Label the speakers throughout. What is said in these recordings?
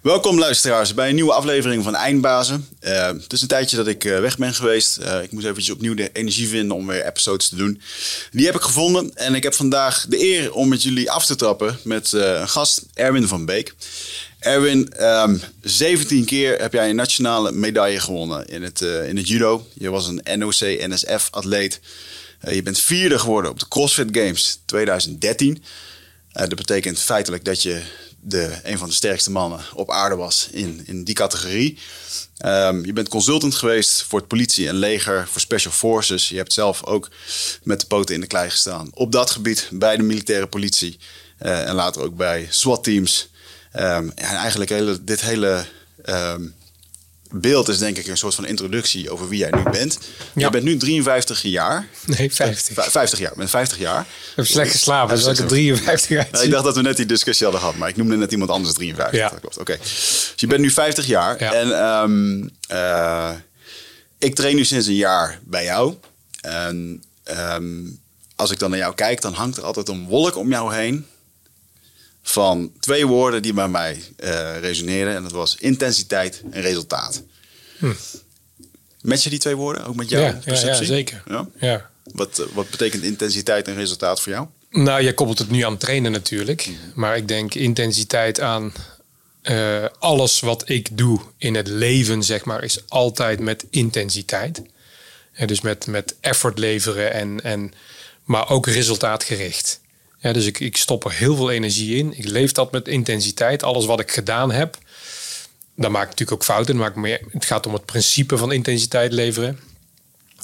Speaker 1: Welkom luisteraars bij een nieuwe aflevering van Eindbazen. Uh, het is een tijdje dat ik uh, weg ben geweest. Uh, ik moest eventjes opnieuw de energie vinden om weer episodes te doen. Die heb ik gevonden en ik heb vandaag de eer om met jullie af te trappen met een gast, Erwin van Beek. Erwin, um, ehm, 17 keer heb jij een nationale medaille gewonnen in het, in het judo. Je was een NOC-NSF-atleet. je bent vierde geworden op de CrossFit Games 2013. dat betekent feitelijk dat je de, een van de sterkste mannen op aarde was in, in die categorie. Um, je bent consultant geweest voor het politie en leger, voor special forces. Je hebt zelf ook met de poten in de klei gestaan op dat gebied bij de militaire politie. Uh, en later ook bij SWAT-teams. En eigenlijk hele, dit hele um, beeld is denk ik een soort van introductie over wie jij nu bent. Je bent nu 53 jaar.
Speaker 2: Nee, 50.
Speaker 1: 50 jaar. Ik ben 50 jaar. Ik
Speaker 2: heb slecht geslapen, dus ik 53 jaar
Speaker 1: nou, Ik dacht dat we net die discussie hadden gehad, maar ik noemde net iemand anders 53. Ja. Dat klopt. Oké. Dus je bent nu 50 jaar. En um, uh, ik train nu sinds een jaar bij jou. En um, als ik dan naar jou kijk, dan hangt er altijd een wolk om jou heen van twee woorden die bij mij uh, resoneerden. En dat was intensiteit en resultaat. Hm. Met je die twee woorden ook met jouw
Speaker 2: ja,
Speaker 1: perceptie?
Speaker 2: Ja, zeker. Ja?
Speaker 1: ja. Wat, eh, wat betekent intensiteit en resultaat voor jou?
Speaker 2: Nou, je koppelt het nu aan trainen natuurlijk. Hm. Maar ik denk intensiteit aan uh, alles wat ik doe in het leven, zeg maar, is altijd met intensiteit. En dus met, met effort leveren en, en maar ook resultaatgericht. Ja, dus ik, ik stop er heel veel energie in. Ik leef dat met intensiteit. Alles wat ik gedaan heb, dan maak ik natuurlijk ook fouten. Maak meer, het gaat om het principe van intensiteit leveren.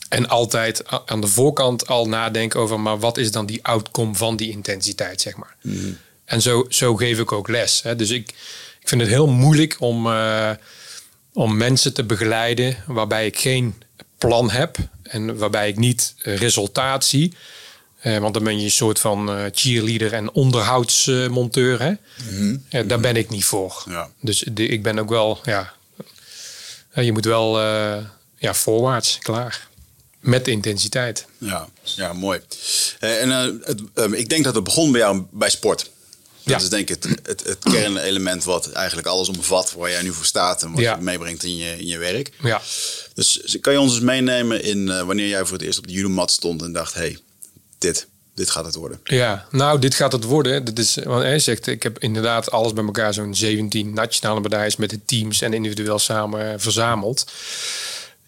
Speaker 2: En altijd aan de voorkant al nadenken over, maar wat is dan die outcome van die intensiteit, zeg maar. Mhm. En zo, zo geef ik ook les. Hè. Dus ik, ik vind het heel moeilijk om, uh, om mensen te begeleiden waarbij ik geen plan heb en waarbij ik niet resultaat zie. Uh, want dan ben je een soort van uh, cheerleader en onderhoudsmonteur. Hè? Mm -hmm. daar ben ik niet voor. Ja. Dus de, ik ben ook wel, ja, je moet wel ja, voorwaarts, klaar. Met intensiteit.
Speaker 1: Ja, ja mooi. en het, ik denk dat het begon bij jou bij sport. Dat ja. is denk ik het, het, het, kernelement wat eigenlijk alles omvat waar jij nu voor staat en wat je meebrengt in je, in je werk.
Speaker 2: Ja.
Speaker 1: Dus kan je ons eens meenemen in wanneer jij voor het eerst op de judomat stond en dacht, hey, dit, dit gaat het worden.
Speaker 2: Ja, nou, dit gaat het worden. Dit is, want hij zegt, ik heb inderdaad alles bij elkaar, zo'n 17 nationale medailles met de teams en individueel samen verzameld.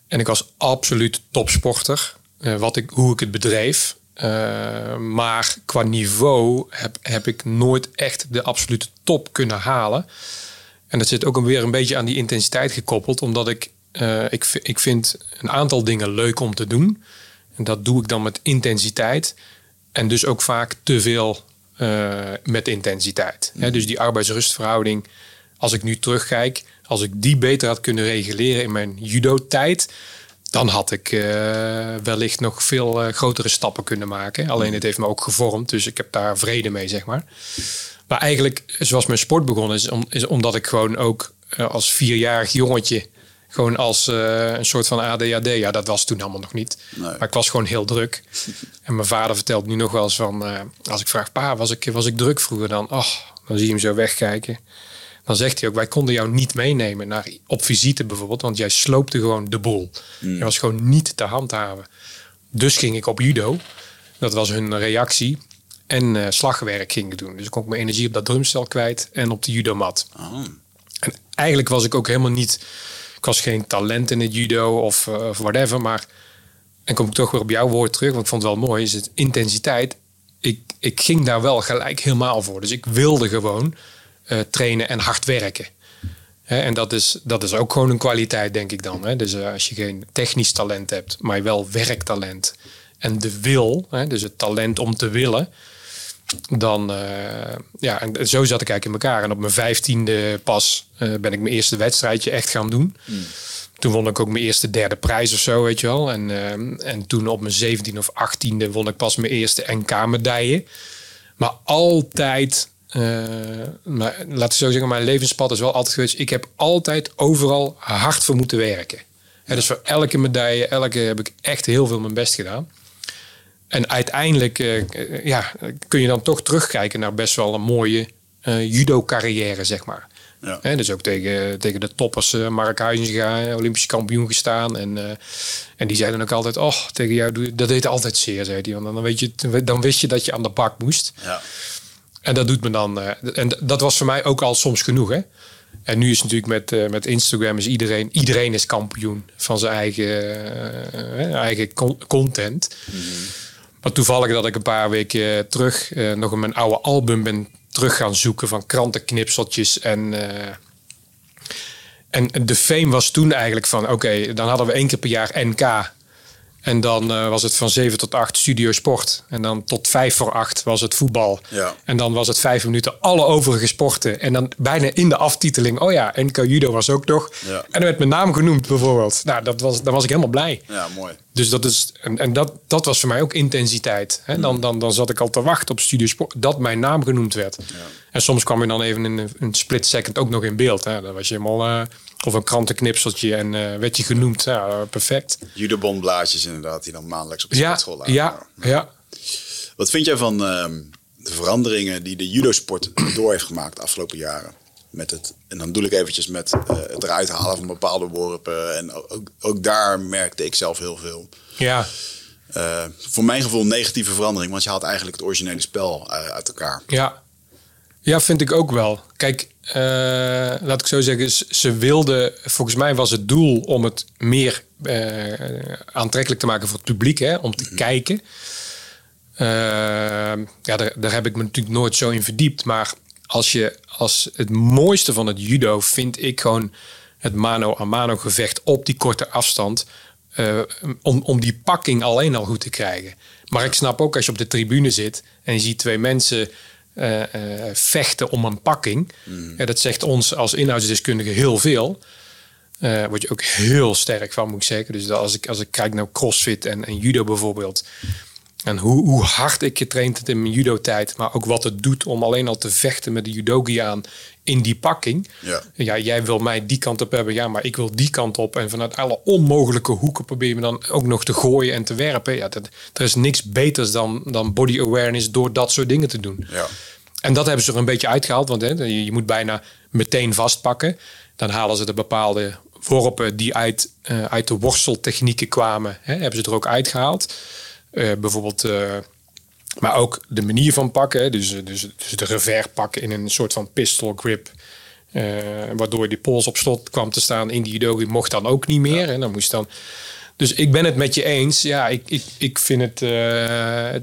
Speaker 2: En ik was absoluut topsporter, uh, wat ik, hoe ik het bedreef. Uh, maar qua niveau heb, heb ik nooit echt de absolute top kunnen halen. En dat zit ook weer een beetje aan die intensiteit gekoppeld, omdat ik, uh, ik, ik vind een aantal dingen leuk om te doen. En dat doe ik dan met intensiteit. En dus ook vaak te veel uh, met intensiteit. Mm. dus die arbeidsrustverhouding, als ik nu terugkijk, als ik die beter had kunnen reguleren in mijn judo-tijd, dan had ik uh, wellicht nog veel uh, grotere stappen kunnen maken. Alleen het heeft me ook gevormd, dus ik heb daar vrede mee, zeg maar. Maar eigenlijk, zoals mijn sport begonnen is, om, is omdat ik gewoon ook als vierjarig jongetje gewoon als uh, een soort van ADHD. Ja, dat was toen allemaal nog niet. Maar ik was gewoon heel druk. en mijn vader vertelt nu nog wel eens van... Uh, als ik vraag, pa, was ik, was ik druk vroeger dan? Oh, dan zie je hem zo wegkijken. Dan zegt hij ook, wij konden jou niet meenemen naar, op visite bijvoorbeeld. Want jij sloopte gewoon de boel. Mm. Je was gewoon niet te handhaven. Dus ging ik op judo. Dat was hun reactie. En uh, slagwerk ging ik doen. Dus ik kon mijn energie op dat drumstel kwijt en op de judomat. Oh. En eigenlijk was ik ook helemaal niet ik was geen talent in het judo of, uh, of whatever. Maar en kom ik toch weer op jouw woord terug, want ik vond het wel mooi, is het intensiteit. Ik, ik ging daar wel gelijk helemaal voor. Dus ik wilde gewoon uh, trainen en hard werken. En dat is, dat is ook gewoon een kwaliteit, denk ik dan. Hè? Dus uh, als je geen technisch talent hebt, maar wel werktalent en de wil, hè, dus het talent om te willen, dan, uh, ja, en zo zat ik eigenlijk in elkaar. En op mijn vijftiende pas uh, ben ik mijn eerste wedstrijdje echt gaan doen. Hmm. Toen won ik ook mijn eerste derde prijs of zo, weet je wel. En, uh, en toen op mijn zeventiende of achttiende won ik pas mijn eerste NK-medaille. Maar altijd, maar, laten we zo zeggen, mijn levenspad is wel altijd geweest. Ik heb altijd overal hard voor moeten werken. Ja. dus voor elke medaille, elke heb ik echt heel veel mijn best gedaan. En uiteindelijk ja, kun je dan toch terugkijken naar best wel een mooie judo-carrière, zeg maar.
Speaker 1: Ja.
Speaker 2: Hè, dus ook tegen, tegen de toppers uh, Mark Huizinga, Olympisch kampioen gestaan. En, en die zeiden ook altijd, oh, tegen jou, doe, dat deed altijd zeer, zei hij. Want dan, weet je, dan wist je dat je aan de bak moest.
Speaker 1: Ja.
Speaker 2: En dat doet me dan... En dat was voor mij ook al soms genoeg, hè. En nu is natuurlijk met, met Instagram is iedereen, iedereen is kampioen van zijn eigen, eigen content. Mm -hmm. Maar toevallig dat ik een paar weken terug uh, nog in mijn oude album ben terug gaan zoeken van krantenknipseltjes en en de fame was toen eigenlijk van oké, dan hadden we één keer per jaar NK. En dan uh, was het van 7 tot 8 studio sport. En dan tot 5 voor 8 was het voetbal.
Speaker 1: Ja.
Speaker 2: En dan was het 5 minuten alle overige sporten. En dan bijna in de aftiteling, oh ja, NK Judo was ook nog.
Speaker 1: Ja.
Speaker 2: En dan werd mijn naam genoemd bijvoorbeeld. Nou, dat was, dan was ik helemaal blij.
Speaker 1: Ja, mooi.
Speaker 2: Dus dat is, en, en dat, dat was voor mij ook intensiteit. Hè? Dan, dan, dan zat ik al te wachten op studio sport dat mijn naam genoemd werd.
Speaker 1: Ja.
Speaker 2: En soms kwam je dan even in een, een split second ook nog in beeld. Hè? Dan was je helemaal... Uh, of een krantenknipseltje en uh, werd je genoemd. Ja, perfect.
Speaker 1: Judebondblaadjes inderdaad, die dan maandelijks op de
Speaker 2: ja,
Speaker 1: sportschool lagen.
Speaker 2: Ja, ja.
Speaker 1: Wat vind jij van uh, de veranderingen die de judosport door heeft gemaakt de afgelopen jaren? Met het, en dan bedoel ik eventjes met uh, het eruit halen van bepaalde worpen. En ook, ook daar merkte ik zelf heel veel.
Speaker 2: Ja.
Speaker 1: Uh, voor mijn gevoel negatieve verandering, want je haalt eigenlijk het originele spel uit elkaar.
Speaker 2: Ja, ja vind ik ook wel. Kijk, laat ik zo zeggen, ze wilden, volgens mij was het doel om het meer uh, aantrekkelijk te maken voor het publiek, hè, om te mm -hmm. kijken. Uh, ja, daar, daar, heb ik me natuurlijk nooit zo in verdiept. Maar als je als het mooiste van het judo vind ik gewoon het mano a mano gevecht op die korte afstand. Uh, om, om die pakking alleen al goed te krijgen. Maar ik snap ook als je op de tribune zit en je ziet twee mensen uh, uh, vechten om een pakking.
Speaker 1: Mm.
Speaker 2: Dat zegt ons als inhoudsdeskundige heel veel. Uh, word je ook heel sterk van, moet ik zeggen. Dus dat als, ik, als ik kijk naar crossfit en, en judo bijvoorbeeld. En hoe, hoe hard ik getraind heb in mijn judo-tijd. Maar ook wat het doet om alleen al te vechten met de judogi aan in die pakking.
Speaker 1: Ja.
Speaker 2: ja, jij wil mij die kant op hebben. Ja, maar ik wil die kant op. En vanuit alle onmogelijke hoeken probeer je me dan ook nog te gooien en te werpen. Ja, dat, er is niks beters dan, dan body awareness door dat soort dingen te doen.
Speaker 1: Ja.
Speaker 2: En dat hebben ze er een beetje uitgehaald. Want hè, je, moet bijna meteen vastpakken. Dan halen ze de bepaalde worpen die uit, uh, uit de worsteltechnieken kwamen. Hè, hebben ze er ook uitgehaald. Uh, bijvoorbeeld... Uh, maar ook de manier van pakken. Dus, dus, dus de revers pakken in een soort van pistol grip. Waardoor die pols op slot kwam te staan in die judogi mocht dan ook niet meer. En dan moest dan... Dus ik ben het met je eens. Ja, ik, ik, ik vind het, uh,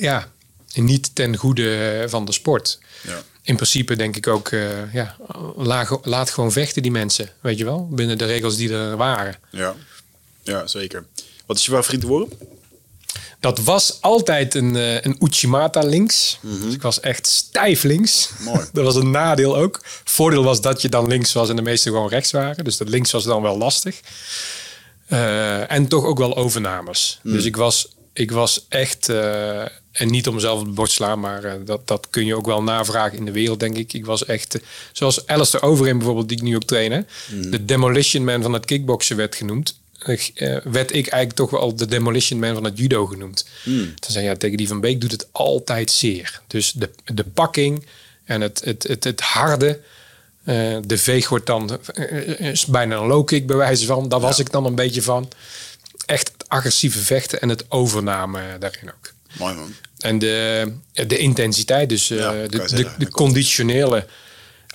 Speaker 2: ja, niet ten goede van de sport.
Speaker 1: Ja.
Speaker 2: In principe denk ik ook, uh, ja, laat, laat gewoon vechten die mensen. Weet je wel? Binnen de regels die er waren.
Speaker 1: Ja, ja zeker. Wat is je favoriete worp?
Speaker 2: Dat was altijd een, uh, een Uchimata links.
Speaker 1: Mhm.
Speaker 2: Dus ik was echt stijf links.
Speaker 1: Mooi.
Speaker 2: dat was een nadeel ook. Voordeel was dat je dan links was en de meeste gewoon rechts waren. Dus dat links was dan wel lastig. Uh, en toch ook wel overnames.
Speaker 1: Mhm.
Speaker 2: Dus ik was, ik was echt... Uh, en niet om mezelf op het bord te slaan, maar uh, dat, dat kun je ook wel navragen in de wereld, denk ik. Ik was echt, uh, zoals Alistair Overeem bijvoorbeeld, die ik nu ook train. Hè?
Speaker 1: Mhm.
Speaker 2: De Demolition Man van het kickboksen werd genoemd. Uh, werd ik eigenlijk toch wel de Demolition Man van het judo genoemd.
Speaker 1: Mm.
Speaker 2: Dan zei ja, tegen die van Beek doet het altijd zeer. Dus de, de pakking en het, het, het, het harde. Uh, de veeg wordt dan uh, is bijna een low kick bij wijze van. Daar was
Speaker 1: Ja.
Speaker 2: ik dan een beetje van. Echt het agressieve vechten en het overname daarin ook.
Speaker 1: Mooi man.
Speaker 2: En de, de intensiteit, dus uh,
Speaker 1: Ja,
Speaker 2: de, de, de, conditionele.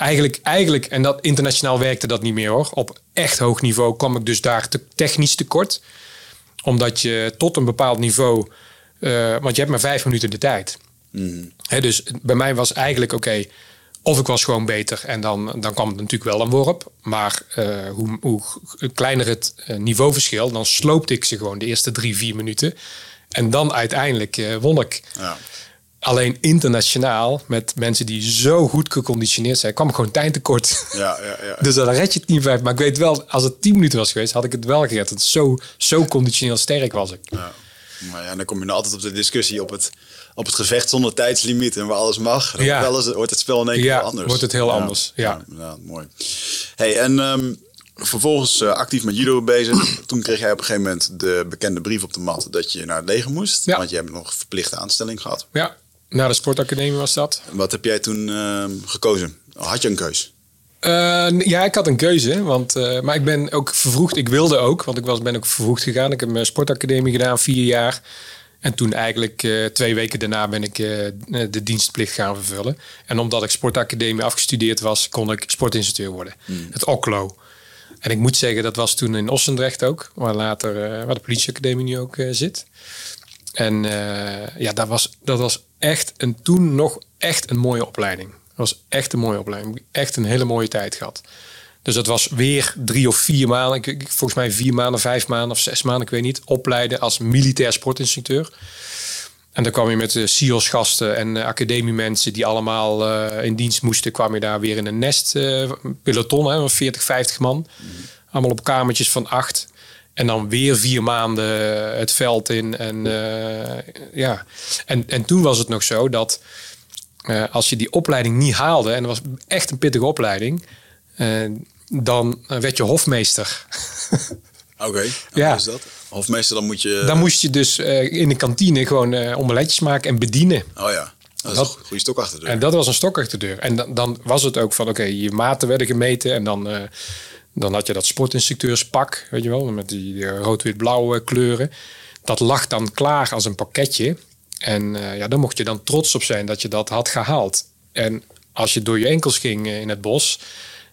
Speaker 2: Eigenlijk, eigenlijk, en dat internationaal werkte dat niet meer hoor. Op echt hoog niveau kwam ik dus daar te, technisch tekort. Omdat je tot een bepaald niveau, uh, want je hebt maar vijf minuten de tijd.
Speaker 1: Mm.
Speaker 2: Hè, dus bij mij was eigenlijk oké, okay, of ik was gewoon beter en dan, dan kwam het natuurlijk wel een worp. Maar uh, hoe, hoe kleiner het uh, niveauverschil, dan sloopte ik ze gewoon de eerste drie, vier minuten. En dan uiteindelijk uh, won ik.
Speaker 1: Ja.
Speaker 2: Alleen internationaal, met mensen die zo goed geconditioneerd zijn, kwam ik gewoon tijd tekort.
Speaker 1: Ja, ja, ja.
Speaker 2: dus dan red je het niet vijf. Maar ik weet wel, als het tien minuten was geweest, had ik het wel gered. Zo, zo conditioneel sterk was ik.
Speaker 1: Ja. Maar ja, dan kom je nou altijd op de discussie op het, op het gevecht zonder tijdslimiet en waar alles mag. Dan
Speaker 2: Ja.
Speaker 1: wel eens, wordt het spel in één keer
Speaker 2: Ja,
Speaker 1: anders.
Speaker 2: wordt het heel
Speaker 1: Ja.
Speaker 2: anders, ja.
Speaker 1: ja, mooi. Hey, en ehm, vervolgens eh, actief met judo bezig. Toen kreeg jij op een gegeven moment de bekende brief op de mat dat je naar het leger moest.
Speaker 2: Ja.
Speaker 1: Want je hebt nog verplichte aanstelling gehad.
Speaker 2: Ja, na de sportacademie was dat.
Speaker 1: Wat heb jij toen ehm, gekozen? Had je een keus?
Speaker 2: Uh, ja, ik had een keuze, want, uh, maar ik ben ook vervroegd. Ik wilde ook, want ik was, ben ook vervroegd gegaan. Ik heb mijn sportacademie gedaan, vier jaar. En toen eigenlijk uh, twee weken daarna ben ik de dienstplicht gaan vervullen. En omdat ik sportacademie afgestudeerd was, kon ik sportinstructeur worden. Hmm. Het OCLO. En ik moet zeggen, dat was toen in Ossendrecht ook, waar later waar de politieacademie nu ook zit. En ja, dat was, dat was echt een, toen nog echt een mooie opleiding. Dat was echt een mooie opleiding. Echt een hele mooie tijd gehad. Dus dat was weer drie of vier maanden. Ik, volgens mij vier maanden, vijf maanden of zes maanden, ik weet niet. Opleiden als militair sportinstructeur. En dan kwam je met de SIOS-gasten en uh, academiemensen die allemaal uh, in dienst moesten. kwam je daar weer in een nest, uh, peloton, hè, 40, 50 man. Allemaal op kamertjes van acht. En dan weer vier maanden het veld in. En, ja. en, en toen was het nog zo dat uh, als je die opleiding niet haalde, en dat was echt een pittige opleiding, uh, dan werd je hofmeester.
Speaker 1: Oké, okay. ja. is dat? Hofmeester, dan moet je...
Speaker 2: Dan moest je dus in de kantine gewoon omeletjes maken en bedienen.
Speaker 1: Oh ja. Dat is dat, een goede stok achter de deur.
Speaker 2: En dat was een stok achter de deur. En dan, dan was het ook van, oké, okay, je maten werden gemeten. En dan, dan had je dat sportinstructeurspak, weet je wel, met die rood-wit-blauwe kleuren. Dat lag dan klaar als een pakketje. En uh, ja, daar mocht je dan trots op zijn dat je dat had gehaald. En als je door je enkels ging uh, in het bos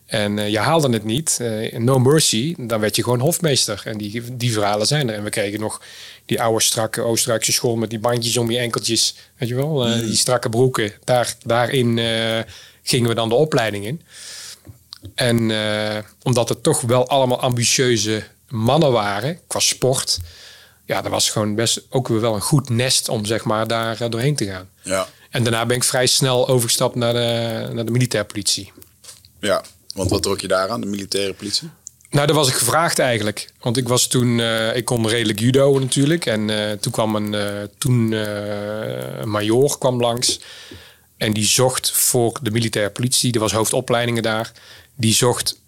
Speaker 2: en uh, je haalde het niet, no mercy, dan werd je gewoon hofmeester. En die, die verhalen zijn er. En we kregen nog die oude strakke Oostenrijkse school met die bandjes om je enkeltjes, weet je wel, mm. die strakke broeken. Daar, daarin gingen we dan de opleiding in. En omdat het toch wel allemaal ambitieuze mannen waren qua sport ja, dat was gewoon best ook weer wel een goed nest om zeg maar daar eh, doorheen te gaan.
Speaker 1: Ja.
Speaker 2: En daarna ben ik vrij snel overgestapt naar de, naar de militaire politie.
Speaker 1: Ja, want wat trok je daar aan, de militaire politie?
Speaker 2: Nou, daar was ik gevraagd eigenlijk. Want ik was toen, uh, ik kon redelijk judo natuurlijk. En uh, toen kwam een, uh, toen een major kwam langs. En die zocht voor de militaire politie, er was hoofdopleidingen daar. Die zocht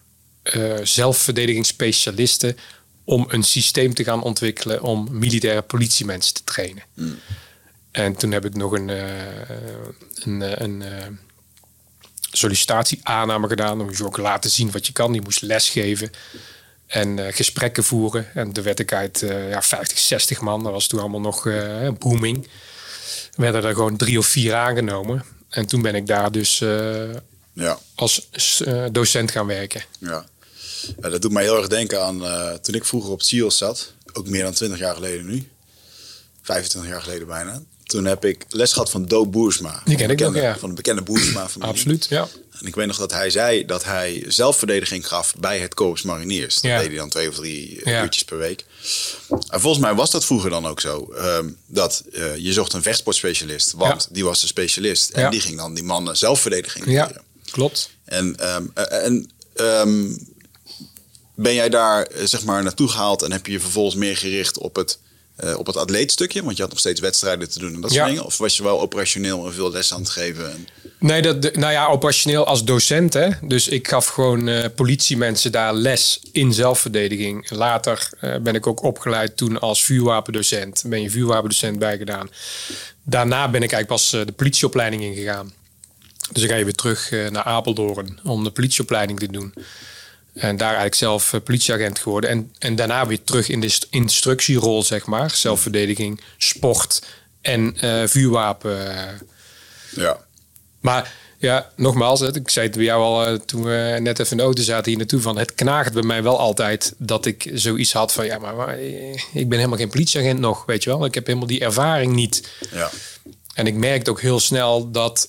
Speaker 2: zelfverdedigingsspecialisten om een systeem te gaan ontwikkelen om militaire politiemensen te trainen. Hmm. En toen heb ik nog een, uh, een, uh, een uh, sollicitatie-aanname gedaan. om je ook laten zien wat je kan. Die moest lesgeven en gesprekken voeren. En toen werd ik uit ja, 50, 60 man. Dat was toen allemaal nog booming. Werden er gewoon drie of vier aangenomen. En toen ben ik daar dus ja. als docent gaan werken.
Speaker 1: Ja. Ja, dat doet mij heel erg denken aan uh, toen ik vroeger op SEALS zat. Ook meer dan 20 jaar geleden nu. 25 jaar geleden bijna. Toen heb ik les gehad van Do Boersma.
Speaker 2: Die ken ik nog, ja.
Speaker 1: Van de bekende Boersma familie.
Speaker 2: Absoluut, ja.
Speaker 1: En ik weet nog dat hij zei dat hij zelfverdediging gaf bij het Korps Mariniers. Dat deed hij dan twee of drie eh, uurtjes per week. En volgens mij was dat vroeger dan ook zo. Um, dat uh, je zocht een vechtsportspecialist, want die was de specialist. En die ging dan die mannen zelfverdediging leren.
Speaker 2: Klopt.
Speaker 1: En, um, en um, ben jij daar eh, zeg maar naartoe gehaald en heb je je vervolgens meer gericht op het, uh, op het atleetstukje? Want je had nog steeds wedstrijden te doen en dat soort dingen. Of was je wel operationeel en veel les aan het geven? En...
Speaker 2: Nee, dat, nou ja, operationeel als docent. Hè? Dus ik gaf gewoon uh, politiemensen daar les in zelfverdediging. Later uh, ben ik ook opgeleid toen als vuurwapendocent. Ben je vuurwapendocent bijgedaan. Daarna ben ik eigenlijk pas de politieopleiding ingegaan. Dus ik ga je weer terug naar Apeldoorn om de politieopleiding te doen. En daar eigenlijk zelf uh, politieagent geworden. En, en daarna weer terug in de instructierol, zeg maar. Zelfverdediging, sport en uh, vuurwapen.
Speaker 1: Ja.
Speaker 2: Maar ja, nogmaals, ik zei het bij jou al uh, toen we net even in de auto zaten hier naartoe. Van het knaagt bij mij wel altijd dat ik zoiets had van ja, maar, maar ik ben helemaal geen politieagent nog, weet je wel. Ik heb helemaal die ervaring niet.
Speaker 1: Ja.
Speaker 2: En ik merkte ook heel snel dat.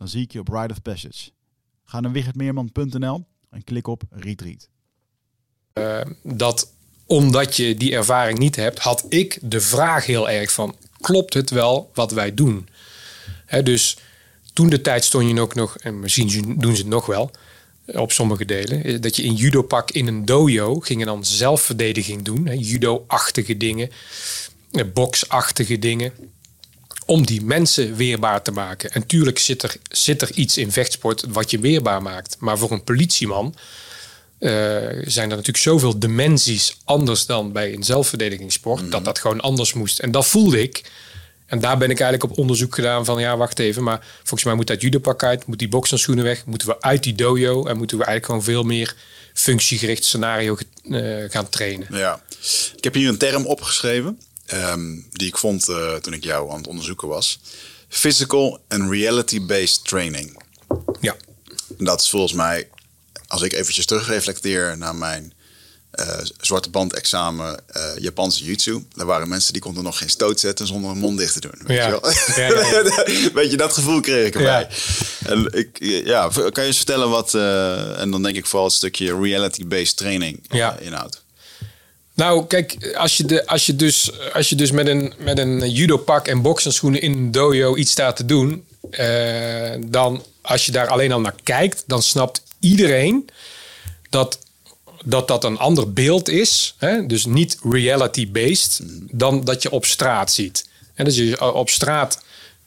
Speaker 3: Dan zie ik je op Ride of Passage. Ga naar wichertmeerman.nl en klik op Retreat.
Speaker 2: Uh, dat omdat je die ervaring niet hebt, had ik de vraag heel erg van: klopt het wel wat wij doen? Dus toen de tijd stond je ook nog, en misschien doen ze het nog wel, op sommige delen. Dat je in judopak in een dojo ging je dan zelfverdediging doen. Judo-achtige dingen, boxachtige dingen. Om die mensen weerbaar te maken. En tuurlijk zit er, zit er iets in vechtsport wat je weerbaar maakt. Maar voor een politieman uh, zijn er natuurlijk zoveel dimensies anders dan bij een zelfverdedigingssport. Dat mhm. dat gewoon anders moest. En dat voelde ik. En daar ben ik eigenlijk op onderzoek gedaan van ja, wacht even. Maar volgens mij moet dat judopak uit, moet die bokserschoenen weg, moeten we uit die dojo en moeten we eigenlijk gewoon veel meer functiegericht scenario uh, gaan trainen.
Speaker 1: Ja, ik heb hier een term opgeschreven um, die ik vond uh, toen ik jou aan het onderzoeken was. Physical and reality-based training.
Speaker 2: Ja.
Speaker 1: Dat is volgens mij, als ik eventjes terugreflecteer naar mijn uh, zwarte band examen uh, Japanse jutsu. Daar waren mensen die konden nog geen stoot zetten zonder een mond dicht te doen. Weet ja. je wel? Ja, weet je, dat gevoel kreeg ik erbij. En ik, ja, kan je eens vertellen wat, uh, en dan denk ik vooral het stukje reality-based training inhoudt.
Speaker 2: Nou, kijk, als je, de, als je dus, als je dus met een, met een judo-pak en boksenschoenen in een dojo iets staat te doen, dan als je daar alleen al naar kijkt, dan snapt iedereen dat dat dat een ander beeld is, hè? dus niet reality-based, dan dat je op straat ziet. En dus je op straat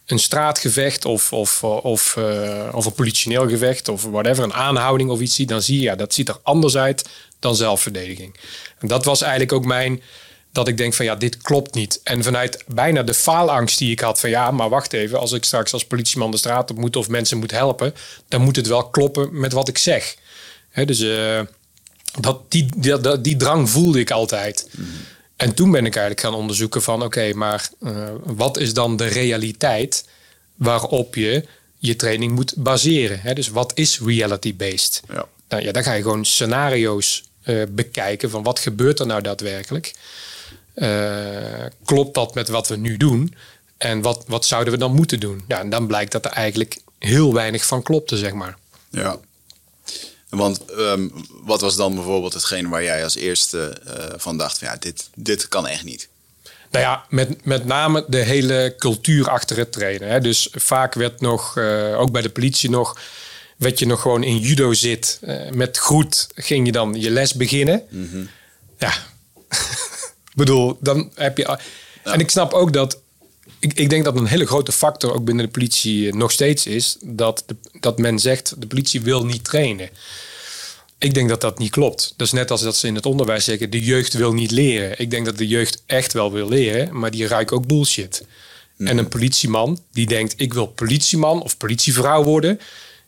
Speaker 2: een straatgevecht of, of, of, uh, of een politioneel gevecht of whatever, een aanhouding of iets ziet, dan zie je, ja, dat ziet er anders uit dan zelfverdediging. En dat was eigenlijk ook mijn, dat ik denk van ja, dit klopt niet. En vanuit bijna de faalangst die ik had van ja, maar wacht even, als ik straks als politieman de straat op moet of mensen moet helpen, dan moet het wel kloppen met wat ik zeg. He, dus uh, dat, die, die, die drang voelde ik altijd. En toen ben ik eigenlijk gaan onderzoeken van oké, maar uh, wat is dan de realiteit waarop je je training moet baseren? Hè? Dus wat is reality-based? Ja. Nou ja, dan ga je gewoon scenario's uh, bekijken van wat gebeurt er nou daadwerkelijk? Uh, klopt dat met wat we nu doen? En wat, wat zouden we dan moeten doen? Ja, en dan blijkt dat er eigenlijk heel weinig van klopte, zeg maar.
Speaker 1: Ja, want um, wat was dan bijvoorbeeld hetgeen waar jij als eerste uh, van dacht: van, ja, dit, dit kan echt niet?
Speaker 2: Nou ja, met, met name de hele cultuur achter het trainen. Hè. Dus vaak werd nog, uh, ook bij de politie nog, werd je nog gewoon in judo zit. Uh, met goed ging je dan je les beginnen. Mm -hmm. Ja, bedoel, dan heb je. En ik snap ook dat ik, ik, denk dat een hele grote factor ook binnen de politie nog steeds is dat, de, dat men zegt de politie wil niet trainen. Ik denk dat dat niet klopt. Dat is net als dat ze in het onderwijs zeggen de jeugd wil niet leren. Ik denk dat de jeugd echt wel wil leren, maar die ruikt ook bullshit. En een politieman die denkt ik wil politieman of politievrouw worden.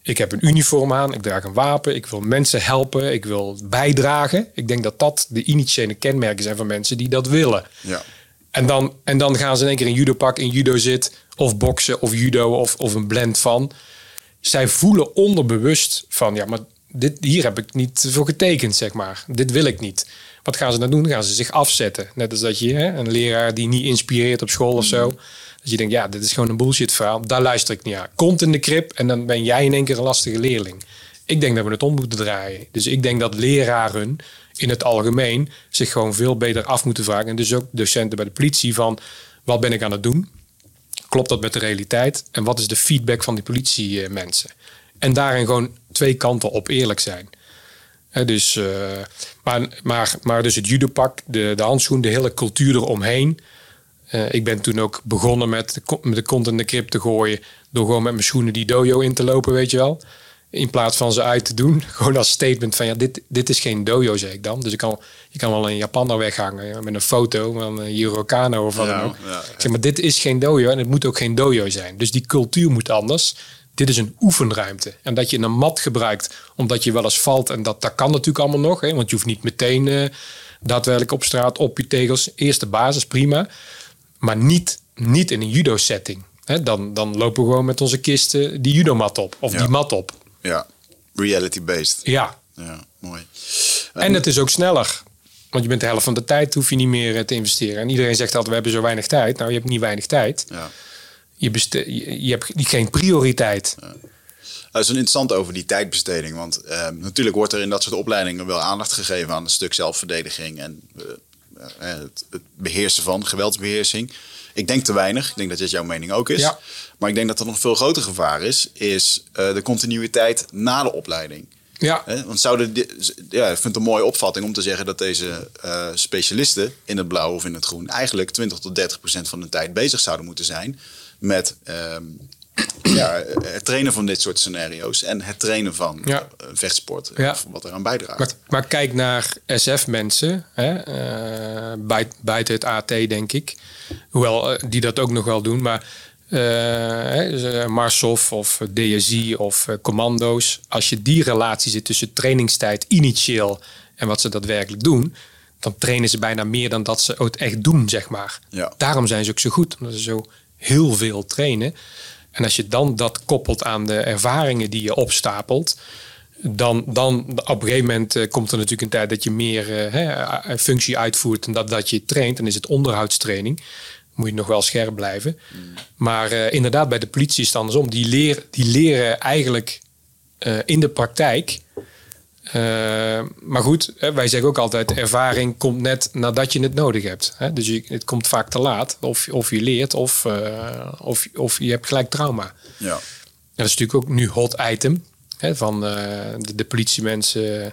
Speaker 2: Ik heb een uniform aan, ik draag een wapen, ik wil mensen helpen, ik wil bijdragen. Ik denk dat dat de initiële kenmerken zijn van mensen die dat willen. Ja. En dan, en dan gaan ze in één keer in judo pak, in judo zit, of boksen, of judo, of, of een blend van. Zij voelen onderbewust van, ja, maar dit, hier heb ik niet voor getekend, zeg maar. Dit wil ik niet. Wat gaan ze dan doen? gaan ze zich afzetten. Net als dat je hè, een leraar die niet inspireert op school of zo. Dat je denkt, ja, dit is gewoon een bullshit verhaal. Daar luister ik niet aan. Komt in de krip en dan ben jij in één keer een lastige leerling. Ik denk dat we het om moeten draaien. Dus ik denk dat leraren in het algemeen zich gewoon veel beter af moeten vragen. En dus ook docenten bij de politie van wat ben ik aan het doen? Klopt dat met de realiteit? En wat is de feedback van die politiemensen? En daarin gewoon twee kanten op eerlijk zijn. dus, uh, maar, maar, maar dus het judopak, de, de handschoen, de hele cultuur eromheen. Uh, ik ben toen ook begonnen met de, met de kont in de krip te gooien. Door gewoon met mijn schoenen die dojo in te lopen, weet je wel. In plaats van ze uit te doen, gewoon als statement van ja, dit, dit is geen dojo, zeg ik dan. Dus ik kan, je kan wel een Japaner weghangen met een foto van een Hirokano of wat
Speaker 1: Ja,
Speaker 2: dan ook.
Speaker 1: ja,
Speaker 2: zeg maar, dit is geen dojo en het moet ook geen dojo zijn. Dus die cultuur moet anders. Dit is een oefenruimte. En dat je een mat gebruikt omdat je wel eens valt. En dat, dat kan natuurlijk allemaal nog. Hè, want je hoeft niet meteen eh, daadwerkelijk op straat, op je tegels. Eerste basis, prima. Maar niet, niet in een judo-setting. Hè, dan, dan lopen we gewoon met onze kisten die judomat op. Of
Speaker 1: Ja.
Speaker 2: die mat op.
Speaker 1: Ja, reality-based.
Speaker 2: Ja.
Speaker 1: Ja, mooi.
Speaker 2: En het is ook sneller. Want je bent de helft van de tijd, hoef je niet meer eh, te investeren. En iedereen zegt altijd, we hebben zo weinig tijd. Nou, je hebt niet weinig tijd.
Speaker 1: Ja.
Speaker 2: Je, je, je hebt geen prioriteit.
Speaker 1: Dat is een interessant over die tijdbesteding. Want eh, natuurlijk wordt er in dat soort opleidingen wel aandacht gegeven aan een stuk zelfverdediging en eh, het, het beheersen van geweldsbeheersing. Ik denk te weinig. Ik denk dat dit jouw mening ook is.
Speaker 2: Ja.
Speaker 1: Maar ik denk dat er nog een veel groter gevaar is, is eh, de continuïteit na de opleiding.
Speaker 2: Ja?
Speaker 1: Want zouden ja, ik vind het een mooie opvatting om te zeggen dat deze eh, specialisten in het blauw of in het groen eigenlijk 20 tot 30 procent van hun tijd bezig zouden moeten zijn met ehm, ja, het trainen van dit soort scenario's en het trainen van
Speaker 2: Ja.
Speaker 1: eh, vechtsport,
Speaker 2: Ja.
Speaker 1: wat eraan bijdraagt.
Speaker 2: maar, maar kijk naar SF-mensen. eh, buiten het AT, denk ik. Hoewel eh, die dat ook nog wel doen. Maar hè, dus, Marshof of DSI of commando's. Als je die relatie zit tussen trainingstijd initieel en wat ze daadwerkelijk doen. Dan trainen ze bijna meer dan dat ze het echt doen, zeg maar.
Speaker 1: Ja.
Speaker 2: Daarom zijn ze ook zo goed. Omdat ze zo heel veel trainen. En als je dan dat koppelt aan de ervaringen die je opstapelt. Dan, dan op een gegeven moment eh, komt er natuurlijk een tijd dat je meer eh, functie uitvoert. En dat, dat je traint. Dan is het onderhoudstraining. Moet je nog wel scherp blijven. Maar eh, inderdaad, bij de politie is het andersom. Die, leer, die leren eigenlijk in de praktijk. Eh, maar goed, hè, wij zeggen ook altijd: ervaring komt net nadat je het nodig hebt. Hè? Dus je, het komt vaak te laat. Of, of je leert, of, eh, of, of je hebt gelijk trauma.
Speaker 1: Ja.
Speaker 2: En dat is natuurlijk ook nu hot item. Hè, van eh, de, de politiemensen,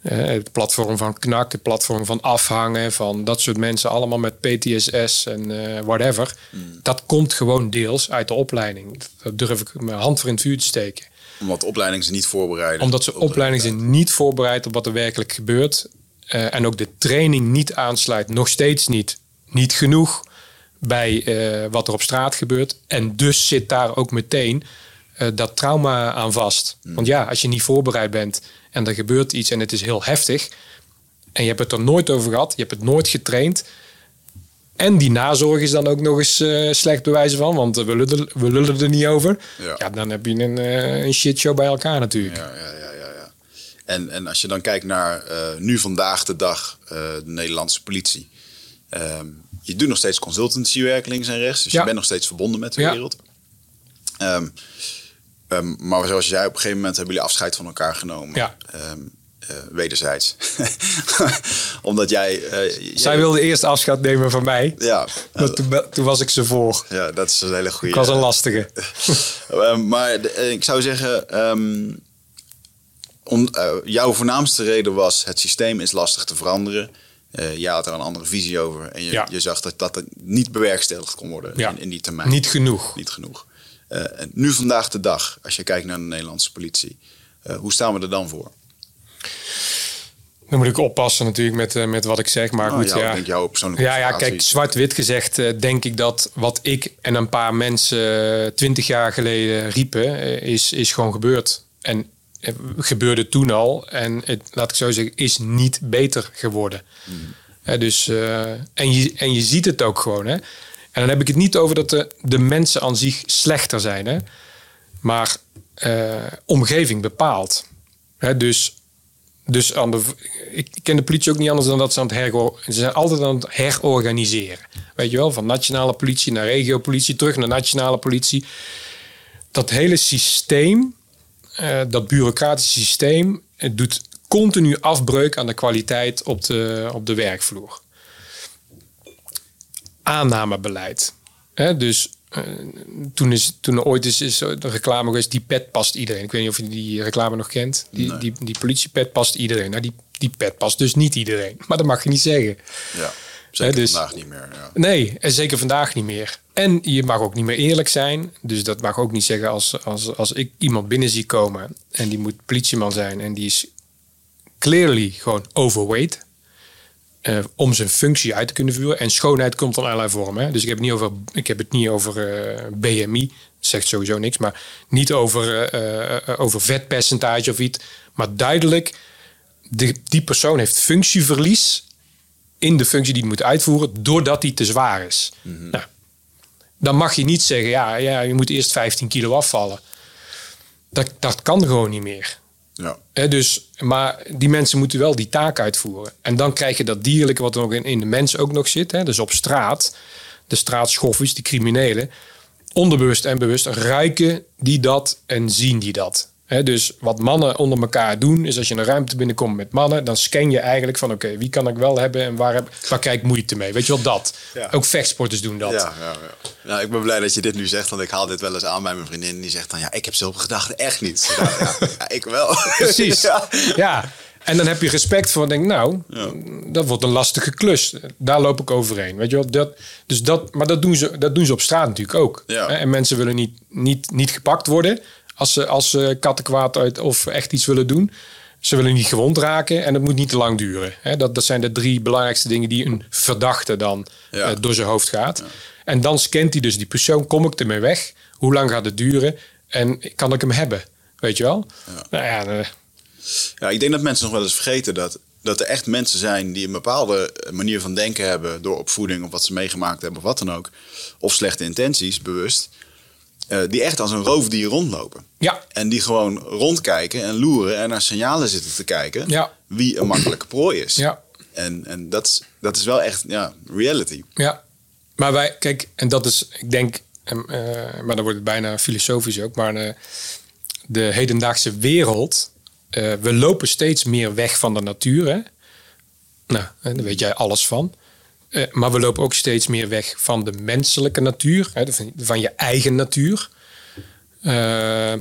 Speaker 2: het platform van KNAK, het platform van afhangen, van dat soort mensen allemaal met PTSS en whatever. Dat komt gewoon deels uit de opleiding. Dat durf ik mijn hand voor in het vuur te steken.
Speaker 1: Omdat de opleiding ze niet voorbereiden.
Speaker 2: Omdat ze
Speaker 1: op de
Speaker 2: opleiding
Speaker 1: realiteit.
Speaker 2: zijn niet voorbereid op wat er werkelijk gebeurt. Eh, en ook de training niet aansluit, nog steeds niet. Niet genoeg bij eh, wat er op straat gebeurt. En dus zit daar ook meteen eh, dat trauma aan vast. Want ja, als je niet voorbereid bent en er gebeurt iets en het is heel heftig. En je hebt het er nooit over gehad, je hebt het nooit getraind. En die nazorg is dan ook nog eens eh, slecht bewijzen van, want we lullen, we lullen er niet over.
Speaker 1: Ja.
Speaker 2: Ja, dan heb je een, eh, een shitshow bij elkaar natuurlijk.
Speaker 1: Ja, ja, ja, ja. ja. En, en als je dan kijkt naar eh, nu vandaag de dag eh, de Nederlandse politie. Ehm, je doet nog steeds consultancywerk links en rechts. Dus
Speaker 2: Ja.
Speaker 1: je bent nog steeds verbonden met de
Speaker 2: Ja.
Speaker 1: wereld. Ehm, ehm, maar zoals jij, op een gegeven moment hebben jullie afscheid van elkaar genomen.
Speaker 2: Ja.
Speaker 1: Eh, wederzijds. Omdat jij... eh, jij-
Speaker 2: Zij wilde eerst afscheid nemen van mij.
Speaker 1: Ja,
Speaker 2: Maar toen, toen was ik ze voor.
Speaker 1: ja, dat is een hele goede...
Speaker 2: Ik was een lastige.
Speaker 1: Ehm, maar eh, ik zou zeggen, ehm, om, eh, jouw voornaamste reden was het systeem is lastig te veranderen. Eh jij had er een andere visie over en je,
Speaker 2: Ja.
Speaker 1: je zag dat dat niet bewerkstelligd kon worden
Speaker 2: Ja.
Speaker 1: in, in die termijn.
Speaker 2: Niet genoeg.
Speaker 1: Niet genoeg. Eh, en nu vandaag de dag, als je kijkt naar de Nederlandse politie, eh, hoe staan we er dan voor?
Speaker 2: Dan moet ik oppassen natuurlijk met, eh, met wat ik zeg. Maar
Speaker 1: Nou,
Speaker 2: goed,
Speaker 1: jou-
Speaker 2: ja.
Speaker 1: denk jouw persoonlijke
Speaker 2: Ja, ja, kijk, zwart-wit gezegd eh, denk ik dat wat ik en een paar mensen twintig jaar geleden riepen, eh, is, is gewoon gebeurd. En eh, gebeurde toen al. En het, laat ik zo zeggen, is niet beter geworden. Hè, dus, eh, en, je, en je ziet het ook gewoon. Hè? En dan heb ik het niet over dat de, de mensen aan zich slechter zijn. Hè? Maar eh, omgeving bepaalt. Hè? Dus dus aan de, ik ken de politie ook niet anders dan dat ze aan het heror, ze zijn altijd aan het herorganiseren. Weet je wel, van nationale politie naar regiopolitie, terug naar nationale politie. Dat hele systeem, eh, dat bureaucratische systeem, het doet continu afbreuk aan de kwaliteit op de, op de werkvloer. Aannamebeleid. Dus eh, toen, is, toen er ooit is, is de reclame geweest, die pet past iedereen. Ik weet niet of je die reclame nog kent. Die,
Speaker 1: Nee.
Speaker 2: die, die politiepet past iedereen. Nou, die, die pet past dus niet iedereen. Maar dat mag je niet zeggen.
Speaker 1: Ja. Zeker
Speaker 2: dus,
Speaker 1: vandaag niet meer. Ja.
Speaker 2: Nee, en zeker vandaag niet meer. En je mag ook niet meer eerlijk zijn. Dus dat mag ook niet zeggen als, als, als ik iemand binnen zie komen en die moet politieman zijn en die is clearly gewoon overweight. Eh, om zijn functie uit te kunnen voeren. En schoonheid komt van allerlei vormen. Hè? Dus ik heb het niet over, ik heb het niet over eh, BMI, zegt sowieso niks, maar niet over, eh, over vetpercentage of iets. Maar duidelijk, de, die persoon heeft functieverlies in de functie die hij moet uitvoeren, doordat hij te zwaar is. Nou, dan mag je niet zeggen, ja, ja, je moet eerst 15 kilo afvallen. Dat, dat kan gewoon niet meer.
Speaker 1: Ja.
Speaker 2: Dus, maar die mensen moeten wel die taak uitvoeren. En dan krijg je dat dierlijke wat er nog in, in de mens ook nog zit. Hè, dus op straat, de straatschoffies, die criminelen, onderbewust en bewust ruiken die dat en zien die dat. Dus wat mannen onder elkaar doen, is als je een ruimte binnenkomt met mannen, dan scan je eigenlijk van oké, wie kan ik wel hebben en waar, heb, waar krijg ik moeite mee? Weet je wel dat?
Speaker 1: Ja.
Speaker 2: Ook vechtsporters doen dat.
Speaker 1: Ja, ja, ja. Nou, ik ben blij dat je dit nu zegt, want ik haal dit wel eens aan bij mijn vriendin. Die zegt dan, ja, ik heb zulke gedachten echt niet. Ja, ja, ik wel.
Speaker 2: Precies.
Speaker 1: Ja.
Speaker 2: En dan heb je respect voor. Denk, nou, dat wordt een lastige klus. Daar loop ik overheen. Weet je wel? Dat, dus dat, maar dat doen, ze, dat doen ze op straat natuurlijk ook.
Speaker 1: Ja.
Speaker 2: En mensen willen niet, niet, niet gepakt worden als ze, als ze kattenkwaad uit of echt iets willen doen. Ze willen niet gewond raken en het moet niet te lang duren. Dat, dat zijn de drie belangrijkste dingen die een verdachte dan
Speaker 1: Ja.
Speaker 2: eh, door zijn hoofd gaat. En dan scant hij dus die persoon. Kom ik ermee weg? Hoe lang gaat het duren? En kan ik hem hebben? Weet je wel? Nou ja, eh,
Speaker 1: Ja, ik denk dat mensen nog wel eens vergeten dat, dat er echt mensen zijn die een bepaalde manier van denken hebben door opvoeding of wat ze meegemaakt hebben of wat dan ook. Of slechte intenties, bewust. eh, die echt als een roofdier rondlopen.
Speaker 2: Ja,
Speaker 1: En die gewoon rondkijken en loeren en naar signalen zitten te kijken
Speaker 2: Ja.
Speaker 1: wie een makkelijke prooi is.
Speaker 2: ja.
Speaker 1: En, en dat, is, dat is wel echt ja, reality.
Speaker 2: Ja, maar wij, kijk, en dat is, ik denk, em, eh, maar dan wordt het bijna filosofisch ook, maar eh, de hedendaagse wereld, eh, we lopen steeds meer weg van de natuur. Hè? Nou, daar weet jij alles van. Maar we lopen ook steeds meer weg van de menselijke natuur, hè, van, van je eigen natuur. Eh,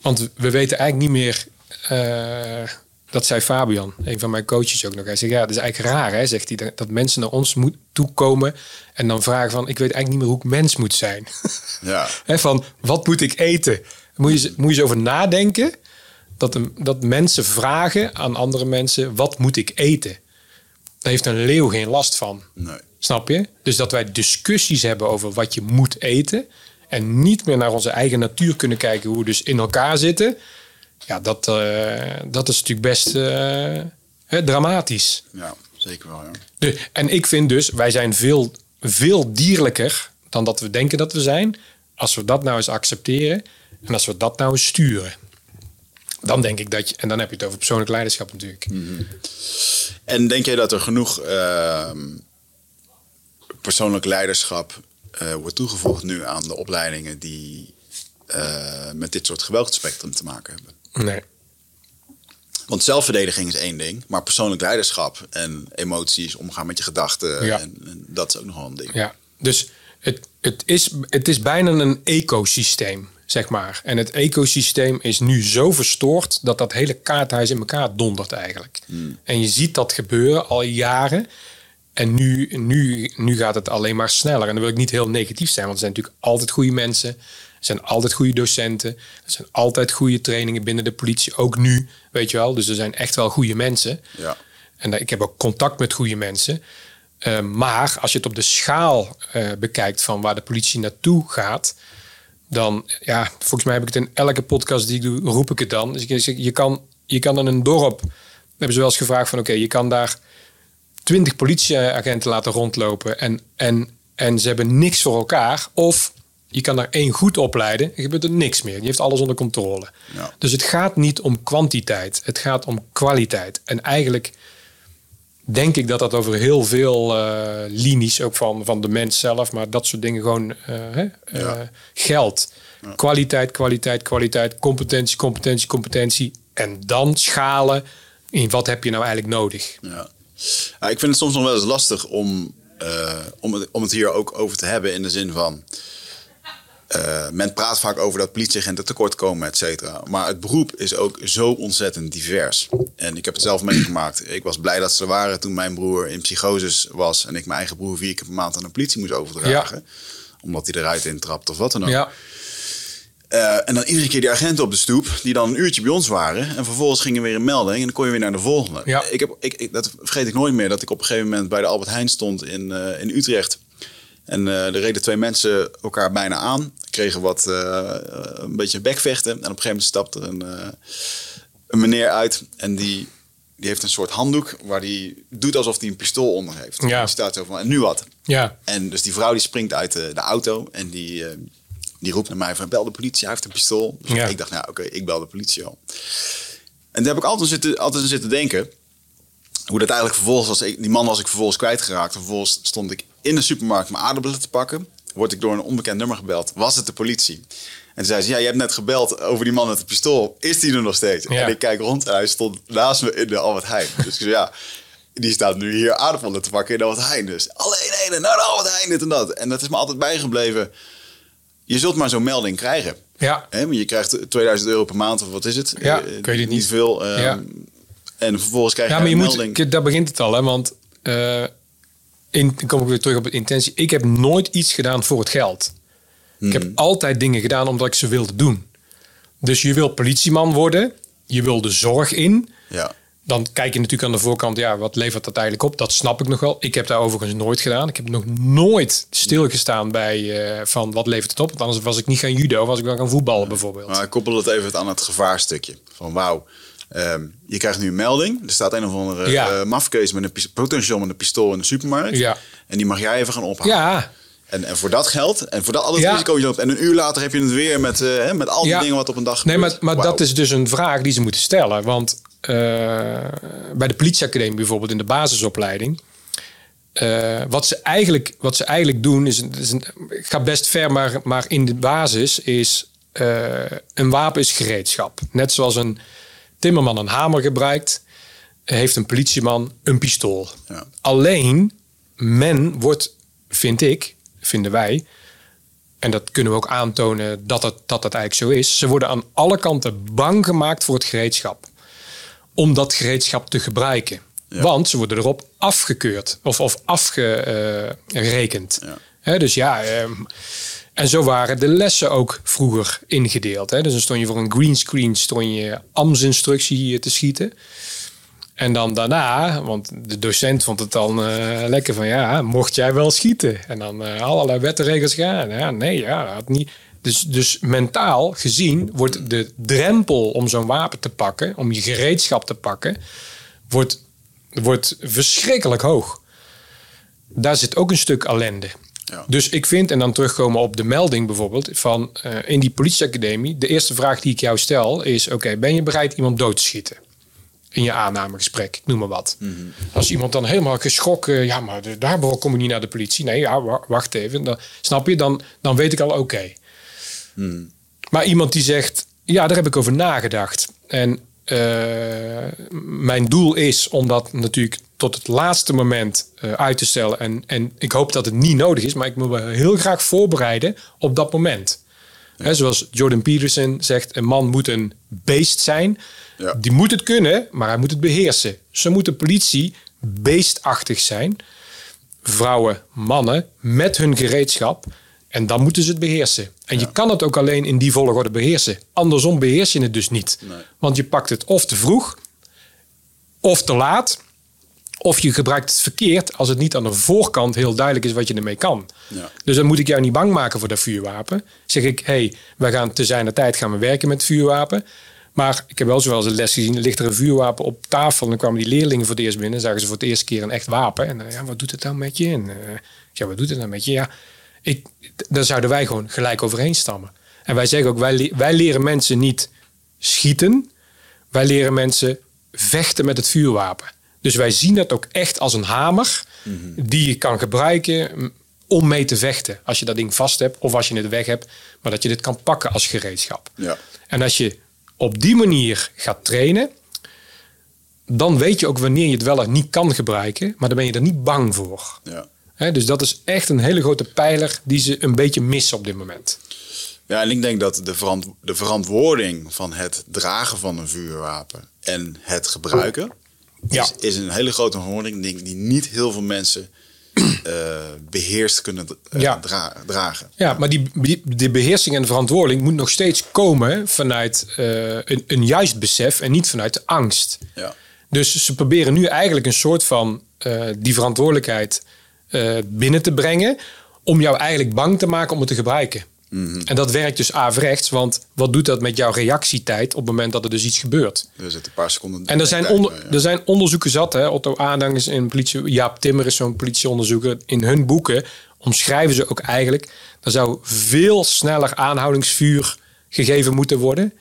Speaker 2: want we weten eigenlijk niet meer. eh, dat zei Fabian, een van mijn coaches ook nog. Hij zegt: Ja, het is eigenlijk raar, hè, zegt hij, dat, dat mensen naar ons moet toekomen en dan vragen van: Ik weet eigenlijk niet meer hoe ik mens moet zijn.
Speaker 1: Ja,
Speaker 2: Hè, van wat moet ik eten? Moet je, eens- moet je eens over nadenken dat, een, dat mensen vragen aan andere mensen: Wat moet ik eten? Daar heeft een leeuw geen last van.
Speaker 1: nee.
Speaker 2: Snap je? Dus dat wij discussies hebben over wat je moet eten. En niet meer naar onze eigen natuur kunnen kijken hoe we dus in elkaar zitten. Ja, dat, eh, dat is natuurlijk best eh, hè, dramatisch.
Speaker 1: Ja, zeker wel. Ja.
Speaker 2: De, en ik vind dus, wij zijn veel, veel dierlijker dan dat we denken dat we zijn. Als we dat nou eens accepteren en als we dat nou eens sturen. Dan denk ik dat je, en dan heb je het over persoonlijk leiderschap natuurlijk.
Speaker 1: En denk jij dat er genoeg ehm, persoonlijk leiderschap eh, wordt toegevoegd nu aan de opleidingen die eh, met dit soort geweldsspectrum te maken hebben?
Speaker 2: Nee.
Speaker 1: Want zelfverdediging is één ding, maar persoonlijk leiderschap en emoties, omgaan met je gedachten,
Speaker 2: Ja.
Speaker 1: en, en dat is ook nog wel een ding.
Speaker 2: Ja, dus het, het, is, het is bijna een ecosysteem, zeg maar. En het ecosysteem is nu zo verstoord dat dat hele kaarthuis in elkaar dondert eigenlijk. En je ziet dat gebeuren al jaren. En nu, nu, nu gaat het alleen maar sneller. En dan wil ik niet heel negatief zijn, want er zijn natuurlijk altijd goede mensen. Er zijn altijd goede docenten. Er zijn altijd goede trainingen binnen de politie, ook nu, weet je wel. Dus er zijn echt wel goede mensen.
Speaker 1: Ja.
Speaker 2: En ik heb ook contact met goede mensen. Eh, maar als je het op de schaal eh, bekijkt van waar de politie naartoe gaat, dan, ja, volgens mij heb ik het in elke podcast die ik doe, roep ik het dan. Dus ik je kan, je kan in een dorp, hebben ze wel eens gevraagd van, oké, je kan daar twintig politieagenten laten rondlopen en, en, en ze hebben niks voor elkaar. Of je kan daar één goed opleiden en gebeurt er niks meer. Die heeft alles onder controle.
Speaker 1: Ja.
Speaker 2: Dus het gaat niet om kwantiteit, het gaat om kwaliteit. En eigenlijk denk ik dat dat over heel veel eh, linies, ook van, van de mens zelf, maar dat soort dingen gewoon
Speaker 1: Ja.
Speaker 2: geldt. Kwaliteit, kwaliteit, kwaliteit, competentie, competentie, competentie. En dan schalen in wat heb je nou eigenlijk nodig.
Speaker 1: Ja. Ja, ik vind het soms nog wel eens lastig om, eh, om, het, om het hier ook over te hebben in de zin van. Eh, men praat vaak over dat politieagenten tekort komen, et cetera. Maar het beroep is ook zo ontzettend divers. En ik heb het zelf meegemaakt. Ik was blij dat ze er waren toen mijn broer in psychoses was... en ik mijn eigen broer vier keer per maand aan de politie moest overdragen. Omdat hij eruit intrapt of wat dan ook.
Speaker 2: Ja.
Speaker 1: Uh, en dan iedere keer die agenten op de stoep, die dan een uurtje bij ons waren. En vervolgens gingen weer een melding en dan kon je weer naar de volgende.
Speaker 2: Ja.
Speaker 1: Ik heb, ik, ik, dat vergeet ik nooit meer, dat ik op een gegeven moment bij de Albert Heijn stond in, uh, in Utrecht. En uh, er reden twee mensen elkaar bijna aan. Kregen wat, een beetje bekvechten. En op een gegeven moment stapte er een, een meneer uit. En die, die heeft een soort handdoek waar hij doet alsof hij een pistool onder heeft.
Speaker 2: Ja.
Speaker 1: Die staat zo van, en nu wat?
Speaker 2: Ja.
Speaker 1: En dus die vrouw die springt uit de, de auto en die die roept naar mij van bel de politie, hij heeft een pistool. Dus
Speaker 2: Ja.
Speaker 1: ik dacht, nou oké, ik bel de politie al. En daar heb ik altijd zitten, altijd aan zitten denken. Hoe dat eigenlijk vervolgens was. Ik, die man was ik vervolgens kwijtgeraakt. Vervolgens stond ik in de supermarkt mijn aardappelen te pakken. Word ik door een onbekend nummer gebeld. Was het de politie? En toen zei ze, ja, je hebt net gebeld over die man met het pistool. Is die er nog steeds?
Speaker 2: Ja.
Speaker 1: En ik kijk rond en hij stond naast me in de Albert Heijn. Dus ik zei, ja, die staat nu hier aardappelen te pakken in de Albert Heijn. Dus alleen ene naar de Albert Heijn, dit en dat. En dat is me altijd bijgebleven. Je zult maar zo'n melding krijgen.
Speaker 2: Ja.
Speaker 1: Hè, je krijgt 2000 euro per maand of wat is het?
Speaker 2: Ja,
Speaker 1: Eh,
Speaker 2: ik weet het niet.
Speaker 1: veel. ehm,
Speaker 2: Ja.
Speaker 1: En vervolgens krijg je,
Speaker 2: Ja, maar je
Speaker 1: een
Speaker 2: moet,
Speaker 1: melding.
Speaker 2: daar begint het al, hè? Want eh, in, dan kom ik weer terug op de intentie. Ik heb nooit iets gedaan voor het geld. Ik heb altijd dingen gedaan omdat ik ze wilde doen. Dus je wil politieman worden, je wil de zorg in.
Speaker 1: Ja.
Speaker 2: Dan kijk je natuurlijk aan de voorkant, ja, wat levert dat eigenlijk op? Dat snap ik nog wel. Ik heb daar overigens nooit gedaan. Ik heb nog nooit stilgestaan bij eh, van wat levert het op? Want anders was ik niet gaan judo, was ik wel gaan voetballen bijvoorbeeld.
Speaker 1: Maar ik koppel het even aan het gevaarstukje. Van wauw, ehm, je krijgt nu een melding. Er staat een of andere
Speaker 2: Ja.
Speaker 1: eh, mafkees met een potentieel met een pistool in de supermarkt.
Speaker 2: Ja.
Speaker 1: En die mag jij even gaan ophalen.
Speaker 2: Ja,
Speaker 1: En, en voor dat geld en voor dat al het
Speaker 2: Ja.
Speaker 1: risico je loopt. En een uur later heb je het weer met, eh, met al die
Speaker 2: Ja.
Speaker 1: dingen wat op een dag
Speaker 2: Nee,
Speaker 1: gebeurt.
Speaker 2: maar, maar
Speaker 1: Wauw.
Speaker 2: dat is dus een vraag die ze moeten stellen. Want bij de politieacademie bijvoorbeeld in de basisopleiding. eh, wat, ze eigenlijk, wat ze eigenlijk doen is, is een, ik ga best ver, maar, maar in de basis is eh, een wapen is gereedschap. Net zoals een timmerman een hamer gebruikt, heeft een politieman een pistool.
Speaker 1: Ja.
Speaker 2: Alleen men wordt, vind ik, vinden wij, en dat kunnen we ook aantonen dat het, dat het eigenlijk zo is. Ze worden aan alle kanten bang gemaakt voor het gereedschap. Om dat gereedschap te gebruiken.
Speaker 1: Ja.
Speaker 2: Want ze worden erop afgekeurd of, of afgerekend.
Speaker 1: Ja.
Speaker 2: Hè, dus ja, ehm, en zo waren de lessen ook vroeger ingedeeld. Hè. Dus dan stond je voor een greenscreen stond je AMS-instructie te schieten. En dan daarna, want de docent vond het dan eh, lekker van ja, mocht jij wel schieten? En dan eh, allerlei wettenregels gaan. Ja, nee, ja, dat had niet. Dus, dus mentaal gezien wordt de drempel om zo'n wapen te pakken, om je gereedschap te pakken, wordt, wordt verschrikkelijk hoog. Daar zit ook een stuk ellende.
Speaker 1: Ja.
Speaker 2: Dus ik vind, en dan terugkomen op de melding bijvoorbeeld, van eh, in die politieacademie, de eerste vraag die ik jou stel is: oké, ben je bereid iemand dood te schieten? in je aannamegesprek, ik noem maar wat. Als iemand dan helemaal geschrokken, ja, maar de- daarvoor kom je niet naar de politie. Nee, ja, wa- wacht even. Dan, snap je? Dan, dan weet ik al, oké. Maar iemand die zegt, ja, daar heb ik over nagedacht. En eh, mijn doel is om dat natuurlijk tot het laatste moment eh, uit te stellen. En, en ik hoop dat het niet nodig is, maar ik wil me heel graag voorbereiden op dat moment. Zoals Jordan Peterson zegt, een man moet een beest zijn.
Speaker 1: Ja.
Speaker 2: Die moet het kunnen, maar hij moet het beheersen. Zo moet de politie beestachtig zijn. Vrouwen, mannen, met hun gereedschap. En dan moeten ze het beheersen. En je kan het ook alleen in die volgorde beheersen. Andersom beheers je het dus niet.
Speaker 1: Nee.
Speaker 2: Want je pakt het of te vroeg, of te laat. Of je gebruikt het verkeerd als het niet aan de voorkant heel duidelijk is wat je ermee kan.
Speaker 1: Ja.
Speaker 2: Dus dan moet ik jou niet bang maken voor dat vuurwapen. Zeg ik, hé, hey, wij gaan te zijner tijd gaan we werken met het vuurwapen. Maar ik heb wel zo wel eens een les gezien. Ligt er een vuurwapen op tafel. En dan kwamen die leerlingen voor het eerst binnen. Zagen ze voor het eerste keer een echt wapen. En dan, ja, wat doet het nou met je? En, eh, ja, wat doet het nou met je? Ja, ik, daar zouden wij gewoon gelijk overeen stammen. En wij zeggen ook, wij, wij leren mensen niet schieten. Wij leren mensen vechten met het vuurwapen. Dus wij zien het ook echt als een hamer die je kan gebruiken om mee te vechten. Als je dat ding vast hebt of als je het weg hebt, maar dat je dit kan pakken als gereedschap.
Speaker 1: Ja.
Speaker 2: En als je op die manier gaat trainen, dan weet je ook wanneer je het wel of niet kan gebruiken, maar dan ben je er niet bang voor.
Speaker 1: Ja.
Speaker 2: Dus dat is echt een hele grote pijler die ze een beetje missen op dit moment.
Speaker 1: Ja, en ik denk dat de, verant de verantwoording van het dragen van een vuurwapen en het gebruiken
Speaker 2: Ja.
Speaker 1: is, is een hele grote verantwoording die, die niet heel veel mensen eh, beheerst kunnen eh,
Speaker 2: Ja.
Speaker 1: dra- dragen.
Speaker 2: Ja, maar die, die, die beheersing en verantwoording moet nog steeds komen vanuit eh, een, een juist besef en niet vanuit de angst.
Speaker 1: Ja.
Speaker 2: Dus ze proberen nu eigenlijk een soort van die verantwoordelijkheid eh, binnen te brengen. om jou eigenlijk bang te maken om het te gebruiken. En dat werkt dus averechts, want wat doet dat met jouw reactietijd op het moment dat er dus iets gebeurt?
Speaker 1: Er zit een paar seconden.
Speaker 2: En er zijn, onder,
Speaker 1: ja.
Speaker 2: er zijn onderzoeken zat. Hè? Otto Aandang is een politie. Jaap Timmer is zo'n politieonderzoeker. In hun boeken omschrijven ze ook eigenlijk. Er zou veel sneller aanhoudingsvuur gegeven moeten worden.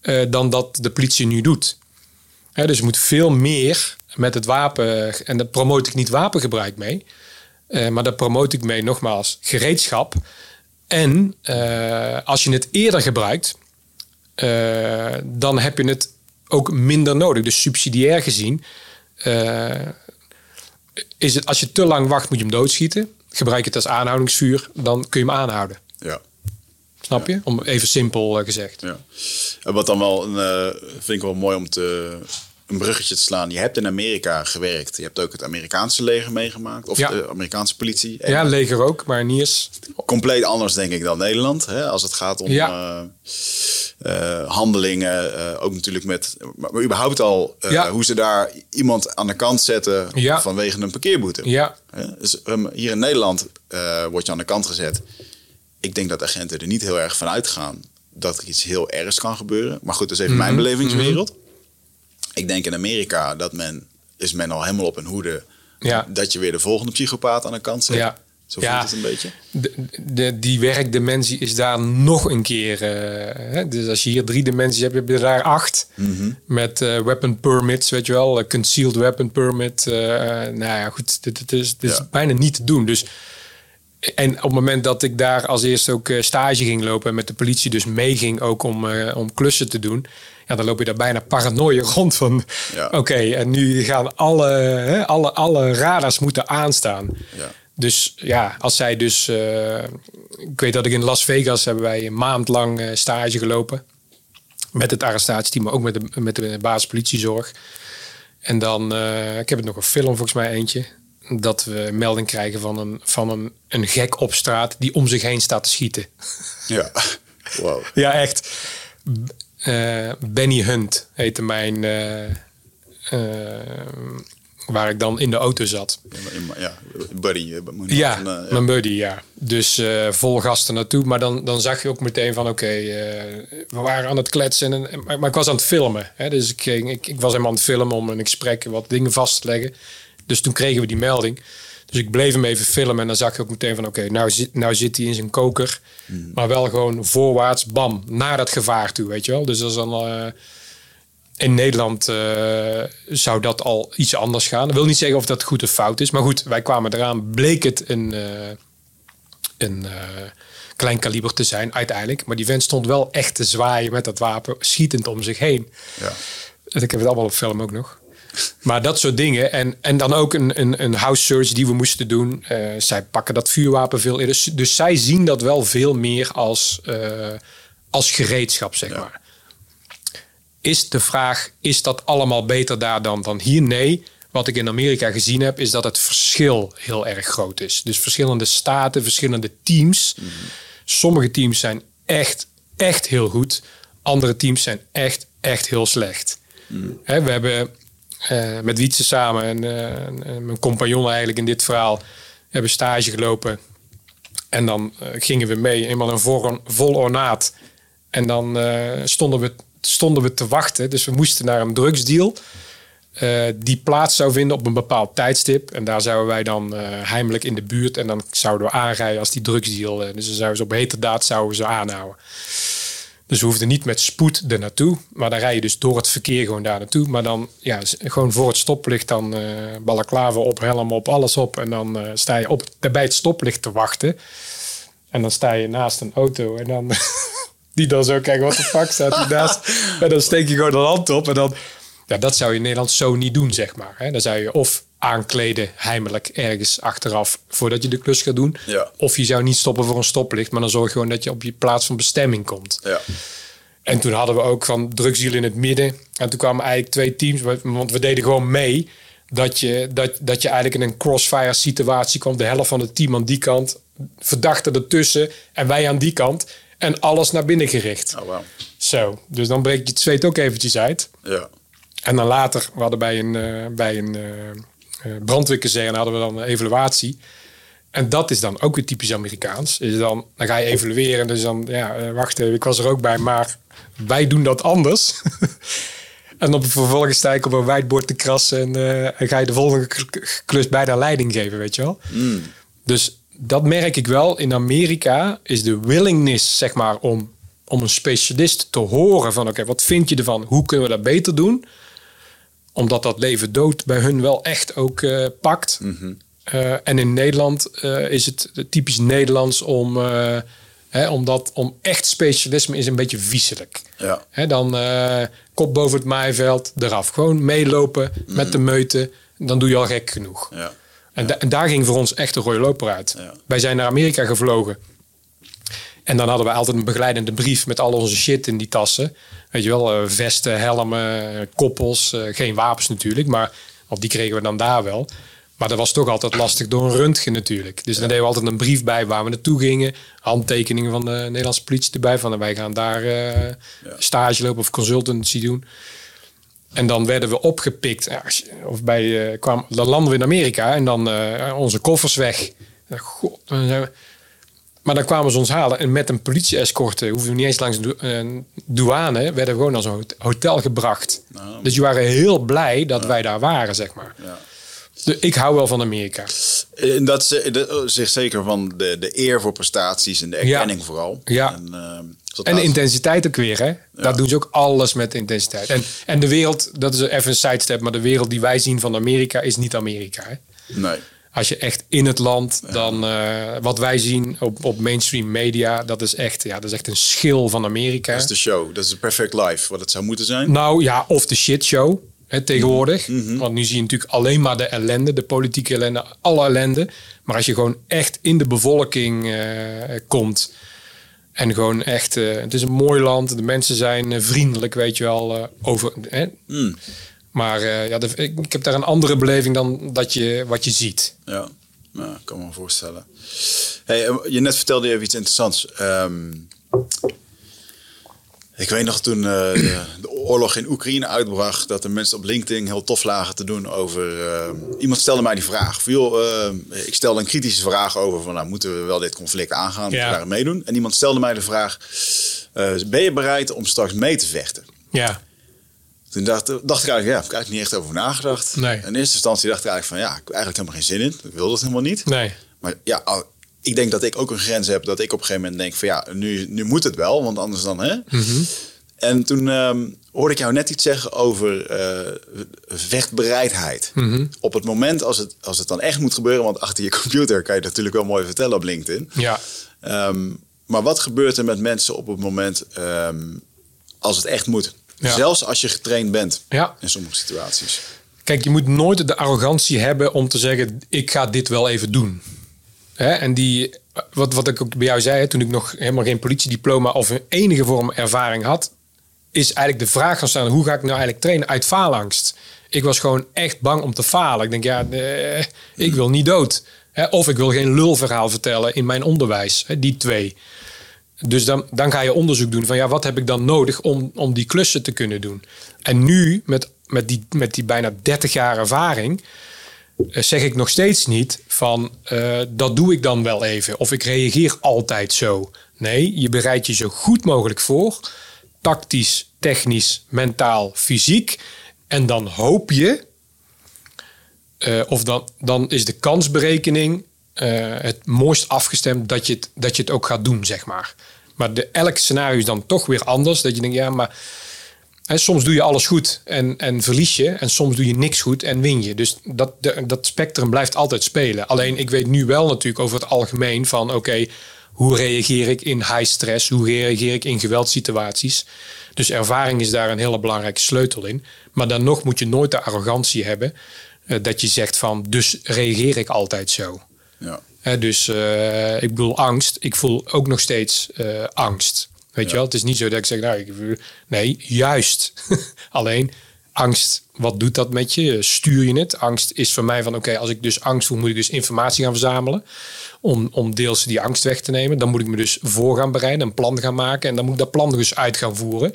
Speaker 2: eh, dan dat de politie nu doet. Hè, dus er moet veel meer met het wapen. En daar promoot ik niet wapengebruik mee. Eh, maar daar promoot ik mee nogmaals gereedschap. En eh, als je het eerder gebruikt, eh, dan heb je het ook minder nodig. Dus subsidiair gezien, is het als je te lang wacht, moet je hem doodschieten. Gebruik je het als aanhoudingsvuur, dan kun je hem aanhouden.
Speaker 1: Ja.
Speaker 2: Snap je? Om even simpel gezegd.
Speaker 1: Ja. En wat dan wel een, vind ik wel mooi om te, een bruggetje te slaan. Je hebt in Amerika gewerkt. Je hebt ook het Amerikaanse leger meegemaakt. Of
Speaker 2: Ja.
Speaker 1: de Amerikaanse politie. En
Speaker 2: Ja, leger ook, maar niet eens.
Speaker 1: Compleet anders denk ik dan Nederland. Hè, als het gaat om
Speaker 2: Ja.
Speaker 1: eh, eh, handelingen. eh, ook natuurlijk met... Maar, überhaupt al
Speaker 2: Ja.
Speaker 1: hoe ze daar iemand aan de kant zetten vanwege een parkeerboete.
Speaker 2: Ja,
Speaker 1: Dus, um, hier in Nederland word je aan de kant gezet. Ik denk dat agenten er niet heel erg van uitgaan dat er iets heel ergs kan gebeuren. Maar goed, dat is even
Speaker 2: Mhm,
Speaker 1: mijn belevingswereld. Ik denk in Amerika dat men is men al helemaal op een hoede
Speaker 2: Ja.
Speaker 1: dat je weer de volgende psychopaat aan de kant zet.
Speaker 2: Ja.
Speaker 1: Zo
Speaker 2: Ja.
Speaker 1: het een beetje.
Speaker 2: de, de, die werkdimensie is daar nog een keer. eh, hè? Dus als je hier drie dimensies hebt, heb je daar acht. Met eh, weapon permits, weet je wel. eh, concealed weapon permit. eh, nou ja, goed. Dit, dit is, dit is bijna niet te doen. Dus, en op het moment dat ik daar als eerste ook stage ging lopen... en met de politie dus meeging ook om, om klussen te doen... Ja, dan loop je daar bijna paranoia rond van...
Speaker 1: Ja.
Speaker 2: Oké, en nu gaan alle, hè, alle, alle radars moeten aanstaan.
Speaker 1: Ja.
Speaker 2: Dus ja, als zij dus... eh, ik weet dat ik in Las Vegas hebben wij een maand lang eh, stage gelopen. Met het arrestatieteam, maar ook met de, met de basispolitiezorg. En dan, eh, ik heb het nog een film volgens mij eentje. Dat we melding krijgen van een, van een, een gek op straat die om zich heen staat te schieten.
Speaker 1: Ja. Wow.
Speaker 2: Ja, echt. Eh, Benny Hunt heette mijn... eh, eh, waar ik dan in de auto zat.
Speaker 1: Ja, buddy.
Speaker 2: Ja,
Speaker 1: ja.
Speaker 2: mijn buddy, ja. Dus vol gasten naartoe. Maar dan, dan zag je ook meteen van, oké, we waren aan het kletsen. En, en- maar, maar ik was aan het filmen. Hè? Dus ik, ging, ik, ik was helemaal aan het filmen om een gesprek wat dingen vast te leggen. Dus toen kregen we die melding. Dus ik bleef hem even filmen. En dan zag je ook meteen van, oké, nou, zit, nou zit hij in zijn koker. Maar wel gewoon voorwaarts, bam, naar dat gevaar toe, weet je wel. Dus dat is dan... eh, in Nederland eh, zou dat al iets anders gaan. Dat wil niet zeggen of dat goed of fout is. Maar goed, wij kwamen eraan. Bleek het een, eh, een klein kaliber te zijn uiteindelijk. Maar die vent stond wel echt te zwaaien met dat wapen. Schietend om zich heen.
Speaker 1: Ja.
Speaker 2: En ik heb het allemaal op film ook nog. Maar dat soort dingen. En, en dan ook een, een, een house search die we moesten doen. Eh, zij pakken dat vuurwapen veel eerder. Dus, dus zij zien dat wel veel meer als, eh, als gereedschap, zeg
Speaker 1: Ja.
Speaker 2: maar. Is de vraag, is dat allemaal beter daar dan, dan hier? Nee. Wat ik in Amerika gezien heb, is dat het verschil heel erg groot is. Dus verschillende staten, verschillende teams. Sommige teams zijn echt, echt heel goed. Andere teams zijn echt, echt heel slecht. Hè, we hebben eh, met Wietse samen en eh, en mijn compagnon eigenlijk in dit verhaal hebben stage gelopen. En dan eh, gingen we mee, eenmaal een vol, ornaat. En dan stonden, we, stonden we te wachten. Dus we moesten naar een drugsdeal. die plaats zou vinden op een bepaald tijdstip. En daar zouden wij dan heimelijk in de buurt. En dan zouden we aanrijden als die drugsdeal. dus dan zouden ze op heterdaad zouden we ze aanhouden. Dus we hoefden niet met spoed er naartoe. Maar dan rij je dus door het verkeer gewoon daar naartoe. Maar dan ja, gewoon voor het stoplicht dan eh balaclava op, helm op, alles op. En dan eh, sta je op, bij het stoplicht te wachten. En dan sta je naast een auto en dan... die dan zo kijken, wat de fuck staat hier naast? En dan steek je gewoon de hand op en dan... Ja, dat zou je in Nederland zo niet doen, zeg maar. Hè? Dan zou je of aankleden, heimelijk ergens achteraf voordat je de klus gaat doen.
Speaker 1: Ja.
Speaker 2: Of je zou niet stoppen voor een stoplicht, maar dan zorg je gewoon dat je op je plaats van bestemming komt.
Speaker 1: Ja.
Speaker 2: En toen hadden we ook van drugsdeal in het midden. En toen kwamen eigenlijk twee teams, want we deden gewoon mee. Dat je, dat, dat je eigenlijk in een crossfire situatie kwam. De helft van het team aan die kant, verdachten ertussen en wij aan die kant. En alles naar binnen gericht.
Speaker 1: Oh, wauw.
Speaker 2: Zo, dus dan breek je het zweet ook eventjes uit.
Speaker 1: Ja.
Speaker 2: En dan later, we hadden bij een, eh bij een eh, brandweerkazerne hadden we dan een evaluatie. En dat is dan ook weer typisch Amerikaans. Is dan, dan ga je evalueren. Dus dan, ja, eh, wacht even, ik was er ook bij, maar wij doen dat anders. en op vervolgens sta ik op een whiteboard te krassen en, eh, en ga je de volgende klus bijna leiding geven, weet je wel. Dus dat merk ik wel. In Amerika is de willingness, zeg maar, om, om een specialist te horen van... oké, wat vind je ervan? Hoe kunnen we dat beter doen? Omdat dat leven dood bij hun wel echt ook eh, pakt. Eh, en in Nederland eh, is het typisch Nederlands om... hè, omdat, om echt specialisme is een beetje vieselijk.
Speaker 1: Ja.
Speaker 2: Dan kop boven het maaiveld, eraf. Gewoon meelopen met de meute. Dan doe je al gek genoeg.
Speaker 1: Ja.
Speaker 2: En, da- en daar ging voor ons echt de rode loper uit. Wij zijn naar Amerika gevlogen. En dan hadden we altijd een begeleidende brief met al onze shit in die tassen. Weet je wel, eh, vesten, helmen, koppels. eh, geen wapens natuurlijk, maar want die kregen we dan daar wel. Maar dat was toch altijd lastig door een röntgen natuurlijk. Dus dan deden we altijd een brief bij waar we naartoe gingen. Handtekeningen van de Nederlandse politie erbij. Van wij gaan daar eh, stage lopen of consultancy doen. En dan werden we opgepikt. Ja, Of bij, kwam, dan landen we in Amerika en dan onze koffers weg. God, dan zijn we- maar dan kwamen ze ons halen en met een politie-escorte, hoeven we niet eens langs dou- eh, douane, werden we gewoon naar zo'n hot- hotel gebracht.
Speaker 1: Nou.
Speaker 2: Dus die waren heel blij dat wij daar waren, zeg maar.
Speaker 1: Ja.
Speaker 2: De- ik hou wel van Amerika.
Speaker 1: En dat dat zegt zeker van de, de eer voor prestaties en de erkenning vooral.
Speaker 2: Ja.
Speaker 1: En, dat
Speaker 2: En de intensiteit ook weer, hè? Daar doen ze ook alles met intensiteit. En, en de wereld, dat is even een sidestep, maar de wereld die wij zien van Amerika is niet Amerika. Hè?
Speaker 1: Nee.
Speaker 2: Als je echt in het land, dan eh, wat wij zien op, op mainstream media, dat is echt, ja, dat is echt een schil van Amerika.
Speaker 1: Dat is de show. Dat is een perfect life, wat het zou moeten zijn.
Speaker 2: Nou ja, of de shitshow hè, tegenwoordig.
Speaker 1: Mhm.
Speaker 2: Want nu zie je natuurlijk alleen maar de ellende, de politieke ellende, alle ellende. Maar als je gewoon echt in de bevolking eh, komt en gewoon echt, eh, het is een mooi land, de mensen zijn vriendelijk, weet je wel, over. Hè?
Speaker 1: Mm.
Speaker 2: Maar eh, ja, de- ik, ik heb daar een andere beleving dan dat je wat je ziet.
Speaker 1: Ja, ik kan me voorstellen. Hey, eh, je net vertelde je even iets interessants. Ehm, ik weet nog toen eh, de, de oorlog in Oekraïne uitbracht... dat de mensen op LinkedIn heel tof lagen te doen over... iemand stelde mij die vraag. Eh, ik stelde een kritische vraag over... van nou, moeten we wel dit conflict aangaan? Moeten
Speaker 2: Ja.
Speaker 1: we daar meedoen? En iemand stelde mij de vraag... ben je bereid om straks mee te vechten?
Speaker 2: Ja,
Speaker 1: Toen dacht, dacht ik eigenlijk, ja, heb ik eigenlijk niet echt over nagedacht.
Speaker 2: Nee.
Speaker 1: In eerste instantie dacht ik eigenlijk van, ja, ik heb eigenlijk helemaal geen zin in. Ik wil dat helemaal niet.
Speaker 2: nee.
Speaker 1: Maar ja, ik denk dat ik ook een grens heb. Dat ik op een gegeven moment denk van, ja, nu, nu moet het wel. Want anders dan, hè. En toen ehm, hoorde ik jou net iets zeggen over eh, vechtbereidheid. Op het moment als het, als het dan echt moet gebeuren. Want achter je computer kan je het natuurlijk wel mooi vertellen op LinkedIn.
Speaker 2: Ja.
Speaker 1: Ehm, maar wat gebeurt er met mensen op het moment ehm, als het echt moet?
Speaker 2: Ja.
Speaker 1: Zelfs als je getraind bent
Speaker 2: Ja.
Speaker 1: in sommige situaties.
Speaker 2: Kijk, je moet nooit de arrogantie hebben om te zeggen: ik ga dit wel even doen. Hè? En die, wat, wat ik ook bij jou zei, hè, toen ik nog helemaal geen politiediploma of een enige vorm ervaring had, is eigenlijk de vraag gaan staan: hoe ga ik nou eigenlijk trainen uit faalangst? Ik was gewoon echt bang om te falen. Ik denk, ja, ik wil niet dood. Hè? Of ik wil geen lulverhaal vertellen in mijn onderwijs. Hè? Die twee. Dus dan, dan ga je onderzoek doen van ja, wat heb ik dan nodig om, om die klussen te kunnen doen. En nu, met, met, die, met die bijna 30 jaar ervaring, eh, zeg ik nog steeds niet van eh, dat doe ik dan wel even. Of ik reageer altijd zo. Nee, je bereidt je zo goed mogelijk voor. Tactisch, technisch, mentaal, fysiek. En dan hoop je, eh, of dan, dan is de kansberekening eh, het mooist afgestemd dat je het, dat je het ook gaat doen, zeg maar. Maar de, elk scenario is dan toch weer anders. Dat je denkt, ja, maar hè, soms doe je alles goed en, en verlies je. En soms doe je niks goed en win je. Dus dat, dat spectrum blijft altijd spelen. Alleen ik weet nu wel natuurlijk over het algemeen van... oké, hoe reageer ik in high stress? Hoe reageer ik in geweldssituaties? Dus ervaring is daar een hele belangrijke sleutel in. Maar dan nog moet je nooit de arrogantie hebben... eh, dat je zegt van, dus reageer ik altijd zo.
Speaker 1: Ja.
Speaker 2: Dus eh, ik bedoel angst. Ik voel ook nog steeds eh, angst. Weet je wel? Het is niet zo dat ik zeg, nou, ik, nee, juist. Alleen angst, wat doet dat met je? Stuur je het? Angst is voor mij van, oké, als ik dus angst voel, moet ik dus informatie gaan verzamelen. Om, om deels die angst weg te nemen. Dan moet ik me dus voor gaan bereiden, een plan gaan maken. En dan moet ik dat plan dus uit gaan voeren.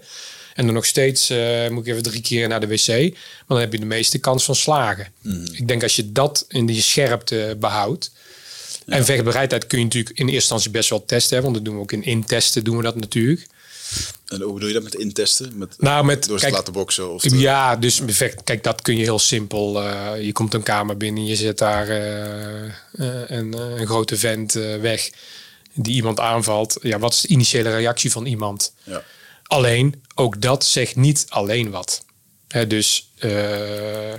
Speaker 2: En dan nog steeds eh, moet ik even drie keer naar de wc. Maar dan heb je de meeste kans van slagen. Ik denk als je dat in die scherpte behoudt. En vechtbereidheid kun je natuurlijk in eerste instantie best wel testen. Hè, want dat doen we ook in intesten doen we dat natuurlijk.
Speaker 1: En hoe bedoel je dat met intesten? Met,
Speaker 2: Nou, met,
Speaker 1: door te
Speaker 2: kijk,
Speaker 1: laten boksen? Of te-
Speaker 2: ja, dus vecht, kijk, dat kun je heel simpel. eh, je komt een kamer binnen, je zet daar eh, eh, een, eh, een grote vent eh, weg die iemand aanvalt. Ja, wat is de initiële reactie van iemand?
Speaker 1: Ja.
Speaker 2: Alleen, ook dat zegt niet alleen wat. Dus, eh,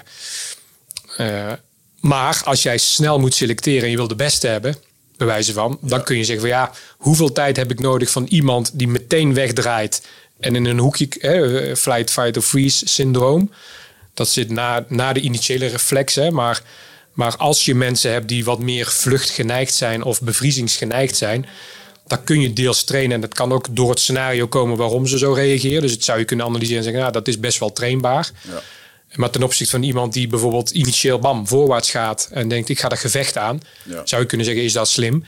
Speaker 2: eh, maar als jij snel moet selecteren en je wil de beste hebben, bij wijze van, dan kun je zeggen van ja, hoeveel tijd heb ik nodig van iemand die meteen wegdraait en in een hoekje, hè, flight, fight of freeze syndroom. Dat zit na, na de initiële reflex, hè, maar, maar als je mensen hebt die wat meer vluchtgeneigd zijn of bevriezingsgeneigd zijn, dan kun je deels trainen. En dat kan ook door het scenario komen waarom ze zo reageren. Dus het zou je kunnen analyseren en zeggen, nou, dat is best wel trainbaar.
Speaker 1: Ja.
Speaker 2: Maar ten opzichte van iemand die bijvoorbeeld initieel bam voorwaarts gaat en denkt ik ga dat gevecht aan,
Speaker 1: Ja.
Speaker 2: zou je kunnen zeggen is dat slim?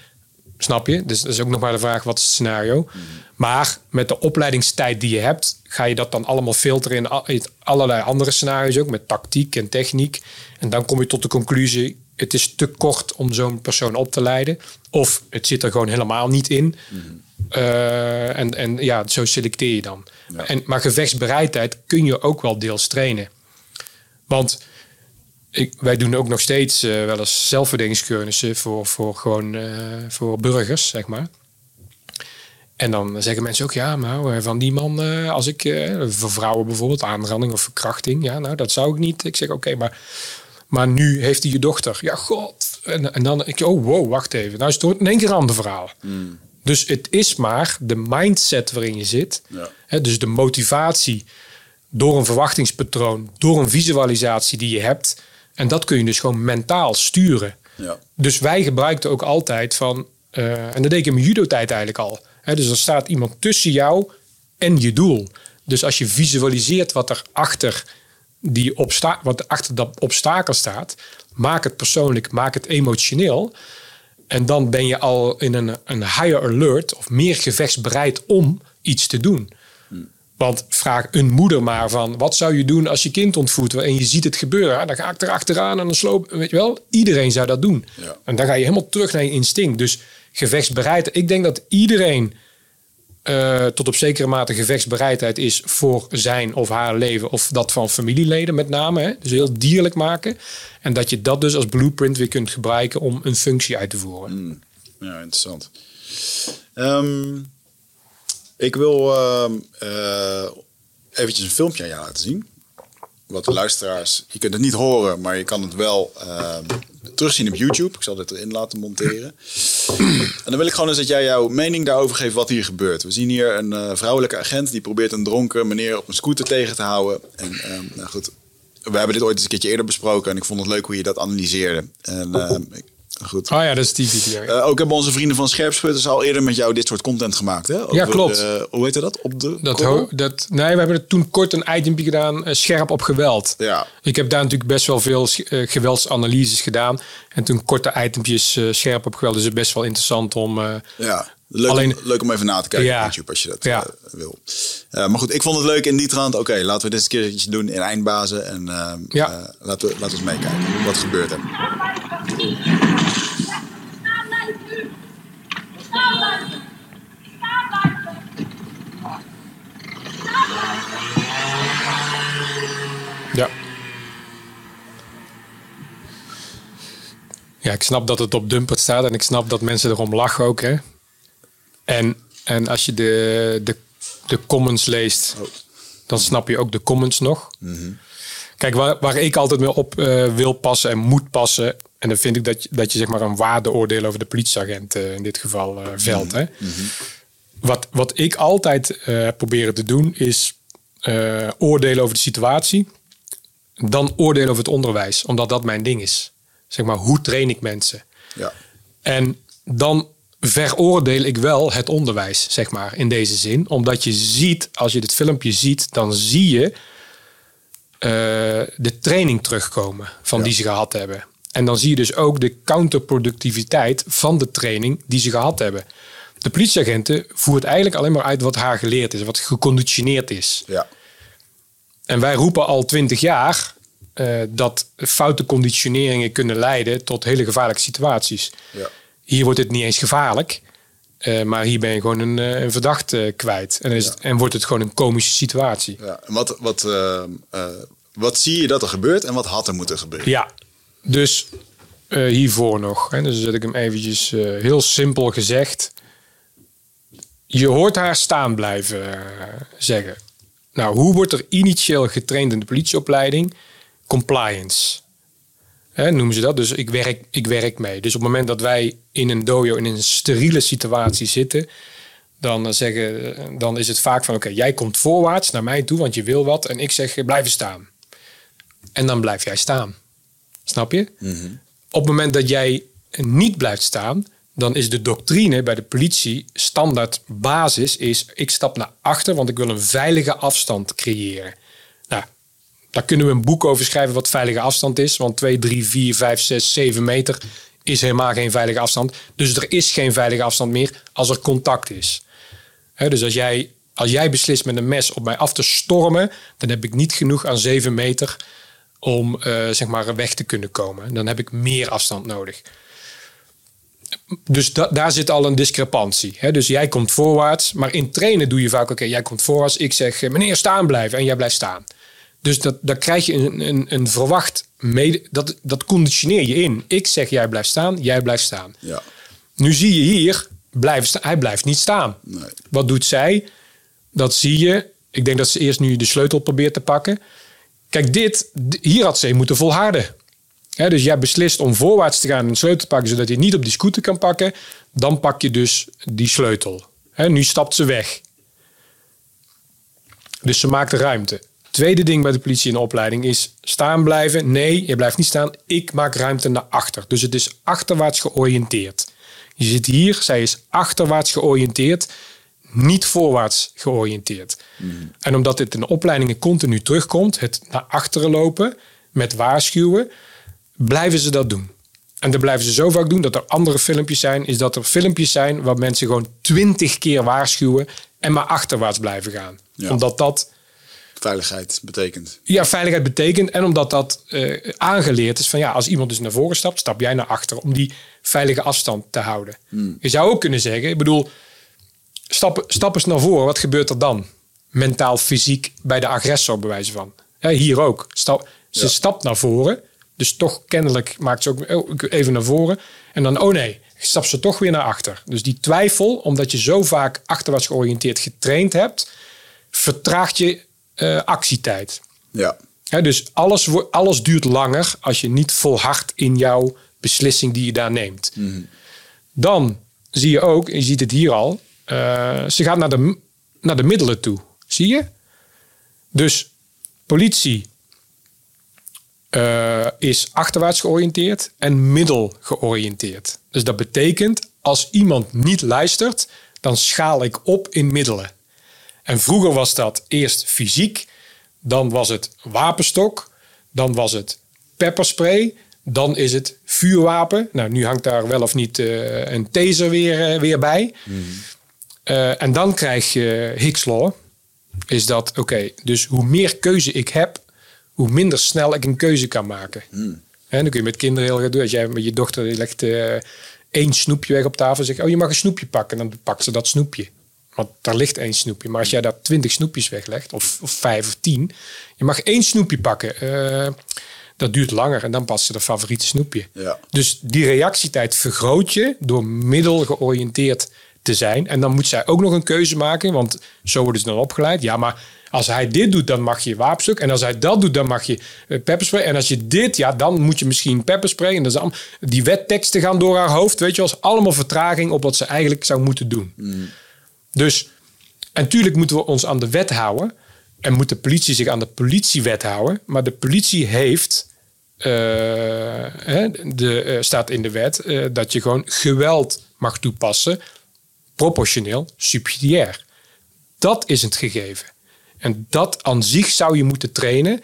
Speaker 2: Snap je? Dus dat is ook nog maar de vraag wat is het scenario. Maar met de opleidingstijd die je hebt, ga je dat dan allemaal filteren in allerlei andere scenario's ook met tactiek en techniek. En dan kom je tot de conclusie het is te kort om zo'n persoon op te leiden. Of het zit er gewoon helemaal niet in. Eh, en, en ja, zo selecteer je dan.
Speaker 1: Ja.
Speaker 2: En, maar gevechtsbereidheid kun je ook wel deels trainen. Want ik, wij doen ook nog steeds eh, wel eens zelfverdedigingscursussen voor, voor gewoon eh, voor burgers, zeg maar. En dan zeggen mensen ook, ja, nou, eh, van die man, als ik, voor vrouwen bijvoorbeeld, aanranding of verkrachting, ja, nou, dat zou ik niet. Ik zeg, oké, maar, maar nu heeft hij je dochter. Ja, god. En, en dan, ik, oh, wow, wacht even. Nou is het in één keer een ander verhaal. Dus het is maar de mindset waarin je zit.
Speaker 1: Ja.
Speaker 2: Hè, dus de motivatie door een verwachtingspatroon, door een visualisatie die je hebt. En dat kun je dus gewoon mentaal sturen.
Speaker 1: Ja.
Speaker 2: Dus wij gebruikten ook altijd van, eh, en dat deed ik in mijn judo-tijd eigenlijk al. Hè, dus er staat iemand tussen jou en je doel. Dus als je visualiseert wat er achter, die obsta wat er achter dat obstakel staat, maak het persoonlijk, maak het emotioneel. En dan ben je al in een, een higher alert of meer gevechtsbereid om iets te doen. Want vraag een moeder maar van wat zou je doen als je kind ontvoert en je ziet het gebeuren. Ja, Dan ga ik er achteraan en dan sloop. Weet je wel, iedereen zou dat doen.
Speaker 1: Ja.
Speaker 2: En dan ga je helemaal terug naar je instinct. Dus gevechtsbereid. Ik denk dat iedereen eh, tot op zekere mate gevechtsbereidheid is voor zijn of haar leven of dat van familieleden met name. Hè? Dus heel dierlijk maken. En dat je dat dus als blueprint weer kunt gebruiken om een functie uit te voeren.
Speaker 1: Ja, interessant. Ehm, ik wil ehm eh, eventjes een filmpje aan jou laten zien. Wat de luisteraars, je kunt het niet horen, maar je kan het wel ehm, terugzien op YouTube. Ik zal dit erin laten monteren. en dan wil ik gewoon eens dat jij jouw mening daarover geeft wat hier gebeurt. We zien hier een eh, vrouwelijke agent die probeert een dronken meneer op een scooter tegen te houden. En ehm, nou goed, we hebben dit ooit eens een keertje eerder besproken en ik vond het leuk hoe je dat analyseerde. En ik- goed.
Speaker 2: Oh ja, dat is die video.
Speaker 1: Eh, ook hebben onze vrienden van Scherpschutters al eerder met jou dit soort content gemaakt. Hè? Over,
Speaker 2: klopt.
Speaker 1: eh, hoe heet dat? Op de
Speaker 2: Dat, ho- dat, nee, we hebben er toen kort een itempje gedaan, eh, scherp op geweld.
Speaker 1: Ja.
Speaker 2: Ik heb daar natuurlijk best wel veel eh, geweldsanalyses gedaan. En toen korte itempjes scherp op geweld. Dus het is best wel interessant om...
Speaker 1: Ja, leuk,
Speaker 2: Alleen-
Speaker 1: om, leuk om even na te kijken
Speaker 2: Ja.
Speaker 1: op YouTube als je dat
Speaker 2: Ja.
Speaker 1: eh, wil. Eh, maar goed, ik vond het leuk in die trant. Oké, laten we dit eens een keertje doen in eindbazen. En
Speaker 2: Ja.
Speaker 1: eh, laten, we, laten we eens meekijken wat gebeurt er.
Speaker 2: Ja. Ja, ik snap dat het op Dumpert staat en ik snap dat mensen erom lachen ook. Hè? En, en als je de, de, de comments leest, dan snap je ook de comments nog. Kijk, waar, waar ik altijd mee op eh, wil passen en moet passen. En dan vind ik dat je, dat je zeg maar een waardeoordeel over de politieagent eh, in dit geval velt. Hè? Wat, wat ik altijd probeer te doen is oordelen over de situatie dan oordelen over het onderwijs, omdat dat mijn ding is. Zeg maar, hoe train ik mensen?
Speaker 1: Ja.
Speaker 2: En dan veroordeel ik wel het onderwijs, zeg maar, in deze zin. Omdat je ziet, als je dit filmpje ziet, dan zie je eh, de training terugkomen van
Speaker 1: Ja.
Speaker 2: die ze gehad hebben. En dan zie je dus ook de counterproductiviteit van de training die ze gehad hebben. De politieagenten voert eigenlijk alleen maar uit wat haar geleerd is, wat geconditioneerd is.
Speaker 1: Ja.
Speaker 2: En wij roepen al twintig jaar eh, dat foute conditioneringen kunnen leiden tot hele gevaarlijke situaties.
Speaker 1: Ja.
Speaker 2: Hier wordt het niet eens gevaarlijk, eh, maar hier ben je gewoon een, eh, een verdachte kwijt. En, is het, en wordt het gewoon een komische situatie.
Speaker 1: ja. En wat, wat, eh, eh, wat zie je dat er gebeurt en wat had er moeten gebeuren?
Speaker 2: Ja, dus eh, hiervoor nog. Hè, dus dan zet ik hem eventjes eh, heel simpel gezegd. Je hoort haar staan blijven eh, zeggen. Nou, hoe wordt er initieel getraind in de politieopleiding? Compliance. Hè, noemen ze dat. Dus ik werk, ik werk mee. Dus op het moment dat wij in een dojo in een steriele situatie zitten, dan, eh, zeggen, dan is het vaak van: oké, jij komt voorwaarts naar mij toe, want je wil wat. En ik zeg: eh, blijven staan. En dan blijf jij staan. Snap je? Op het moment dat jij niet blijft staan, dan is de doctrine bij de politie standaard basis is: ik stap naar achter, want ik wil een veilige afstand creëren. Daar kunnen we een boek over schrijven wat veilige afstand is, want 2, 3, 4, 5, 6, 7 meter is helemaal geen veilige afstand. Dus er is geen veilige afstand meer als er contact is. Dus als jij, als jij beslist met een mes op mij af te stormen, dan heb ik niet genoeg aan 7 meter om eh, zeg maar weg te kunnen komen. Dan heb ik meer afstand nodig. Dus da- daar zit al een discrepantie. Hè? Dus jij komt voorwaarts, maar in trainen doe je vaak: oké, jij komt voorwaarts, ik zeg eh, meneer staan blijven en jij blijft staan. Dus dat, daar krijg je een, een, een verwacht mede, dat, dat conditioneer je in. Ik zeg jij blijft staan, jij blijft staan.
Speaker 1: Ja.
Speaker 2: Nu zie je hier, blijven sta- hij blijft niet staan.
Speaker 1: Nee.
Speaker 2: Wat doet zij? Dat zie je. Ik denk dat ze eerst nu de sleutel probeert te pakken. Kijk, dit, hier had ze moeten volharden. Dus jij beslist om voorwaarts te gaan en een sleutel te pakken, zodat je niet op die scooter kan pakken. Dan pak je dus die sleutel. Nu stapt ze weg. Dus ze maakt ruimte. Tweede ding bij de politie in de opleiding is staan blijven. Nee, je blijft niet staan. Ik maak ruimte naar achter. Dus het is achterwaarts georiënteerd. Je zit hier, zij is achterwaarts georiënteerd, niet voorwaarts georiënteerd. En omdat dit in de opleidingen continu terugkomt, het naar achteren lopen met waarschuwen, blijven ze dat doen. En dat blijven ze zo vaak doen dat er andere filmpjes zijn, is dat er filmpjes zijn waar mensen gewoon twintig keer waarschuwen en maar achterwaarts blijven gaan.
Speaker 1: Ja.
Speaker 2: Omdat dat
Speaker 1: Veiligheid betekent.
Speaker 2: ja, veiligheid betekent. En omdat dat eh, aangeleerd is van ja, als iemand dus naar voren stapt, stap jij naar achter om die veilige afstand te houden. Je zou ook kunnen zeggen, ik bedoel, stap, stap eens naar voren, wat gebeurt er dan? Mentaal, fysiek, bij de agressor bewijzen van. Ja, hier ook. Stap, ze
Speaker 1: Ja.
Speaker 2: stapt naar voren, dus toch kennelijk maakt ze ook oh, even naar voren. En dan, oh nee, stapt ze toch weer naar achter. Dus die twijfel, omdat je zo vaak achterwaarts georiënteerd getraind hebt, vertraagt je eh, actietijd.
Speaker 1: Ja.
Speaker 2: Dus alles, alles duurt langer als je niet volhardt in jouw beslissing die je daar neemt. Dan zie je ook, je ziet het hier al, eh, ze gaat naar de, naar de middelen toe. Zie je? Dus politie eh, is achterwaarts georiënteerd en middel georiënteerd. Dus dat betekent, als iemand niet luistert, dan schaal ik op in middelen. En vroeger was dat eerst fysiek, dan was het wapenstok, dan was het pepperspray, dan is het vuurwapen. Nou, nu hangt daar wel of niet eh, een taser weer, eh, weer bij. Eh, en dan krijg je Hicks Law. Is dat, oké, dus hoe meer keuze ik heb, hoe minder snel ik een keuze kan maken. Hè, dan kun je met kinderen heel goed doen. Als jij met je dochter legt één snoepje weg op tafel en zegt, oh je mag een snoepje pakken. Dan pakt ze dat snoepje. Want daar ligt één snoepje. Maar als jij daar twintig snoepjes weglegt, of, of vijf of tien, je mag één snoepje pakken. Eh, dat duurt langer en dan past ze de favoriete snoepje.
Speaker 1: Ja.
Speaker 2: Dus die reactietijd vergroot je door middel georiënteerd te zijn. En dan moet zij ook nog een keuze maken, want zo worden ze dan opgeleid. Ja, maar als hij dit doet, dan mag je wapenstuk. En als hij dat doet, dan mag je eh, pepperspray. En als je dit, ja, dan moet je misschien pepperspray. En allemaal, die wetteksten gaan door haar hoofd. Weet je, als allemaal vertraging op wat ze eigenlijk zou moeten doen. Dus, en tuurlijk moeten we ons aan de wet houden. En moet de politie zich aan de politiewet houden. Maar de politie heeft, eh, de, eh, staat in de wet, eh, dat je gewoon geweld mag toepassen. Proportioneel, subsidiair. Dat is het gegeven. En dat aan zich zou je moeten trainen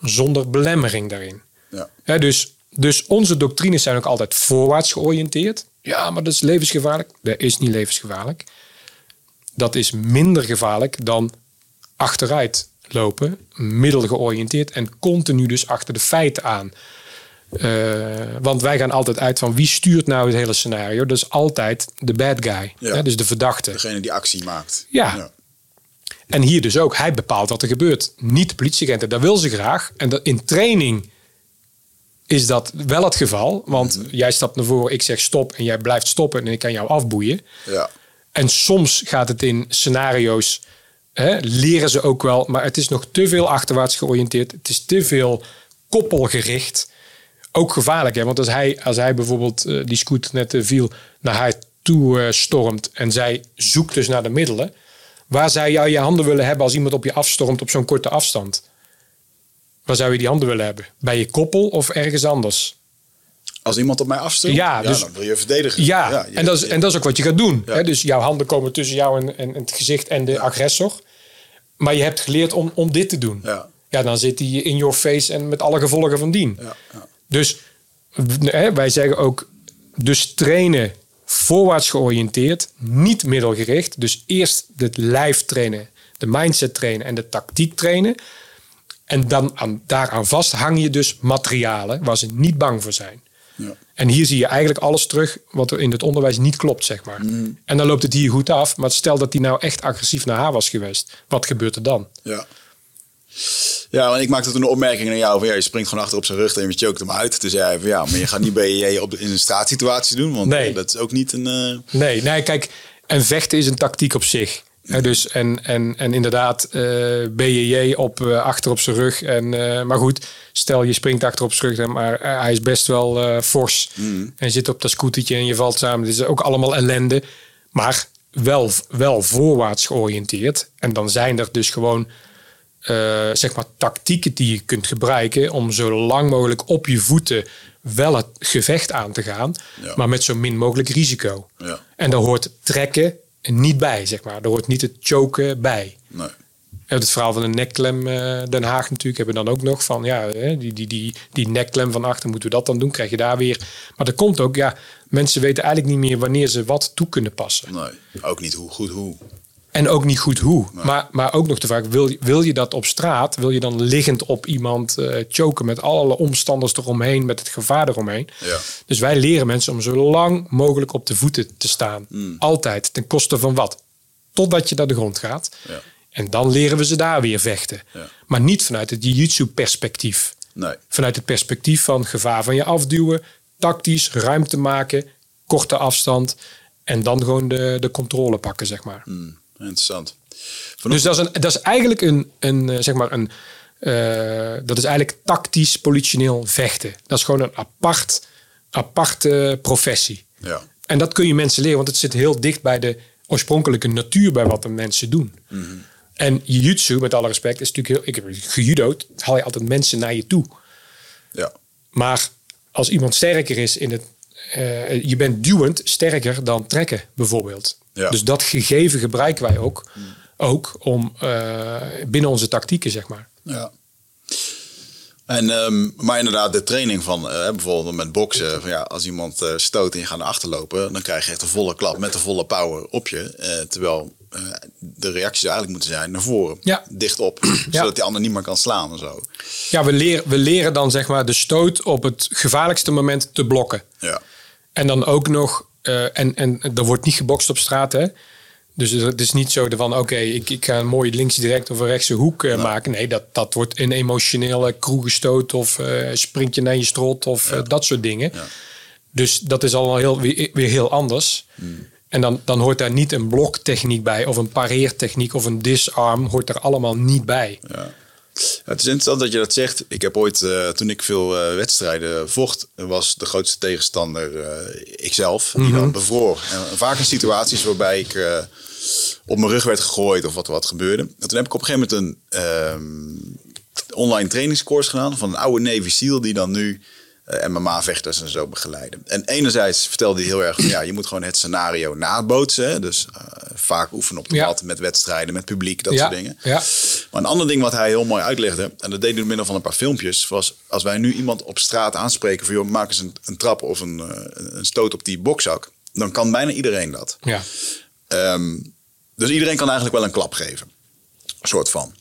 Speaker 2: zonder belemmering daarin.
Speaker 1: Ja.
Speaker 2: Hè, dus, dus onze doctrines zijn ook altijd voorwaarts georiënteerd. Ja, maar dat is levensgevaarlijk. Dat is niet levensgevaarlijk. Dat is minder gevaarlijk dan achteruit lopen, middelgeoriënteerd en continu dus achter de feiten aan. Eh, want wij gaan altijd uit van wie stuurt nou het hele scenario. Dat is altijd de bad guy,
Speaker 1: Ja.
Speaker 2: hè, dus de verdachte.
Speaker 1: Degene die actie maakt.
Speaker 2: Ja. En hier dus ook, hij bepaalt wat er gebeurt. Niet de politieagenten, dat wil ze graag. En dat, in training is dat wel het geval. Want jij stapt naar voren, ik zeg stop en jij blijft stoppen en ik kan jou afboeien.
Speaker 1: Ja.
Speaker 2: En soms gaat het in scenario's, hè, leren ze ook wel, maar het is nog te veel achterwaarts georiënteerd. Het is te veel koppelgericht. Ook gevaarlijk, hè? want als hij, als hij bijvoorbeeld eh, die scooter net eh, viel, naar haar toe eh, stormt en zij zoekt dus naar de middelen. Waar zou jij je handen willen hebben als iemand op je afstormt op zo'n korte afstand? Waar zou je die handen willen hebben? Bij je koppel of ergens anders?
Speaker 1: Als iemand op mij afstuurt,
Speaker 2: Ja,
Speaker 1: ja,
Speaker 2: dus-
Speaker 1: dan wil je verdedigen.
Speaker 2: Ja,
Speaker 1: je-
Speaker 2: en, dat is, en dat is ook wat je gaat doen.
Speaker 1: Ja.
Speaker 2: Hè? Dus jouw handen komen tussen jou en, en het gezicht en de agressor. Maar je hebt geleerd om, om dit te doen.
Speaker 1: Ja.
Speaker 2: ja, dan zit hij in your face en met alle gevolgen van dien.
Speaker 1: Ja, ja.
Speaker 2: Dus hè, wij zeggen ook, dus trainen voorwaarts georiënteerd, niet middelgericht. Dus eerst het lijf trainen, de mindset trainen en de tactiek trainen. En dan aan, daaraan vast hang je dus materialen waar ze niet bang voor zijn.
Speaker 1: Ja.
Speaker 2: En hier zie je eigenlijk alles terug wat er in het onderwijs niet klopt, zeg maar. En dan loopt het hier goed af. Maar stel dat hij nou echt agressief naar haar was geweest. Wat gebeurt er dan?
Speaker 1: Ja. Ja, want ik maakte toen een opmerking naar jou van ja, je springt gewoon achter op zijn rug en je chokt hem uit. Dus jij van ja, maar je gaat niet BJJ op de, in een straatsituatie doen, want
Speaker 2: Nee.
Speaker 1: eh, dat is ook niet een. eh,
Speaker 2: Nee, nee, kijk, en vechten is een tactiek op zich. Dus en, en, en inderdaad, eh BJJ op, eh, achter op zijn rug. En, eh, maar goed, stel je springt achter op zijn rug, maar hij is best wel fors. En je zit op dat scootertje en je valt samen. Dit is ook allemaal ellende. Maar wel, wel voorwaarts georiënteerd. En dan zijn er dus gewoon zeg maar tactieken die je kunt gebruiken om zo lang mogelijk op je voeten wel het gevecht aan te gaan,
Speaker 1: Ja.
Speaker 2: maar met zo min mogelijk risico.
Speaker 1: Ja.
Speaker 2: En daar hoort trekken niet bij, zeg maar. Daar hoort niet het choken bij.
Speaker 1: nee.
Speaker 2: Het verhaal van de nekklem eh, Den Haag natuurlijk. Hebben we dan ook nog van, ja, die, die, die, die nekklem van achter, moeten we dat dan doen? Krijg je daar weer. Maar er komt ook, ja, mensen weten eigenlijk niet meer wanneer ze wat toe kunnen passen.
Speaker 1: Nee, ook niet hoe goed hoe.
Speaker 2: En ook niet goed hoe. Maar, maar ook nog de vraag, wil, je- wil je dat op straat? Wil je dan liggend op iemand eh choken met alle omstanders eromheen, met het gevaar eromheen?
Speaker 1: Ja.
Speaker 2: Dus wij leren mensen om zo lang mogelijk op de voeten te staan.
Speaker 1: Hmm.
Speaker 2: Altijd, ten koste van wat? Totdat je naar de grond gaat.
Speaker 1: Ja.
Speaker 2: En dan leren we ze daar weer vechten.
Speaker 1: Ja.
Speaker 2: Maar niet vanuit het jiu-jitsu perspectief.
Speaker 1: Nee.
Speaker 2: Vanuit het perspectief van gevaar van je afduwen, tactisch, ruimte maken, korte afstand. En dan gewoon de, de controle pakken, zeg maar.
Speaker 1: Hm, interessant.
Speaker 2: Dus dat is, een, dat is eigenlijk een, een eh, zeg maar een, eh, dat is eigenlijk tactisch politioneel vechten. Dat is gewoon een apart, aparte professie.
Speaker 1: Ja.
Speaker 2: En dat kun je mensen leren, want het zit heel dicht bij de oorspronkelijke natuur bij wat de mensen doen. En jiu-jitsu, met alle respect, is natuurlijk heel. Ik heb gejudo'd, haal je altijd mensen naar je toe.
Speaker 1: Ja.
Speaker 2: Maar als iemand sterker is in het. eh, je bent duwend sterker dan trekken, bijvoorbeeld.
Speaker 1: Ja.
Speaker 2: Dus dat gegeven gebruiken wij ook. Ook om eh, binnen onze tactieken, zeg maar.
Speaker 1: Ja. En, ehm, maar inderdaad, de training van eh, bijvoorbeeld met boksen. Van, ja, als iemand eh, stoot en je gaat naar achter lopen, dan krijg je echt een volle klap met de volle power op je. Terwijl de reactie zou eigenlijk moeten zijn naar voren.
Speaker 2: Ja.
Speaker 1: Dicht op. Zodat die ander niet meer kan slaan en zo.
Speaker 2: Ja, we leren, we leren dan zeg maar de stoot op het gevaarlijkste moment te blokken.
Speaker 1: Ja.
Speaker 2: En dan ook nog, eh, en, en er wordt niet gebokst op straat, hè? Dus het is niet zo van, oké, ik, ik ga een mooie links direct of een rechtse hoek eh, maken. Nee, dat, dat wordt een emotionele kroegestoot of eh sprint je naar je strot of dat soort dingen. Dus dat is allemaal heel, weer, weer heel anders. En dan, dan hoort daar niet een bloktechniek bij of een pareertechniek of een disarm hoort er allemaal niet bij.
Speaker 1: Ja. Het is interessant dat je dat zegt. Ik heb ooit, eh, toen ik veel eh, wedstrijden vocht, was de grootste tegenstander eh, ikzelf, die dan bevroor. En vaak in situaties waarbij ik op mijn rug werd gegooid of wat, wat gebeurde. En toen heb ik op een gegeven moment een ehm, online trainingscourse gedaan van een oude Navy SEAL die dan nu MMA-vechters en zo begeleiden. En enerzijds vertelde hij heel erg van ja, je moet gewoon het scenario nabootsen. Hè? Dus uh, vaak oefenen op de
Speaker 2: Ja.
Speaker 1: mat met wedstrijden, met publiek, dat
Speaker 2: ja,
Speaker 1: soort dingen.
Speaker 2: Ja.
Speaker 1: Maar een ander ding wat hij heel mooi uitlegde, en dat deed hij door middel van een paar filmpjes, was als wij nu iemand op straat aanspreken van joh, maak eens een, een trap of een, eh, een stoot op die bokzak, dan kan bijna iedereen dat.
Speaker 2: ja.
Speaker 1: Ehm, dus iedereen kan eigenlijk wel een klap geven. Een soort van.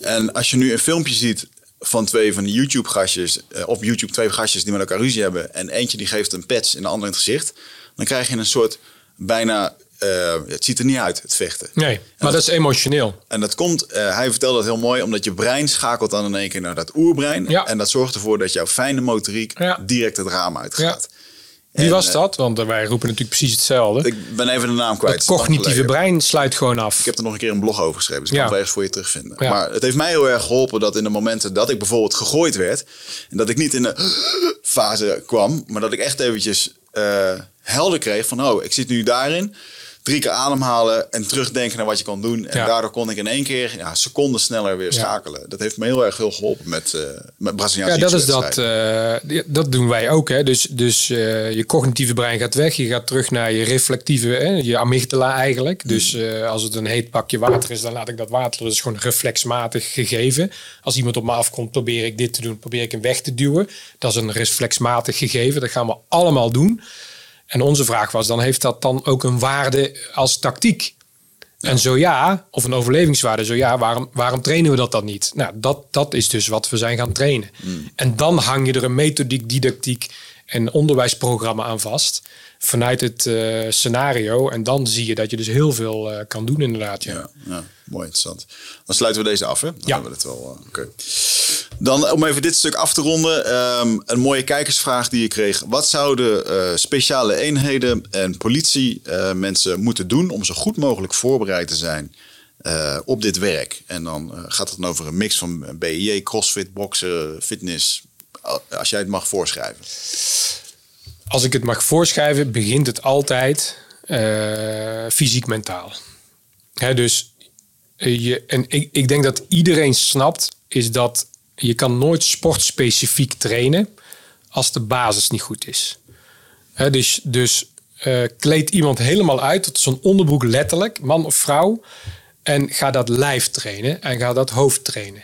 Speaker 1: En als je nu een filmpje ziet van twee van die YouTube-gastjes, eh, op YouTube twee gastjes die met elkaar ruzie hebben, en eentje die geeft een pets in de ander in het gezicht, dan krijg je een soort bijna, eh, het ziet er niet uit, het vechten.
Speaker 2: Nee, maar dat is emotioneel.
Speaker 1: En dat komt, eh, hij vertelde dat heel mooi, omdat je brein schakelt dan in één keer naar dat oerbrein.
Speaker 2: Ja.
Speaker 1: En dat zorgt ervoor dat jouw fijne motoriek
Speaker 2: Ja.
Speaker 1: direct het raam uitgaat.
Speaker 2: Wie
Speaker 1: En,
Speaker 2: was
Speaker 1: eh,
Speaker 2: dat? Want wij roepen natuurlijk precies hetzelfde.
Speaker 1: Ik ben even de naam kwijt.
Speaker 2: Het cognitieve brein sluit gewoon af.
Speaker 1: Ik heb er nog een keer een blog over geschreven, dus ik
Speaker 2: Ja.
Speaker 1: kan het ergens voor je terugvinden.
Speaker 2: Ja.
Speaker 1: Maar het heeft mij heel erg geholpen dat in de momenten dat ik bijvoorbeeld gegooid werd... en dat ik niet in de fase kwam, maar dat ik echt eventjes eh, helder kreeg van... oh, ik zit nu daarin, drie keer ademhalen en terugdenken naar wat je kan doen. En
Speaker 2: Ja.
Speaker 1: daardoor kon ik in één keer ja, seconden sneller weer
Speaker 2: Ja.
Speaker 1: schakelen. Dat heeft me heel erg veel geholpen met, eh met Braziliaanse
Speaker 2: Ja, dat is dat. eh, dat doen wij ook. Hè. Dus, dus eh, je cognitieve brein gaat weg. Je gaat terug naar je reflectieve, hè, je amygdala eigenlijk. Dus eh, als het een heet pakje water is, dan laat ik dat water. Dat is gewoon reflexmatig gegeven. Als iemand op me afkomt, probeer ik dit te doen. Probeer ik hem weg te duwen. Dat is een reflexmatig gegeven. Dat gaan we allemaal doen. En onze vraag was dan, heeft dat dan ook een waarde als tactiek? En zo ja, of een overlevingswaarde, zo ja, waarom, waarom trainen we dat dan niet? Nou, dat, dat is dus wat we zijn gaan trainen. En dan hang je er een methodiek, didactiek en onderwijsprogramma aan vast. Vanuit het eh, scenario. En dan zie je dat je dus heel veel eh, kan doen inderdaad. Ja.
Speaker 1: Ja, ja, mooi interessant. Dan sluiten we deze af, hè? Dan
Speaker 2: Ja.
Speaker 1: hebben we het wel. Oké. Dan om even dit stuk af te ronden, ehm, een mooie kijkersvraag die je kreeg. Wat zouden speciale eenheden en politie mensen moeten doen om zo goed mogelijk voorbereid te zijn op dit werk? En dan gaat het dan over een mix van BIJ, crossfit, boksen, fitness. Als jij het mag voorschrijven.
Speaker 2: Als ik het mag voorschrijven, begint het altijd eh, fysiek-mentaal. Dus eh, je, en ik, ik denk dat iedereen snapt, is dat je kan nooit sportspecifiek trainen als de basis niet goed is. Dus dus eh, kleed iemand helemaal uit, tot zo'n onderbroek letterlijk, man of vrouw, en ga dat lijf trainen en ga dat hoofd trainen.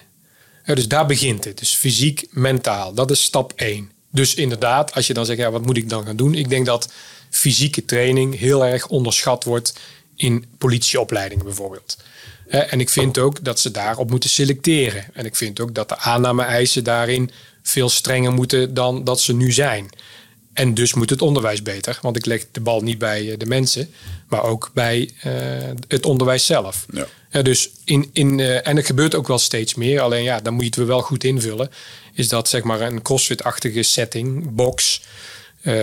Speaker 2: Dus daar begint het. Dus fysiek, mentaal. Dat is stap 1. Dus inderdaad, als je dan zegt, ja, wat moet ik dan gaan doen? Ik denk dat fysieke training heel erg onderschat wordt in politieopleidingen bijvoorbeeld. En ik vind ook dat ze daarop moeten selecteren. En ik vind ook dat de aanname-eisen daarin veel strenger moeten dan dat ze nu zijn. En dus moet het onderwijs beter. Want ik leg de bal niet bij eh, de mensen, maar ook bij eh, het onderwijs zelf.
Speaker 1: Ja.
Speaker 2: Ja, dus in, in, eh, en het gebeurt ook wel steeds meer. Alleen ja, dan moet je het wel goed invullen. Is dat zeg maar een crossfit-achtige setting, box.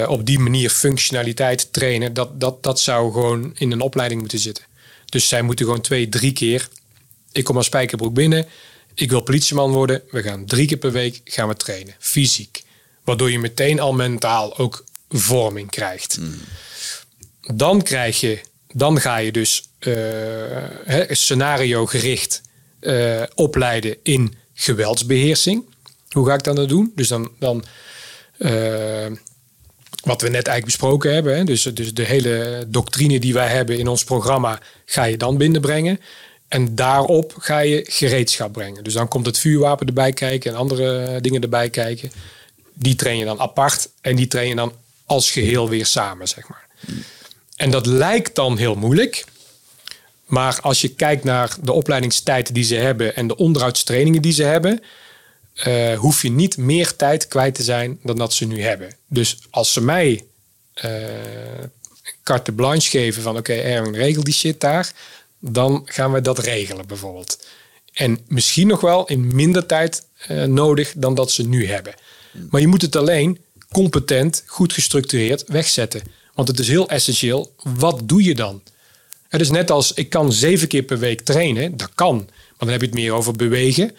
Speaker 2: op die manier functionaliteit trainen. Dat, dat, dat zou gewoon in een opleiding moeten zitten. Dus zij moeten gewoon twee, drie keer. Ik kom als spijkerbroek binnen. Ik wil politieman worden. We gaan drie keer per week gaan we trainen. Fysiek. Waardoor je meteen al mentaal ook vorming krijgt. Dan krijg je, dan ga je dus hè, scenario gericht eh, opleiden in geweldsbeheersing. Hoe ga ik dat doen? Dus dan, dan eh, wat we net eigenlijk besproken hebben. Dus, dus de hele doctrine die wij hebben in ons programma ga je dan binnenbrengen. En daarop ga je gereedschap brengen. Dus dan komt het vuurwapen erbij kijken en andere dingen erbij kijken. Die train je dan apart en die train je dan als geheel weer samen, zeg maar. En dat lijkt dan heel moeilijk. Maar als je kijkt naar de opleidingstijd die ze hebben en de onderhoudstrainingen die ze hebben, eh, hoef je niet meer tijd kwijt te zijn dan dat ze nu hebben. Dus als ze mij eh carte blanche geven van oké, Erwin, regel die shit daar, dan gaan we dat regelen bijvoorbeeld. En misschien nog wel in minder tijd eh, nodig dan dat ze nu hebben. Maar je moet het alleen competent, goed gestructureerd wegzetten. Want het is heel essentieel, wat doe je dan? Het is net als ik kan zeven keer per week trainen, dat kan. Maar dan heb je het meer over bewegen.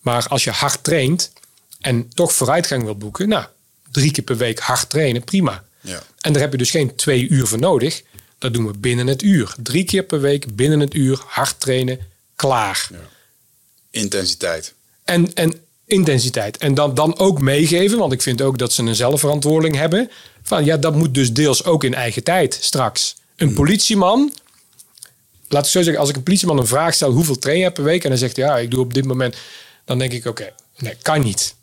Speaker 2: Maar als je hard traint en toch vooruitgang wilt boeken, nou, drie keer per week hard trainen, prima.
Speaker 1: Ja.
Speaker 2: En daar heb je dus geen twee uur voor nodig. Dat doen we binnen het uur. Drie keer per week binnen het uur hard trainen, klaar.
Speaker 1: Intensiteit.
Speaker 2: En, en intensiteit. En dan, dan ook meegeven, want ik vind ook dat ze een zelfverantwoording hebben. Van ja, dat moet dus deels ook in eigen tijd straks. Een politieman, laat ik zo zeggen, als ik een politieman een vraag stel, hoeveel train je per week? En dan zegt hij, ja, ik doe op dit moment, dan denk ik, oké, nee, kan niet.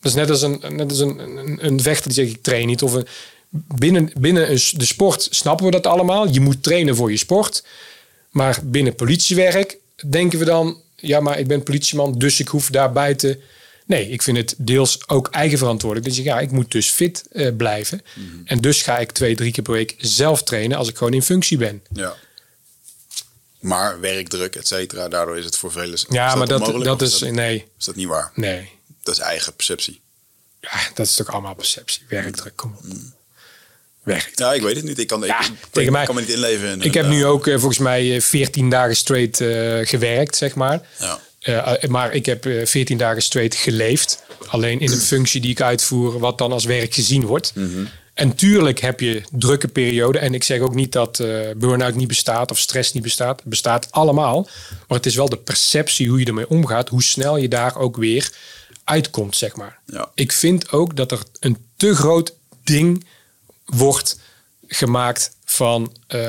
Speaker 2: Dat is net als een, net als een, een, vechter die zegt, ik train niet. Of een, binnen, binnen de sport snappen we dat allemaal. Je moet trainen voor je sport. Maar binnen politiewerk denken we dan, ja, maar ik ben politieman, dus ik hoef daar buiten. Nee, ik vind het deels ook eigen verantwoordelijk. Dus ja, ik moet dus fit eh, blijven. En dus ga ik twee, drie keer per week zelf trainen als ik gewoon in functie ben.
Speaker 1: Ja. Maar werkdruk, et cetera, daardoor is het voor velen.
Speaker 2: Ja, maar dat,
Speaker 1: onmogelijk,
Speaker 2: dat is, nee,
Speaker 1: Is dat niet waar?
Speaker 2: nee.
Speaker 1: Dat is eigen perceptie.
Speaker 2: Ja, dat is toch allemaal perceptie. Werkdruk, kom op.
Speaker 1: Ja, ik weet het niet. Ik kan,
Speaker 2: Ja,
Speaker 1: ik,
Speaker 2: tegen mij-
Speaker 1: kan me niet inleven. In
Speaker 2: Ik heb nu
Speaker 1: eh,
Speaker 2: ook eh, volgens mij eh, 14 dagen straight eh, gewerkt, zeg maar.
Speaker 1: Ja.
Speaker 2: Eh, eh, maar ik heb eh, 14 dagen straight geleefd. Alleen in een functie die ik uitvoer, wat dan als werk gezien wordt. En tuurlijk heb je drukke perioden. En ik zeg ook niet dat eh burn-out niet bestaat of stress niet bestaat. Het bestaat allemaal. Maar het is wel de perceptie hoe je ermee omgaat. Hoe snel je daar ook weer uitkomt, zeg maar.
Speaker 1: Ja.
Speaker 2: Ik vind ook dat er een te groot ding wordt gemaakt van, eh,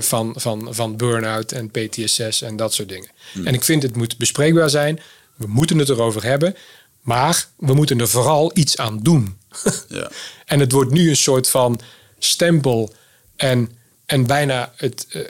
Speaker 2: van, van, van burn-out en PTSS en dat soort dingen. En ik vind het moet bespreekbaar zijn. We moeten het erover hebben. Maar we moeten er vooral iets aan doen.
Speaker 1: Ja.
Speaker 2: En het wordt nu een soort van stempel en, en bijna het, eh,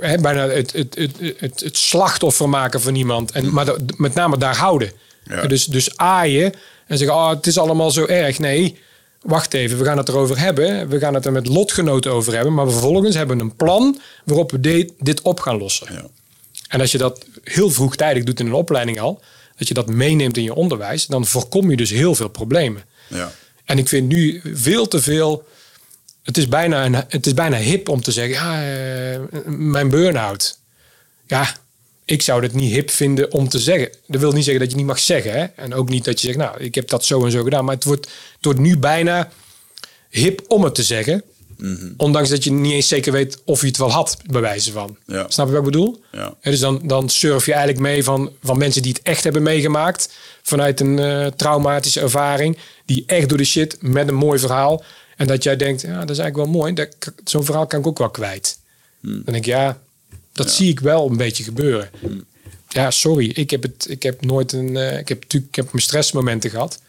Speaker 2: hè, bijna het, het, het, het, het slachtoffer maken van iemand. En, maar da- met name daar houden.
Speaker 1: Ja.
Speaker 2: Dus, dus aaien en zeggen, oh, het is allemaal zo erg. Nee, wacht even, we gaan het erover hebben. We gaan het er met lotgenoten over hebben. Maar vervolgens hebben we een plan waarop we de- dit op gaan lossen.
Speaker 1: Ja.
Speaker 2: En als je dat heel vroegtijdig doet in een opleiding al, dat je dat meeneemt in je onderwijs, dan voorkom je dus heel veel problemen.
Speaker 1: Ja.
Speaker 2: En ik vind nu veel te veel. Het is bijna, een, het is bijna hip om te zeggen: ja, eh, mijn burn-out. Ja, ik zou het niet hip vinden om te zeggen. Dat wil niet zeggen dat je niet mag zeggen. Hè? En ook niet dat je zegt: nou, ik heb dat zo en zo gedaan. Maar het wordt, het wordt nu bijna hip om het te zeggen. Ondanks dat je niet eens zeker weet of je het wel had, bij wijze van.
Speaker 1: Ja.
Speaker 2: Snap je wat ik bedoel?
Speaker 1: Ja.
Speaker 2: Dus dan, dan surf je eigenlijk mee van, van mensen die het echt hebben meegemaakt. Vanuit een eh, traumatische ervaring. Die echt door de shit met een mooi verhaal. En dat jij denkt, ja, dat is eigenlijk wel mooi. Dat- Zo'n verhaal kan ik ook wel kwijt. Dan denk ik, ja, dat zie ik wel een beetje gebeuren. Ja, sorry, ik heb, het, ik heb nooit een... eh, ik heb natuurlijk heb mijn stressmomenten gehad.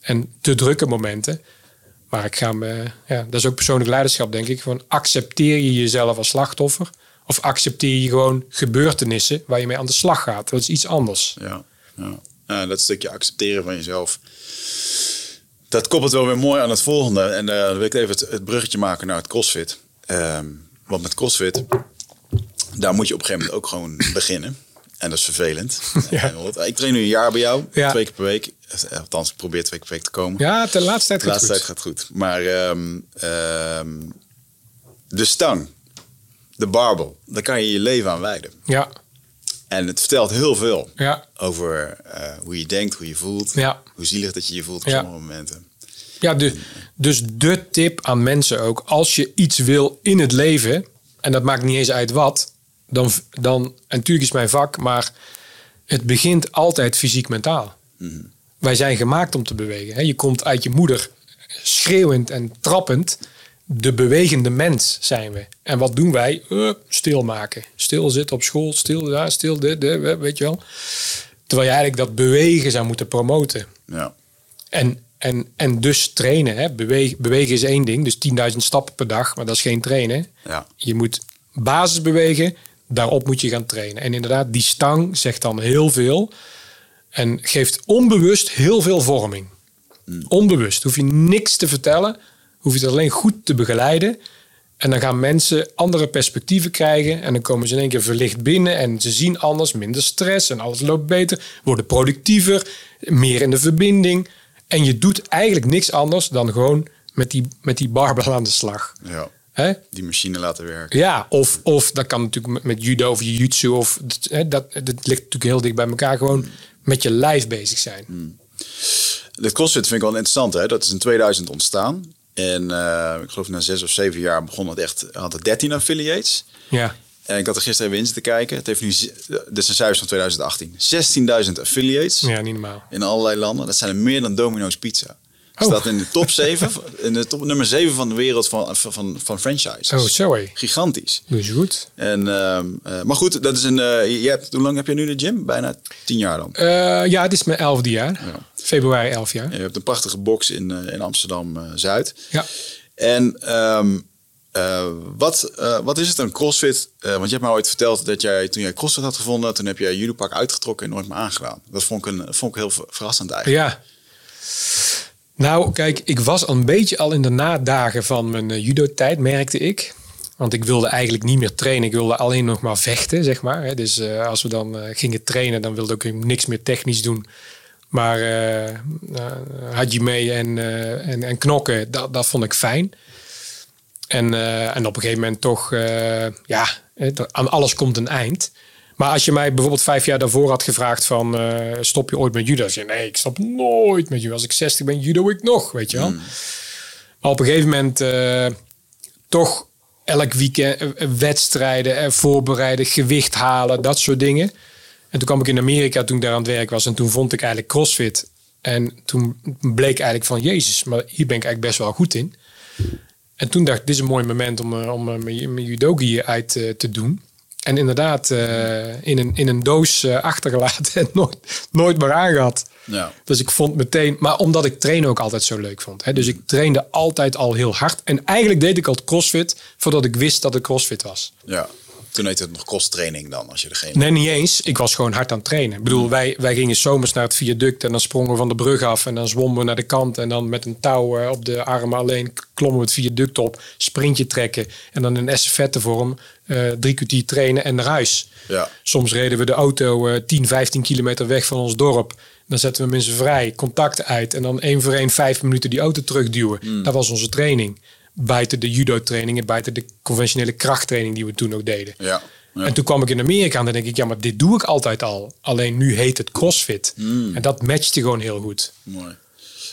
Speaker 2: En te drukke momenten. Maar ik ga me, ja, dat is ook persoonlijk leiderschap, denk ik. Gewoon accepteer je jezelf als slachtoffer? Of accepteer je gewoon gebeurtenissen waar je mee aan de slag gaat? Dat is iets anders.
Speaker 1: Ja, ja. Dat stukje accepteren van jezelf. Dat koppelt wel weer mooi aan het volgende. En eh, dan wil ik even het, bruggetje maken naar het CrossFit. Ehm, want met CrossFit, daar moet je op een gegeven moment ook gewoon beginnen. En dat is vervelend.
Speaker 2: Ja.
Speaker 1: Ik train nu een jaar bij jou,
Speaker 2: Ja.
Speaker 1: twee keer per week. Eh, Althans, ik probeer twee keer per week te komen.
Speaker 2: Ja, de laatste tijd
Speaker 1: de laatste tijd
Speaker 2: goed.
Speaker 1: gaat goed. Maar ehm, ehm, de stang, de barbel, daar kan je je leven aan wijden.
Speaker 2: Ja,
Speaker 1: En het vertelt heel veel
Speaker 2: ja,
Speaker 1: over eh, hoe je denkt, hoe je voelt.
Speaker 2: Ja.
Speaker 1: Hoe zielig dat je je voelt op
Speaker 2: Ja.
Speaker 1: sommige momenten.
Speaker 2: ja de, dus de tip aan mensen ook. Als je iets wil in het leven, en dat maakt niet eens uit wat, dan, dan en natuurlijk is mijn vak, maar het begint altijd fysiek-mentaal. Wij zijn gemaakt om te bewegen. Hè? Je komt uit je moeder schreeuwend en trappend. De bewegende mens zijn we. En wat doen wij? Uh, stilmaken. Stil zitten op school, stil daar, stil dit, dit, weet je wel. Terwijl je eigenlijk dat bewegen zou moeten promoten.
Speaker 1: Ja.
Speaker 2: En, en, en dus trainen. Hè? Bewegen, bewegen is één ding, dus 10.000 stappen per dag, maar dat is geen trainen.
Speaker 1: Ja.
Speaker 2: Je moet basis bewegen, daarop moet je gaan trainen. En inderdaad, die stang zegt dan heel veel en geeft onbewust heel veel vorming. Onbewust. Hoef je niks te vertellen, hoef je het alleen goed te begeleiden. En dan gaan mensen andere perspectieven krijgen. En dan komen ze in één keer verlicht binnen. En ze zien anders, minder stress. En alles loopt beter. Worden productiever. Meer in de verbinding. En je doet eigenlijk niks anders dan gewoon met die, met die barbel aan de slag.
Speaker 1: ja.
Speaker 2: Hè?
Speaker 1: Die machine laten werken.
Speaker 2: Ja, of, of dat kan natuurlijk met, judo of jiu-jitsu. Of dat, hè, dat, dat ligt natuurlijk heel dicht bij elkaar. Gewoon met je lijf bezig zijn.
Speaker 1: Dit CrossFit vind ik wel interessant. Hè? Dat is in 2000 ontstaan. En eh, ik geloof na zes of zeven jaar begon het echt, had het 13 affiliates.
Speaker 2: Ja.
Speaker 1: En ik had er gisteren even in zitten kijken. Het heeft nu, dit een cijfers van 2018, 16.000 affiliates
Speaker 2: ja, niet normaal.
Speaker 1: in allerlei landen. Dat zijn er meer dan Domino's Pizza.
Speaker 2: Oh.
Speaker 1: Staat in de top 7, in de top nummer 7 van de wereld van, van, van, franchises.
Speaker 2: Oh, hé.
Speaker 1: Gigantisch.
Speaker 2: Je goed.
Speaker 1: En, ehm, eh, maar goed, dat is een. eh, je hebt, hoe lang heb je nu de gym? Bijna tien jaar dan.
Speaker 2: Eh, ja, het is mijn elfde jaar.
Speaker 1: Ja.
Speaker 2: Februari elf jaar.
Speaker 1: Je hebt een prachtige box in, in Amsterdam Zuid.
Speaker 2: Ja.
Speaker 1: En ehm, eh, wat, wat is het een CrossFit? Want je hebt mij ooit verteld dat jij toen jij CrossFit had gevonden, toen heb jij judo pak uitgetrokken en nooit meer aangedaan. Dat vond ik, een, vond ik heel ver- verrassend eigenlijk.
Speaker 2: Ja. Nou, kijk, ik was een beetje al in de nadagen van mijn eh, judo-tijd, merkte ik. Want ik wilde eigenlijk niet meer trainen. Ik wilde alleen nog maar vechten, zeg maar. Dus eh, als we dan eh, gingen trainen, dan wilde ik niks meer technisch doen. Maar mee en, en, en knokken, dat, dat vond ik fijn. En, en op een gegeven moment toch, ja, aan alles komt een eind. Maar als je mij bijvoorbeeld vijf jaar daarvoor had gevraagd van eh, stop je ooit met judo? Dan nee, ik stop nooit met judo. Als ik 60 ben, judo ik nog, weet je wel. Maar op een gegeven moment eh, toch elk weekend eh, wedstrijden, eh, voorbereiden, gewicht halen, dat soort dingen. En toen kwam ik in Amerika toen ik daar aan het werk was. En toen vond ik eigenlijk CrossFit. En toen bleek eigenlijk van, jezus, maar hier ben ik eigenlijk best wel goed in. En toen dacht ik, dit is een mooi moment om, om mijn, judogi uit te doen. En inderdaad, eh, in, een, in een doos eh, achtergelaten en nooit, nooit meer aangehad.
Speaker 1: Ja.
Speaker 2: Dus ik vond meteen, maar omdat ik trainen ook altijd zo leuk vond. Hè? Dus ik trainde altijd al heel hard. En eigenlijk deed ik al crossfit voordat ik wist dat het crossfit was.
Speaker 1: ja. Toen heette het nog cross-training dan, als je degene...
Speaker 2: Nee, niet eens. Ik was gewoon hard aan het trainen. Ik bedoel, wij, wij gingen zomers naar het viaduct en dan sprongen we van de brug af en dan zwommen we naar de kant en dan met een touw eh, op de armen alleen klommen we het viaduct op, sprintje trekken en dan in estafette vorm drie kwartier trainen en naar huis.
Speaker 1: Ja.
Speaker 2: Soms reden we de auto eh 10, 15 kilometer weg van ons dorp. Dan zetten we mensen vrij, contacten uit en dan één voor één vijf minuten die auto terugduwen. Dat was onze training. Buiten de judo-trainingen, buiten de conventionele krachttraining die we toen ook deden.
Speaker 1: Ja. Ja.
Speaker 2: En toen kwam ik in Amerika en dan denk ik, ja, maar dit doe ik altijd al. Alleen nu heet het CrossFit. En dat matchte gewoon heel goed.
Speaker 1: Mooi.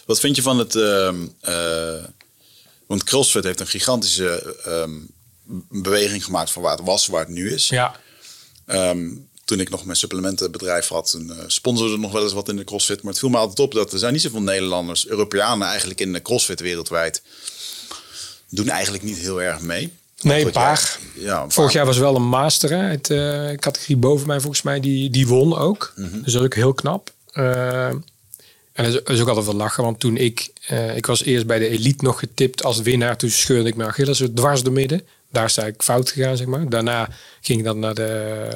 Speaker 1: Wat vind je van het... ehm, eh, want CrossFit heeft een gigantische ehm, beweging gemaakt van waar het was, waar het nu is.
Speaker 2: Ja,
Speaker 1: Ehm, toen ik nog mijn supplementenbedrijf had, toen, eh, sponsorde nog wel eens wat in de CrossFit. Maar het viel me altijd op dat er zijn niet zoveel Nederlanders, Europeanen eigenlijk in de CrossFit wereldwijd, doen eigenlijk niet heel erg mee.
Speaker 2: nee, een
Speaker 1: Goed, ja.
Speaker 2: paar.
Speaker 1: Ja, een
Speaker 2: Vorig jaar was wel een master, hè, uit de categorie boven mij volgens mij, die, die won ook. Dus dat is ook heel knap. Eh, en dat is, dat is ook altijd wel lachen, want toen ik, eh, ik was eerst bij de elite nog getipt als winnaar. Toen scheurde ik mijn Achilles dwars door midden. Daar is eigenlijk fout gegaan, zeg maar. Daarna ging ik dan naar de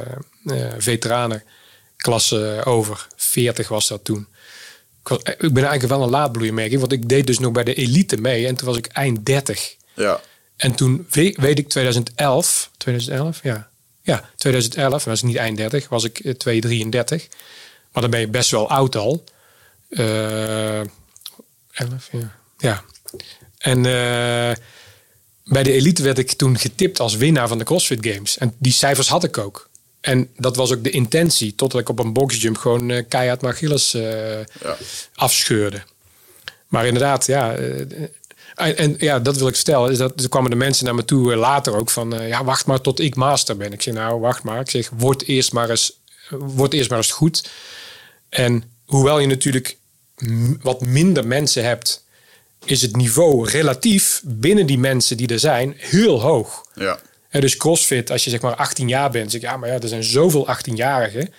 Speaker 2: eh veteranenklasse over. 40 was dat toen. Ik, was, ik ben eigenlijk wel een laadbloeimerking, want ik deed dus nog bij de elite mee. En toen was ik eind 30.
Speaker 1: Ja,
Speaker 2: En toen we- weet ik 2011, 2011, ja. Ja, 2011, was ik niet eind 30, was ik eh, 233. Maar dan ben je best wel oud al. Eh 11, ja. Ja. En eh, bij de elite werd ik toen getipt als winnaar van de CrossFit Games. En die cijfers had ik ook. En dat was ook de intentie, totdat ik op een boxjump gewoon eh, keihard mijn Achilles eh,
Speaker 1: ja.
Speaker 2: afscheurde. Maar inderdaad, ja. eh, en, en ja, dat wil ik vertellen. Is dat, er kwamen de mensen naar me toe later ook van... ja, wacht maar tot ik master ben. Ik zeg, nou, wacht maar. Ik zeg, word eerst maar eens, word eerst maar eens goed. En hoewel je natuurlijk wat minder mensen hebt... is het niveau relatief binnen die mensen die er zijn heel hoog.
Speaker 1: ja.
Speaker 2: Hè, dus CrossFit, als je zeg maar 18 jaar bent, zeg ik, ja, maar ja, er zijn zoveel 18-jarigen.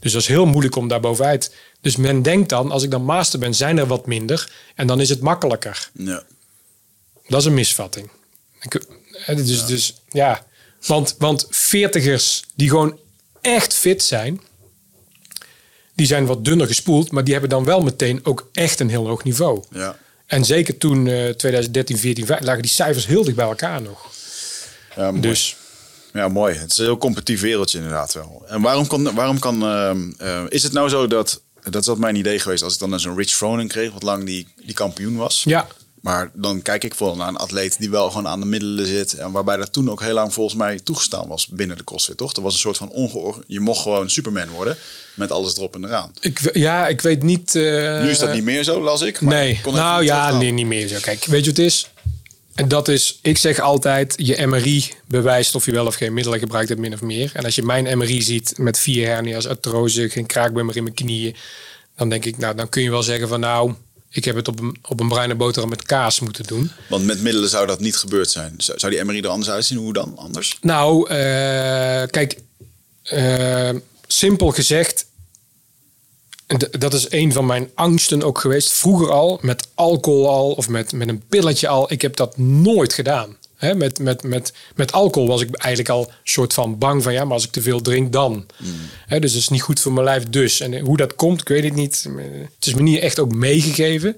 Speaker 2: Dus dat is heel moeilijk om daar bovenuit. Dus men denkt dan, als ik dan master ben, zijn er wat minder. En dan is het makkelijker.
Speaker 1: ja.
Speaker 2: Dat is een misvatting. Ik, dus, dus ja, want, want veertigers die gewoon echt fit zijn, die zijn wat dunner gespoeld, maar die hebben dan wel meteen ook echt een heel hoog niveau.
Speaker 1: ja.
Speaker 2: En zeker toen eh 2013, 14, 15, lagen die cijfers heel dicht bij elkaar nog.
Speaker 1: Ja, mooi.
Speaker 2: Dus
Speaker 1: Ja, mooi. Het is een heel competitief wereldje inderdaad wel. En waarom kan, waarom kan ehm, eh, is het nou zo dat, dat is wat mijn idee geweest, als ik dan een Rich Froning kreeg, wat lang die, die kampioen was.
Speaker 2: ja,
Speaker 1: Maar dan kijk ik vooral naar een atleet die wel gewoon aan de middelen zit. En waarbij dat toen ook heel lang volgens mij toegestaan was binnen de CrossFit, toch? Er was een soort van ongeor... Je mocht gewoon Superman worden met alles erop en eraan.
Speaker 2: ik, ja, ik weet niet. eh,
Speaker 1: Nu is dat niet meer zo, las ik. maar
Speaker 2: Nee,
Speaker 1: kon
Speaker 2: nou ja, nee, niet meer zo. Kijk, weet je wat het is? En dat is, ik zeg altijd, je MRI bewijst of je wel of geen middelen gebruikt hebt, min of meer. En als je mijn MRI ziet met vier hernia's, artrose, geen kraakbeen in mijn knieën, dan denk ik, nou, dan kun je wel zeggen van nou, ik heb het op een, op een bruine boterham met kaas moeten doen.
Speaker 1: Want met middelen zou dat niet gebeurd zijn. Zou zou die MRI er anders uitzien? Hoe dan? Anders?
Speaker 2: Nou, eh, kijk, eh, simpel gezegd, dat is een van mijn angsten ook geweest. Vroeger al, met alcohol al of met, met een pilletje al. Ik heb dat nooit gedaan. Hè, met, met, met, met alcohol was ik eigenlijk al soort van bang van ja, maar als ik te veel drink dan. Hè, dus het is niet goed voor mijn lijf dus. En hoe dat komt, ik weet het niet. Het is me niet echt ook meegegeven.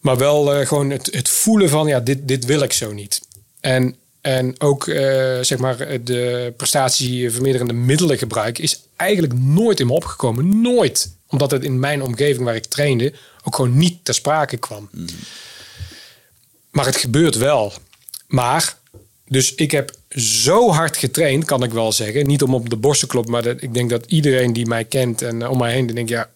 Speaker 2: Maar wel eh, gewoon het, het voelen van ja, dit, dit wil ik zo niet. En, en ook eh, zeg maar de prestatievermeerderende middelen gebruiken is eigenlijk nooit in me opgekomen. Nooit. Omdat het in mijn omgeving waar ik trainde ook gewoon niet ter sprake kwam. Maar het gebeurt wel. Maar, dus ik heb zo hard getraind, kan ik wel zeggen. Niet om op de borst te kloppen, maar dat, ik denk dat iedereen die mij kent en eh, om mij heen, denkt ja,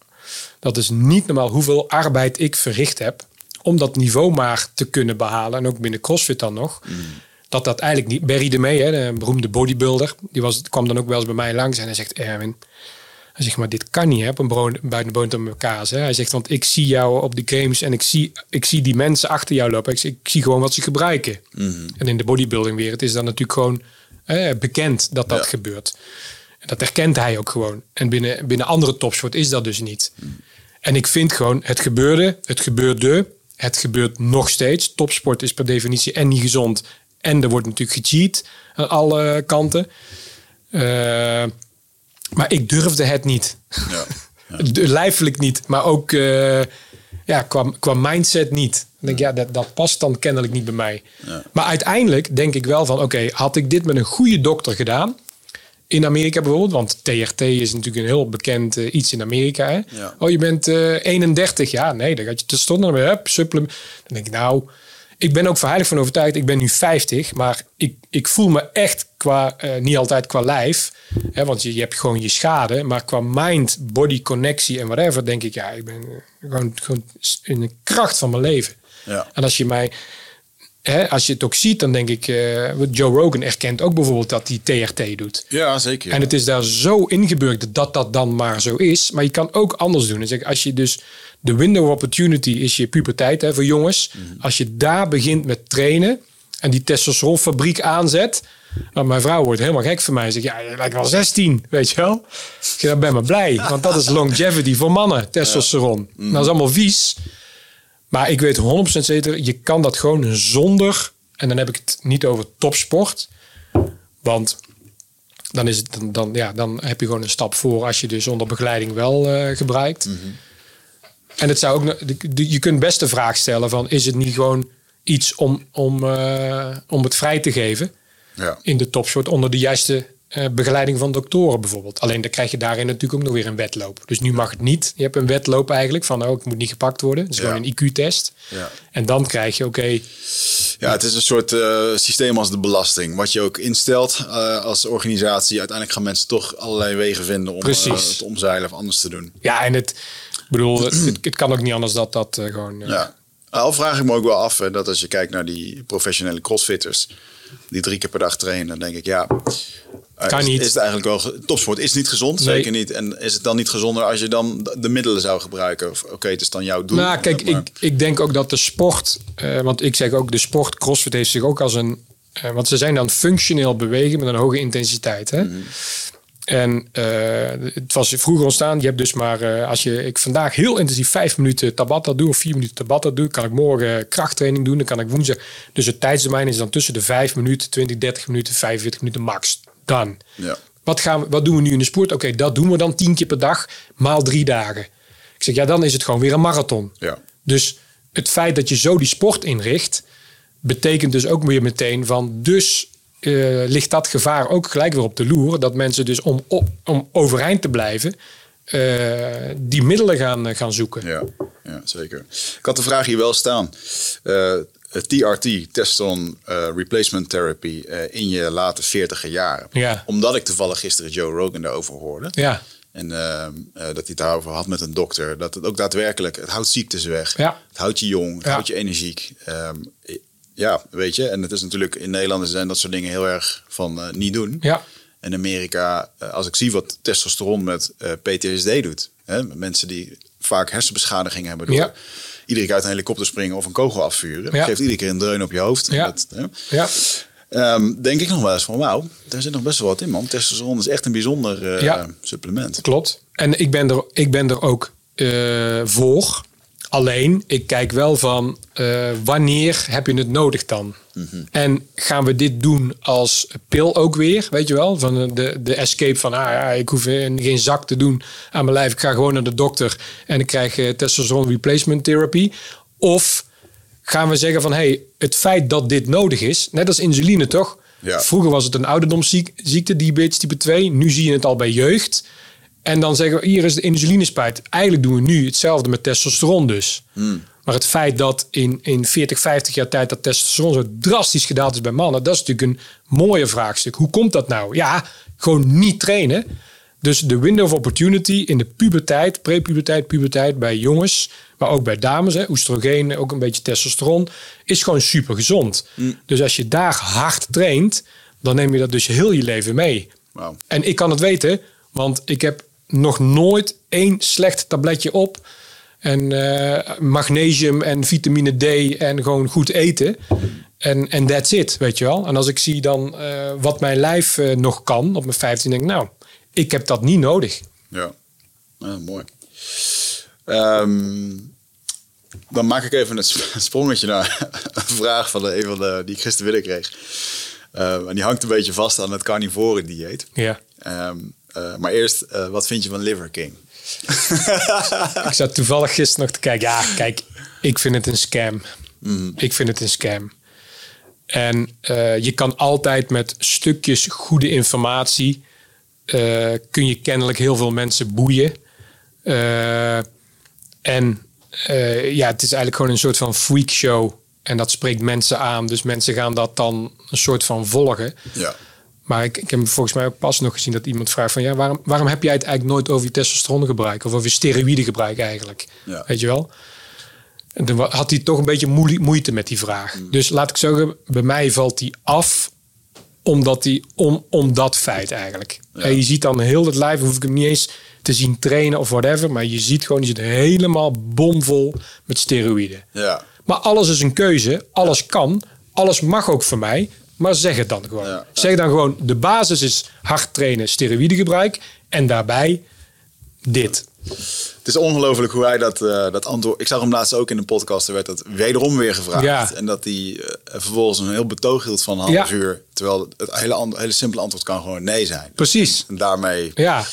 Speaker 2: dat is niet normaal hoeveel arbeid ik verricht heb om dat niveau maar te kunnen behalen. En ook binnen CrossFit dan nog. Dat dat eigenlijk niet... Barry de Mee, hè, de beroemde bodybuilder, die was, kwam dan ook wel eens bij mij langs en hij zegt, Erwin, hij zegt, maar dit kan niet, hè, op een brood, buiten de boter met kaas. Hè. Hij zegt, want ik zie jou op de games en ik zie, ik zie die mensen achter jou lopen. Ik, zie gewoon wat ze gebruiken. En in de bodybuilding wereld is dat natuurlijk gewoon eh, bekend dat dat
Speaker 1: Ja.
Speaker 2: gebeurt. En dat herkent hij ook gewoon. En binnen, binnen andere topsport is dat dus niet. En ik vind gewoon, het gebeurde, het gebeurde, het gebeurt nog steeds. Topsport is per definitie en niet gezond. En er wordt natuurlijk gecheat aan alle kanten. Eh, maar ik durfde het niet.
Speaker 1: Ja.
Speaker 2: Lijfelijk niet, maar ook eh, ja, qua, qua mindset niet. Dan denk ik, ja, dat, dat past dan kennelijk niet bij mij. Maar uiteindelijk denk ik wel van, oké, had ik dit met een goede dokter gedaan... In Amerika bijvoorbeeld, want TRT is natuurlijk een heel bekend eh, iets in Amerika. Hè?
Speaker 1: Ja.
Speaker 2: Oh, je bent eh 31. Ja, nee, dan gaat je te stonden hup, supplement. Dan denk ik, nou, ik ben ook heilig van overtuigd. Ik ben nu 50, maar ik, ik voel me echt qua, eh, niet altijd qua lijf. Hè, want je, je hebt gewoon je schade. Maar qua mind, body connectie en whatever, denk ik, ja, ik ben eh, gewoon, gewoon in de kracht van mijn leven.
Speaker 1: Ja.
Speaker 2: En als je mij, hè, als je het ook ziet, dan denk ik, eh, Joe Rogan erkent ook bijvoorbeeld dat hij TRT doet.
Speaker 1: Ja, zeker.
Speaker 2: En het is daar zo ingeburgerd dat dat dan maar zo is. Maar je kan ook anders doen. Dus als je dus de window of opportunity is je puberteit hè, voor jongens. Als je daar begint met trainen en die testosteronfabriek aanzet. Nou, mijn vrouw wordt helemaal gek van mij. Ze zegt, ja, je lijkt wel 16, weet je wel. Ik dan ben me blij. Want dat is longevity voor mannen, testosteron. Dat is allemaal vies. Maar ik weet 100% zeker, je kan dat gewoon zonder... En dan heb ik het niet over topsport. Want dan, is het, dan, dan, ja, dan heb je gewoon een stap voor als je dus onder begeleiding wel eh, gebruikt. En het zou ook, je kunt best de vraag stellen van is het niet gewoon iets om, om, eh, om het vrij te geven
Speaker 1: Ja.
Speaker 2: in de topsport onder de juiste eh, begeleiding van doktoren bijvoorbeeld. Alleen dan krijg je daarin natuurlijk ook nog weer een wedloop. Dus nu mag het niet. Je hebt een wedloop eigenlijk van oh, ik moet niet gepakt worden. Het is
Speaker 1: Ja.
Speaker 2: gewoon een IQ-test.
Speaker 1: Ja.
Speaker 2: En dan krijg je oké,
Speaker 1: Ja, het is een soort eh, systeem als de belasting. Wat je ook instelt als organisatie. Uiteindelijk gaan mensen toch allerlei wegen vinden om het omzeilen of anders te doen.
Speaker 2: ja en het, ik bedoel, het, het, het kan ook niet anders dat dat eh, gewoon... eh,
Speaker 1: Ja. Al vraag ik me ook wel af hè, dat als je kijkt naar die professionele crossfitters. Die drie keer per dag trainen. Dan denk ik ja. eh,
Speaker 2: Kan
Speaker 1: is,
Speaker 2: niet.
Speaker 1: Is het eigenlijk wel. Topsport is niet gezond.
Speaker 2: Nee.
Speaker 1: Zeker niet. En is het dan niet gezonder als je dan de- de middelen zou gebruiken? Oké, het is dan jouw doel.
Speaker 2: Nou, kijk,
Speaker 1: maar-
Speaker 2: ik, ik denk ook dat de sport, want ik zeg ook de sport, CrossFit heeft zich ook als een, want ze zijn dan functioneel bewegen met een hoge intensiteit. Hè? En eh, het was vroeger ontstaan. Je hebt dus maar, eh, als je ik vandaag heel intensief vijf minuten Tabata doe of vier minuten Tabata doe, kan ik morgen krachttraining doen. Dan kan ik woensdag. Dus het tijdsdomein is dan tussen de vijf minuten, 20, 30 minuten, 45 minuten max. Dan.
Speaker 1: Ja.
Speaker 2: Wat, gaan we, wat doen we nu in de sport? Oké, dat doen we dan tien keer per dag, maal drie dagen. Ik zeg, ja, dan is het gewoon weer een marathon.
Speaker 1: Ja.
Speaker 2: Dus het feit dat je zo die sport inricht, betekent dus ook weer meteen van, dus eh, ligt dat gevaar ook gelijk weer op de loer. Dat mensen dus om, op- om overeind te blijven, eh, die middelen gaan, eh, gaan zoeken.
Speaker 1: Ja, ja, zeker. Ik had de vraag hier wel staan. Eh, TRT, eh, Replacement Therapy, in je late 40 jaren.
Speaker 2: Ja.
Speaker 1: Omdat ik toevallig gisteren Joe Rogan daarover hoorde.
Speaker 2: Ja,
Speaker 1: En dat hij het daarover had met een dokter. Dat het ook daadwerkelijk, het houdt ziektes weg.
Speaker 2: Ja.
Speaker 1: Het houdt je jong, het houdt je energiek. Ehm, ja, weet je. En het is natuurlijk in Nederland zijn dat soort dingen heel erg van eh, niet doen.
Speaker 2: Ja,
Speaker 1: In Amerika, eh, als ik zie wat testosteron met eh, PTSD doet. Hè, met mensen die vaak hersenbeschadiging hebben door
Speaker 2: Ja.
Speaker 1: iedere keer uit een helikopter springen of een kogel afvuren.
Speaker 2: Ja.
Speaker 1: Geeft iedere keer een dreun op je hoofd.
Speaker 2: Ja.
Speaker 1: Dat, hè.
Speaker 2: ja.
Speaker 1: Ehm, denk ik nog wel eens van wauw, daar zit nog best wel wat in man. Testosteron is echt een bijzonder
Speaker 2: Ja.
Speaker 1: supplement.
Speaker 2: Klopt. En ik ben er, ik ben er ook eh, voor. Alleen, ik kijk wel van eh, wanneer heb je het nodig dan? En gaan we dit doen als pil ook weer? Weet je wel? Van de, de escape van, ah ja, ik hoef geen zak te doen aan mijn lijf. Ik ga gewoon naar de dokter en ik krijg eh, testosteron replacement therapy. Of gaan we zeggen van, hey, het feit dat dit nodig is, net als insuline toch?
Speaker 1: Ja.
Speaker 2: Vroeger was het een ouderdomsziekte, diabetes type 2. Nu zie je het al bij jeugd. En dan zeggen we, hier is de insulinespuit. Eigenlijk doen we nu hetzelfde met testosteron dus. Maar het feit dat in, in 40, 50 jaar tijd dat testosteron zo drastisch gedaald is bij mannen, dat is natuurlijk een mooie vraagstuk. Hoe komt dat nou? Ja, gewoon niet trainen. Dus de window of opportunity in de puberteit, prepuberteit, puberteit bij jongens, maar ook bij dames, hè, oestrogeen, ook een beetje testosteron, is gewoon super gezond. Dus als je daar hard traint, dan neem je dat dus heel je leven mee. En ik kan het weten, want ik heb nog nooit één slecht tabletje op. En eh, magnesium en vitamine D en gewoon goed eten. En en that's it, weet je wel. En als ik zie dan eh, wat mijn lijf eh, nog kan op mijn 15, denk ik, nou, ik heb dat niet nodig.
Speaker 1: Ja, mooi. Ehm, dan maak ik even een sp- sprongetje naar een vraag van de, een van de die ik gisteren willen kreeg. Ehm, en die hangt een beetje vast aan het carnivore dieet.
Speaker 2: Ja.
Speaker 1: Ehm, eh, maar eerst, eh, wat vind je van Liver King?
Speaker 2: Ik zat toevallig gisteren nog te kijken. Ja, kijk, ik vind het een scam. Ik vind het een scam. En eh, je kan altijd met stukjes goede informatie... kun je kennelijk heel veel mensen boeien. En ja, het is eigenlijk gewoon een soort van freak show. En dat spreekt mensen aan. Dus mensen gaan dat dan een soort van volgen.
Speaker 1: Ja.
Speaker 2: Maar ik, ik heb volgens mij ook pas nog gezien dat iemand vraagt van ja, waarom, waarom heb jij het eigenlijk nooit over je testosterongebruik of over je steroïdegebruik eigenlijk?
Speaker 1: Ja.
Speaker 2: Weet je wel? En wa- had hij toch een beetje moeite, met die vraag. Dus laat ik zeggen, bij mij valt die af omdat hij om, om dat feit eigenlijk. En je ziet dan heel het lijf, hoef ik hem niet eens te zien trainen of whatever, maar je ziet gewoon, je zit helemaal bomvol met steroïden.
Speaker 1: Ja.
Speaker 2: Maar alles is een keuze. Alles kan. Alles mag ook voor mij. Maar zeg het dan gewoon.
Speaker 1: Ja.
Speaker 2: Zeg dan gewoon, de basis is hard trainen, steroïdegebruik. En daarbij dit.
Speaker 1: Het is ongelooflijk hoe hij dat, eh, dat antwoord... Ik zag hem laatst ook in een podcast, er werd dat wederom weer gevraagd.
Speaker 2: Ja.
Speaker 1: En dat hij eh, vervolgens een heel betoog hield van een half
Speaker 2: Ja.
Speaker 1: uur. Terwijl het hele, hele simpele antwoord kan gewoon nee zijn.
Speaker 2: Precies.
Speaker 1: En daarmee...
Speaker 2: Ja.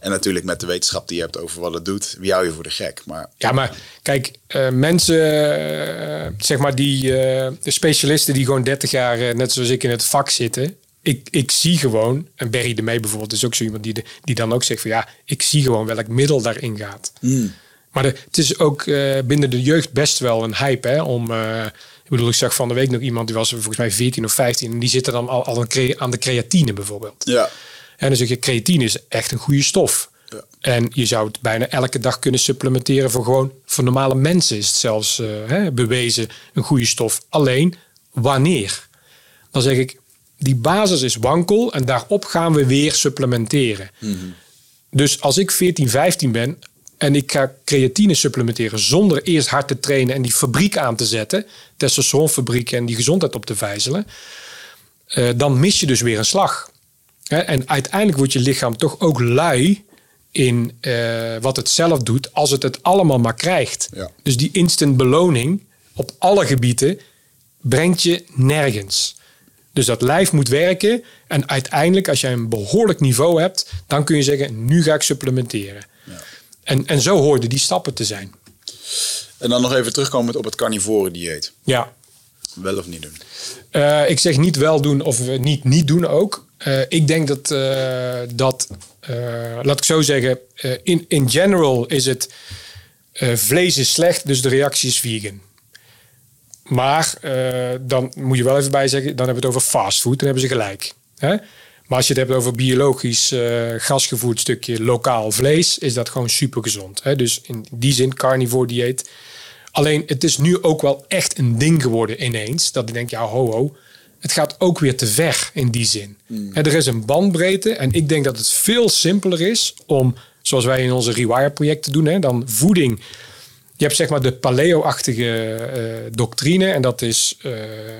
Speaker 1: En natuurlijk met de wetenschap die je hebt over wat het doet, wie hou je voor de gek? Maar
Speaker 2: Ja, maar kijk, eh, mensen, zeg maar die de specialisten die gewoon 30 jaar, net zoals ik in het vak zitten. Ik, ik zie gewoon, en Berry de Mee bijvoorbeeld is ook zo iemand die, de, die dan ook zegt van ja, ik zie gewoon welk middel daarin gaat. Maar de, het is ook eh, binnen de jeugd best wel een hype hè, om... eh, ik bedoel, ik zag van de week nog iemand, die was volgens mij 14 of 15... en die zit er dan al, al aan de creatine bijvoorbeeld.
Speaker 1: ja,
Speaker 2: En dan zeg je, creatine is echt een goede stof.
Speaker 1: Ja.
Speaker 2: En je zou het bijna elke dag kunnen supplementeren voor gewoon... voor normale mensen is het zelfs eh, hè, bewezen een goede stof. Alleen, wanneer? Dan zeg ik, die basis is wankel en daarop gaan we weer supplementeren. Dus als ik 14, 15 ben en ik ga creatine supplementeren zonder eerst hard te trainen en die fabriek aan te zetten, testosteronfabriek en die gezondheid op te vijzelen, eh, dan mis je dus weer een slag. Hè, en uiteindelijk wordt je lichaam toch ook lui in eh, wat het zelf doet als het het allemaal maar krijgt.
Speaker 1: Ja.
Speaker 2: Dus die instant beloning op alle gebieden brengt je nergens. Dus dat lijf moet werken. En uiteindelijk, als jij een behoorlijk niveau hebt, dan kun je zeggen: nu ga ik supplementeren. En, en zo hoorden die stappen te zijn.
Speaker 1: en dan nog even terugkomen op het carnivore dieet.
Speaker 2: Ja.
Speaker 1: Wel of niet doen?
Speaker 2: Eh, ik zeg niet wel doen of niet niet doen ook. Eh, ik denk dat, eh, dat laat ik zo zeggen, in, in general is het vlees is slecht, dus de reactie is vegan. Maar eh, dan moet je wel even bij zeggen, dan hebben we het over fastfood, dan hebben ze gelijk. Hè? Maar als je het hebt over biologisch eh gasgevoerd stukje lokaal vlees, is dat gewoon super gezond. Hè? Dus in die zin carnivore dieet. Alleen het is nu ook wel echt een ding geworden ineens. Dat ik denk, ja, ho, ho. Het gaat ook weer te ver in die zin. En er is een bandbreedte. En ik denk dat het veel simpeler is om, zoals wij in onze Rewire-projecten doen, hè, dan voeding. Je hebt zeg maar de paleo-achtige eh, doctrine. En dat is eh,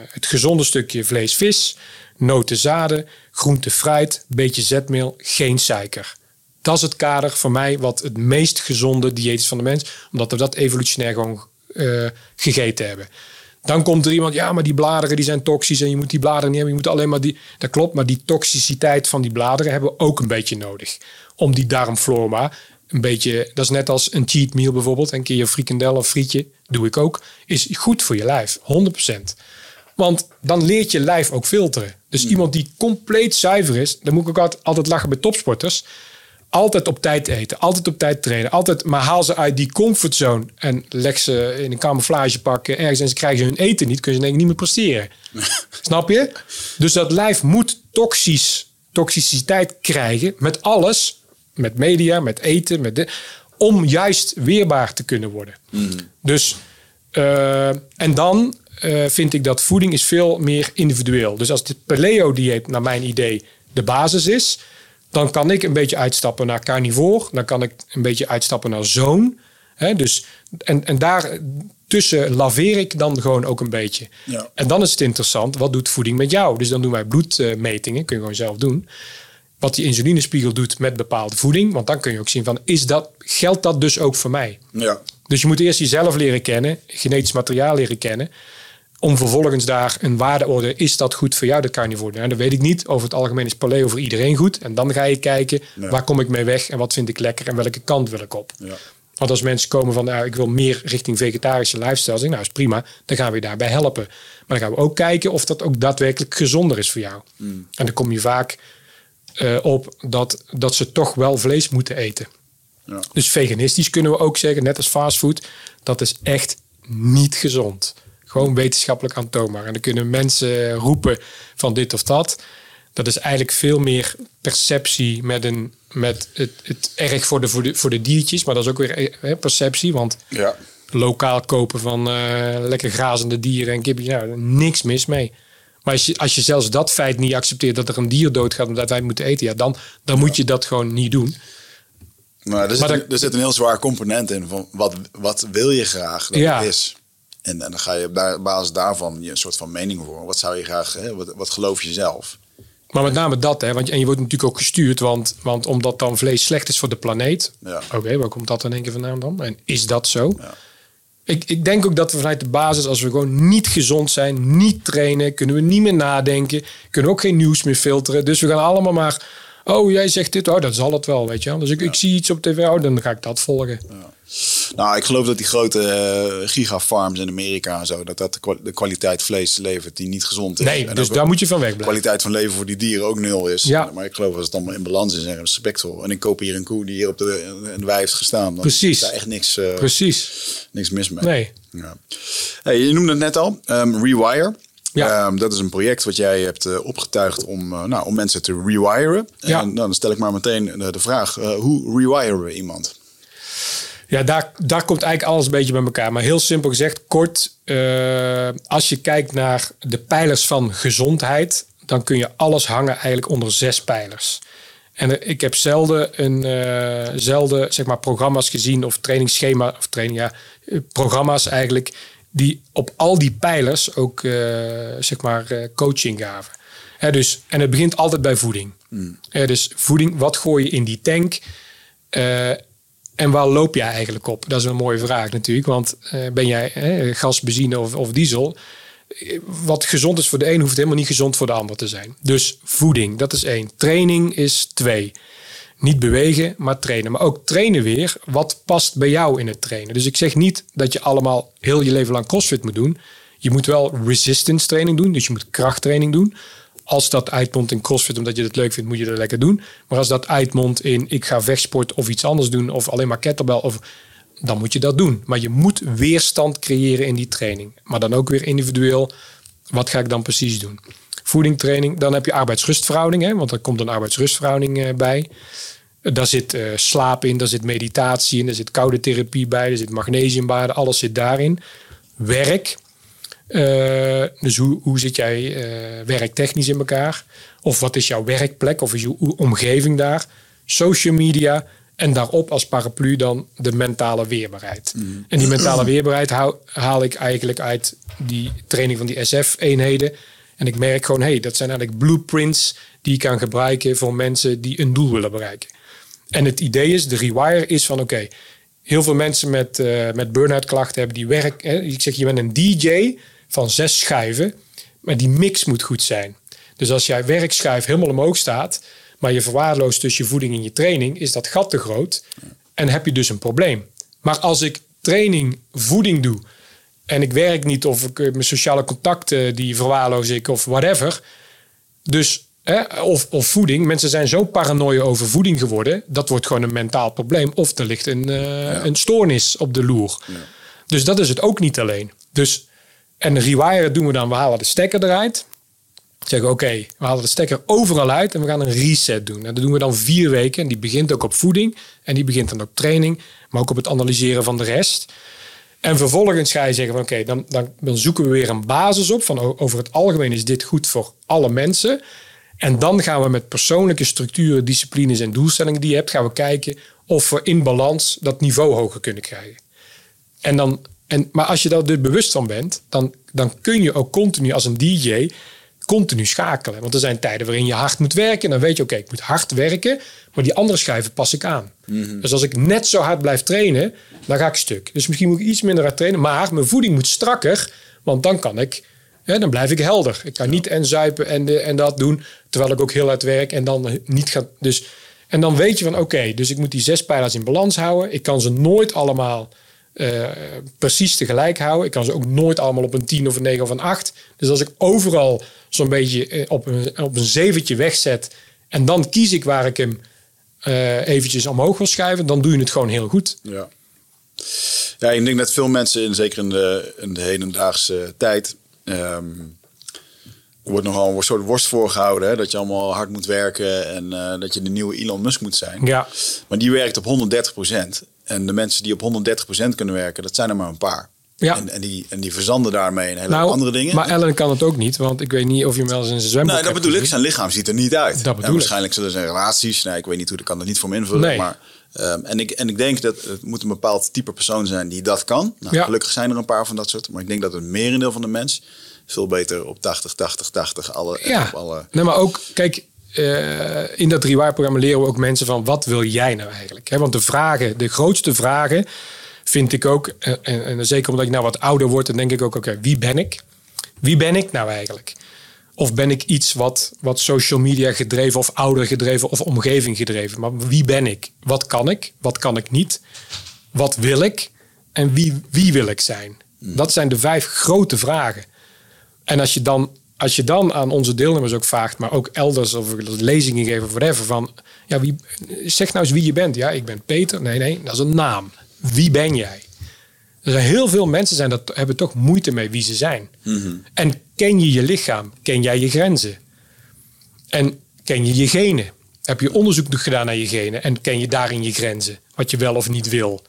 Speaker 2: het gezonde stukje vlees, vis, noten, zaden, groente, fruit, beetje zetmeel, geen suiker. Dat is het kader voor mij wat het meest gezonde dieet is van de mens. Omdat we dat evolutionair gewoon eh, gegeten hebben. Dan komt er iemand, ja, maar die bladeren die zijn toxisch en je moet die bladeren niet hebben. Je moet alleen maar die. Dat klopt, maar die toxiciteit van die bladeren hebben we ook een beetje nodig. Om die darmflora een beetje, dat is net als een cheat meal bijvoorbeeld. Een keer je frikandel of frietje, doe ik ook, is goed voor je lijf, 100%. Want dan leert je lijf ook filteren. Dus iemand die compleet zuiver is, dan moet ik ook altijd, altijd lachen bij topsporters. Altijd op tijd eten, altijd op tijd trainen. Altijd, maar haal ze uit die comfortzone en leg ze in een camouflagepak ergens en ze krijgen hun eten niet, kunnen ze denk ik niet meer presteren. Snap je? Dus dat lijf moet toxisch, toxiciteit krijgen met alles, met media, met eten, met de, om juist weerbaar te kunnen worden. Dus, eh, en dan eh, vind ik dat voeding is veel meer individueel. Dus als het paleo-dieet naar mijn idee de basis is, dan kan ik een beetje uitstappen naar carnivore. Dan kan ik een beetje uitstappen naar zoon. Dus, en, en daar tussen laveer ik dan gewoon ook een beetje.
Speaker 1: Ja.
Speaker 2: En dan is het interessant, wat doet voeding met jou? Dus dan doen wij bloedmetingen, kun je gewoon zelf doen. Wat die insulinespiegel doet met bepaalde voeding. Want dan kun je ook zien van, is dat, geldt dat dus ook voor mij?
Speaker 1: Ja.
Speaker 2: Dus je moet eerst jezelf leren kennen, genetisch materiaal leren kennen. Om vervolgens daar een waardeorde, is dat goed voor jou, de carnivore? Nou, dat weet ik niet. Over het algemeen is paleo voor iedereen goed. En dan ga je kijken, waar kom ik mee weg en wat vind ik lekker en welke kant wil ik op?
Speaker 1: Ja.
Speaker 2: Want als mensen komen van, nou, ik wil meer richting vegetarische lifestyle, zeg nou is prima, dan gaan we je daarbij helpen. Maar dan gaan we ook kijken of dat ook daadwerkelijk gezonder is voor jou. En dan kom je vaak eh, op dat, dat ze toch wel vlees moeten eten.
Speaker 1: Ja.
Speaker 2: Dus veganistisch kunnen we ook zeggen, net als fastfood, dat is echt niet gezond. Gewoon wetenschappelijk aantoonbaar. En dan kunnen mensen roepen van dit of dat. Dat is eigenlijk veel meer perceptie met, een, met het, het erg voor de, voor, de, voor de diertjes. Maar dat is ook weer eh, perceptie. Want
Speaker 1: Ja.
Speaker 2: lokaal kopen van eh, lekker grazende dieren en kipjes, nou, niks mis mee. Maar als je, als je zelfs dat feit niet accepteert dat er een dier doodgaat omdat wij moeten eten, ja, dan, dan moet je dat gewoon niet doen.
Speaker 1: Maar er zit,
Speaker 2: Maar
Speaker 1: een- er zit een heel zwaar component in van wat, wat wil je graag dat
Speaker 2: Ja.
Speaker 1: het is. En, en dan ga je op basis daarvan je een soort van mening voor. Wat zou je graag, hè, wat, wat geloof je zelf?
Speaker 2: Maar met name dat, hè, want en je wordt natuurlijk ook gestuurd, want, want omdat dan vlees slecht is voor de planeet.
Speaker 1: Ja.
Speaker 2: Oké, waar komt dat in één keer vandaan dan? En is dat zo?
Speaker 1: Ja.
Speaker 2: Ik, ik denk ook dat we vanuit de basis, als we gewoon niet gezond zijn, niet trainen, kunnen we niet meer nadenken, kunnen ook geen nieuws meer filteren. Dus we gaan allemaal maar, oh jij zegt dit, oh dat zal het wel, weet je wel. Dus ik, ik zie iets op tv, oh dan ga ik dat volgen.
Speaker 1: Nou, ik geloof dat die grote eh, gigafarms in Amerika en zo, dat dat de, kwa- de kwaliteit vlees levert die niet gezond is.
Speaker 2: Nee,
Speaker 1: en
Speaker 2: dus daar moet je van
Speaker 1: de
Speaker 2: wegblijven.
Speaker 1: kwaliteit van leven voor die dieren ook nul is.
Speaker 2: Ja.
Speaker 1: Maar ik geloof als het allemaal in balans is en respectvol. En ik koop hier een koe die hier op de, in de wei heeft gestaan. Dan
Speaker 2: Precies.
Speaker 1: is daar echt niks, eh,
Speaker 2: Precies.
Speaker 1: niks mis mee.
Speaker 2: Nee.
Speaker 1: Ja. Hey, je noemde het net al, ehm, Rewire.
Speaker 2: Ja.
Speaker 1: Ehm, dat is een project wat jij hebt eh, opgetuigd om, eh, nou, om mensen te rewiren.
Speaker 2: Ja.
Speaker 1: En dan stel ik maar meteen de, de vraag, eh, hoe rewiren we iemand?
Speaker 2: Ja, daar, daar komt eigenlijk alles een beetje bij elkaar. Maar heel simpel gezegd, kort. eh, als je kijkt naar de pijlers van gezondheid, dan kun je alles hangen eigenlijk onder zes pijlers. En ik heb zelden, een, eh, zelden zeg maar, programma's gezien of trainingsschema of training, ja, eh, programma's eigenlijk die op al die pijlers ook eh, zeg maar, eh, coaching gaven. Hè, dus, en het begint altijd bij voeding. Hè, dus voeding, wat gooi je in die tank? Eh, en waar loop jij eigenlijk op? Dat is een mooie vraag natuurlijk. Want ben jij gas, benzine of, of diesel? Wat gezond is voor de een, hoeft helemaal niet gezond voor de ander te zijn. Dus voeding, dat is één. Training is twee. Niet bewegen, maar trainen. Maar ook trainen weer. Wat past bij jou in het trainen? Dus ik zeg niet dat je allemaal heel je leven lang crossfit moet doen. Je moet wel resistance training doen. Dus je moet krachttraining doen. Als dat uitmondt in crossfit omdat je het leuk vindt, moet je dat lekker doen. Maar als dat uitmondt in ik ga vechtsport of iets anders doen of alleen maar kettlebell of dan moet je dat doen. Maar je moet weerstand creëren in die training. Maar dan ook weer individueel. Wat ga ik dan precies doen? Voeding, training. Dan heb je arbeidsrustverhouding, hè, want er komt een arbeidsrustverhouding eh, bij. Daar zit uh, slaap in, daar zit meditatie in, er zit koude therapie bij, er zit magnesiumbaden, alles zit daarin. Werk. Uh, dus hoe, hoe zit jij uh, werktechnisch in elkaar? Of wat is jouw werkplek? Of is je omgeving daar? Social media. En daarop als paraplu dan de mentale weerbaarheid. Mm. En die mentale weerbaarheid haal, haal, ik eigenlijk uit die training van die SF-eenheden. En ik merk gewoon, hey, dat zijn eigenlijk blueprints die ik kan gebruiken voor mensen die een doel willen bereiken. En het idee is, de rewire is van oké, heel veel mensen met, uh, met burn-out klachten hebben die werk. Hè, ik zeg, je bent een DJ van zes schijven, maar die mix moet goed zijn. Dus als jij werkschijf helemaal omhoog staat, maar je verwaarloost dus je voeding en je training, is dat gat te groot en heb je dus een probleem. Maar als ik training, voeding doe en ik werk niet of ik eh, mijn sociale contacten die verwaarloos ik of whatever. Dus Hè, of, of voeding. Mensen zijn zo paranoia over voeding geworden. Dat wordt gewoon een mentaal probleem. Of er ligt een, uh, een stoornis op de loer. Ja. Dus dat is het ook niet alleen. Dus, en rewire doen we dan. We halen de stekker eruit. Zeggen oké, we halen de stekker overal uit. En we gaan een reset doen. En dat doen we dan vier weken. En die begint ook op voeding. En die begint dan op training. Maar ook op het analyseren van de rest. En vervolgens ga je zeggen van oké, dan, dan, zoeken we weer een basis op. Van over het algemeen is dit goed voor alle mensen. En dan gaan we met persoonlijke structuren, disciplines en doelstellingen die je hebt, gaan we kijken of we in balans dat niveau hoger kunnen krijgen. En dan, en, maar als je daar dus bewust van bent, dan, dan kun je ook continu als een DJ continu schakelen. Want er zijn tijden waarin je hard moet werken. Dan weet je, oké, ik moet hard werken, maar die andere schijven pas ik aan. Mhm. Dus als ik net zo hard blijf trainen, dan ga ik stuk. Dus misschien moet ik iets minder hard trainen, maar mijn voeding moet strakker, want dan kan ik dan blijf ik helder. Ik kan niet en zuipen en, de, en dat doen, terwijl ik ook heel hard werk en dan niet ga. Dus, en dan weet je van oké, dus ik moet die zes pijlers in balans houden. Ik kan ze nooit allemaal uh, precies tegelijk houden. Ik kan ze ook nooit allemaal op een 10 of een 9 of een 8. Dus als ik overal zo'n beetje eh, op een, op een zeventje wegzet en dan kies ik waar ik hem uh, eventjes omhoog wil schuiven, dan doe je het gewoon heel goed.
Speaker 1: Ja. Ja, ik denk dat veel mensen, zeker in de, in de hedendaagse tijd, Um, er wordt nogal een soort worst voorgehouden. Hè? Dat je allemaal hard moet werken en uh, dat je de nieuwe Elon Musk moet zijn.
Speaker 2: Ja.
Speaker 1: Maar die werkt op 130% En de mensen die op 130% kunnen werken, dat zijn er maar een paar. Ja. En, en, die, en die verzanden daarmee in hele nou, andere dingen.
Speaker 2: Maar Ellen kan het ook niet, want ik weet niet of je hem wel eens in zijn zwembad
Speaker 1: Nee, dat bedoel ik. Zijn lichaam ziet er niet uit. Dat bedoel waarschijnlijk zullen zijn relaties. Nee, ik weet niet hoe, ik kan dat niet voor me invullen. Nee. Maar, um, en, ik, en ik denk dat het moet een bepaald type persoon zijn die dat kan. Nou, ja. Gelukkig zijn er een paar van dat soort. Maar ik denk dat het merendeel van de mens veel beter op 80, 80, 80. Alle,
Speaker 2: ja,
Speaker 1: op alle...
Speaker 2: nee, maar ook, kijk, uh, in dat rewire-programma leren we ook mensen van wat wil jij nou eigenlijk? He, want de vragen, de grootste vragen, vind ik ook, uh, en, en, zeker omdat ik nou wat ouder word, dan denk ik ook, oké, wie ben ik? Wie ben ik nou eigenlijk? Of ben ik iets wat, wat social media gedreven of ouder gedreven of omgeving gedreven? Maar wie ben ik? Wat kan ik? Wat kan ik niet? Wat wil ik? En wie, wie wil ik zijn? Hmm. Dat zijn de vijf grote vragen. En als je dan, als je dan aan onze deelnemers ook vraagt, maar ook elders of lezingen geven of whatever, van ja, wie, zeg nou eens wie je bent. Ja, ik ben Peter. Nee, nee, dat is een naam. Wie ben jij? Er zijn heel veel mensen zijn dat hebben toch moeite mee wie ze zijn. Mhm. En ken je je lichaam? Ken jij je grenzen? En ken je je genen? Heb je onderzoek nog gedaan naar je genen? En ken je daarin je grenzen? Wat je wel of niet wil?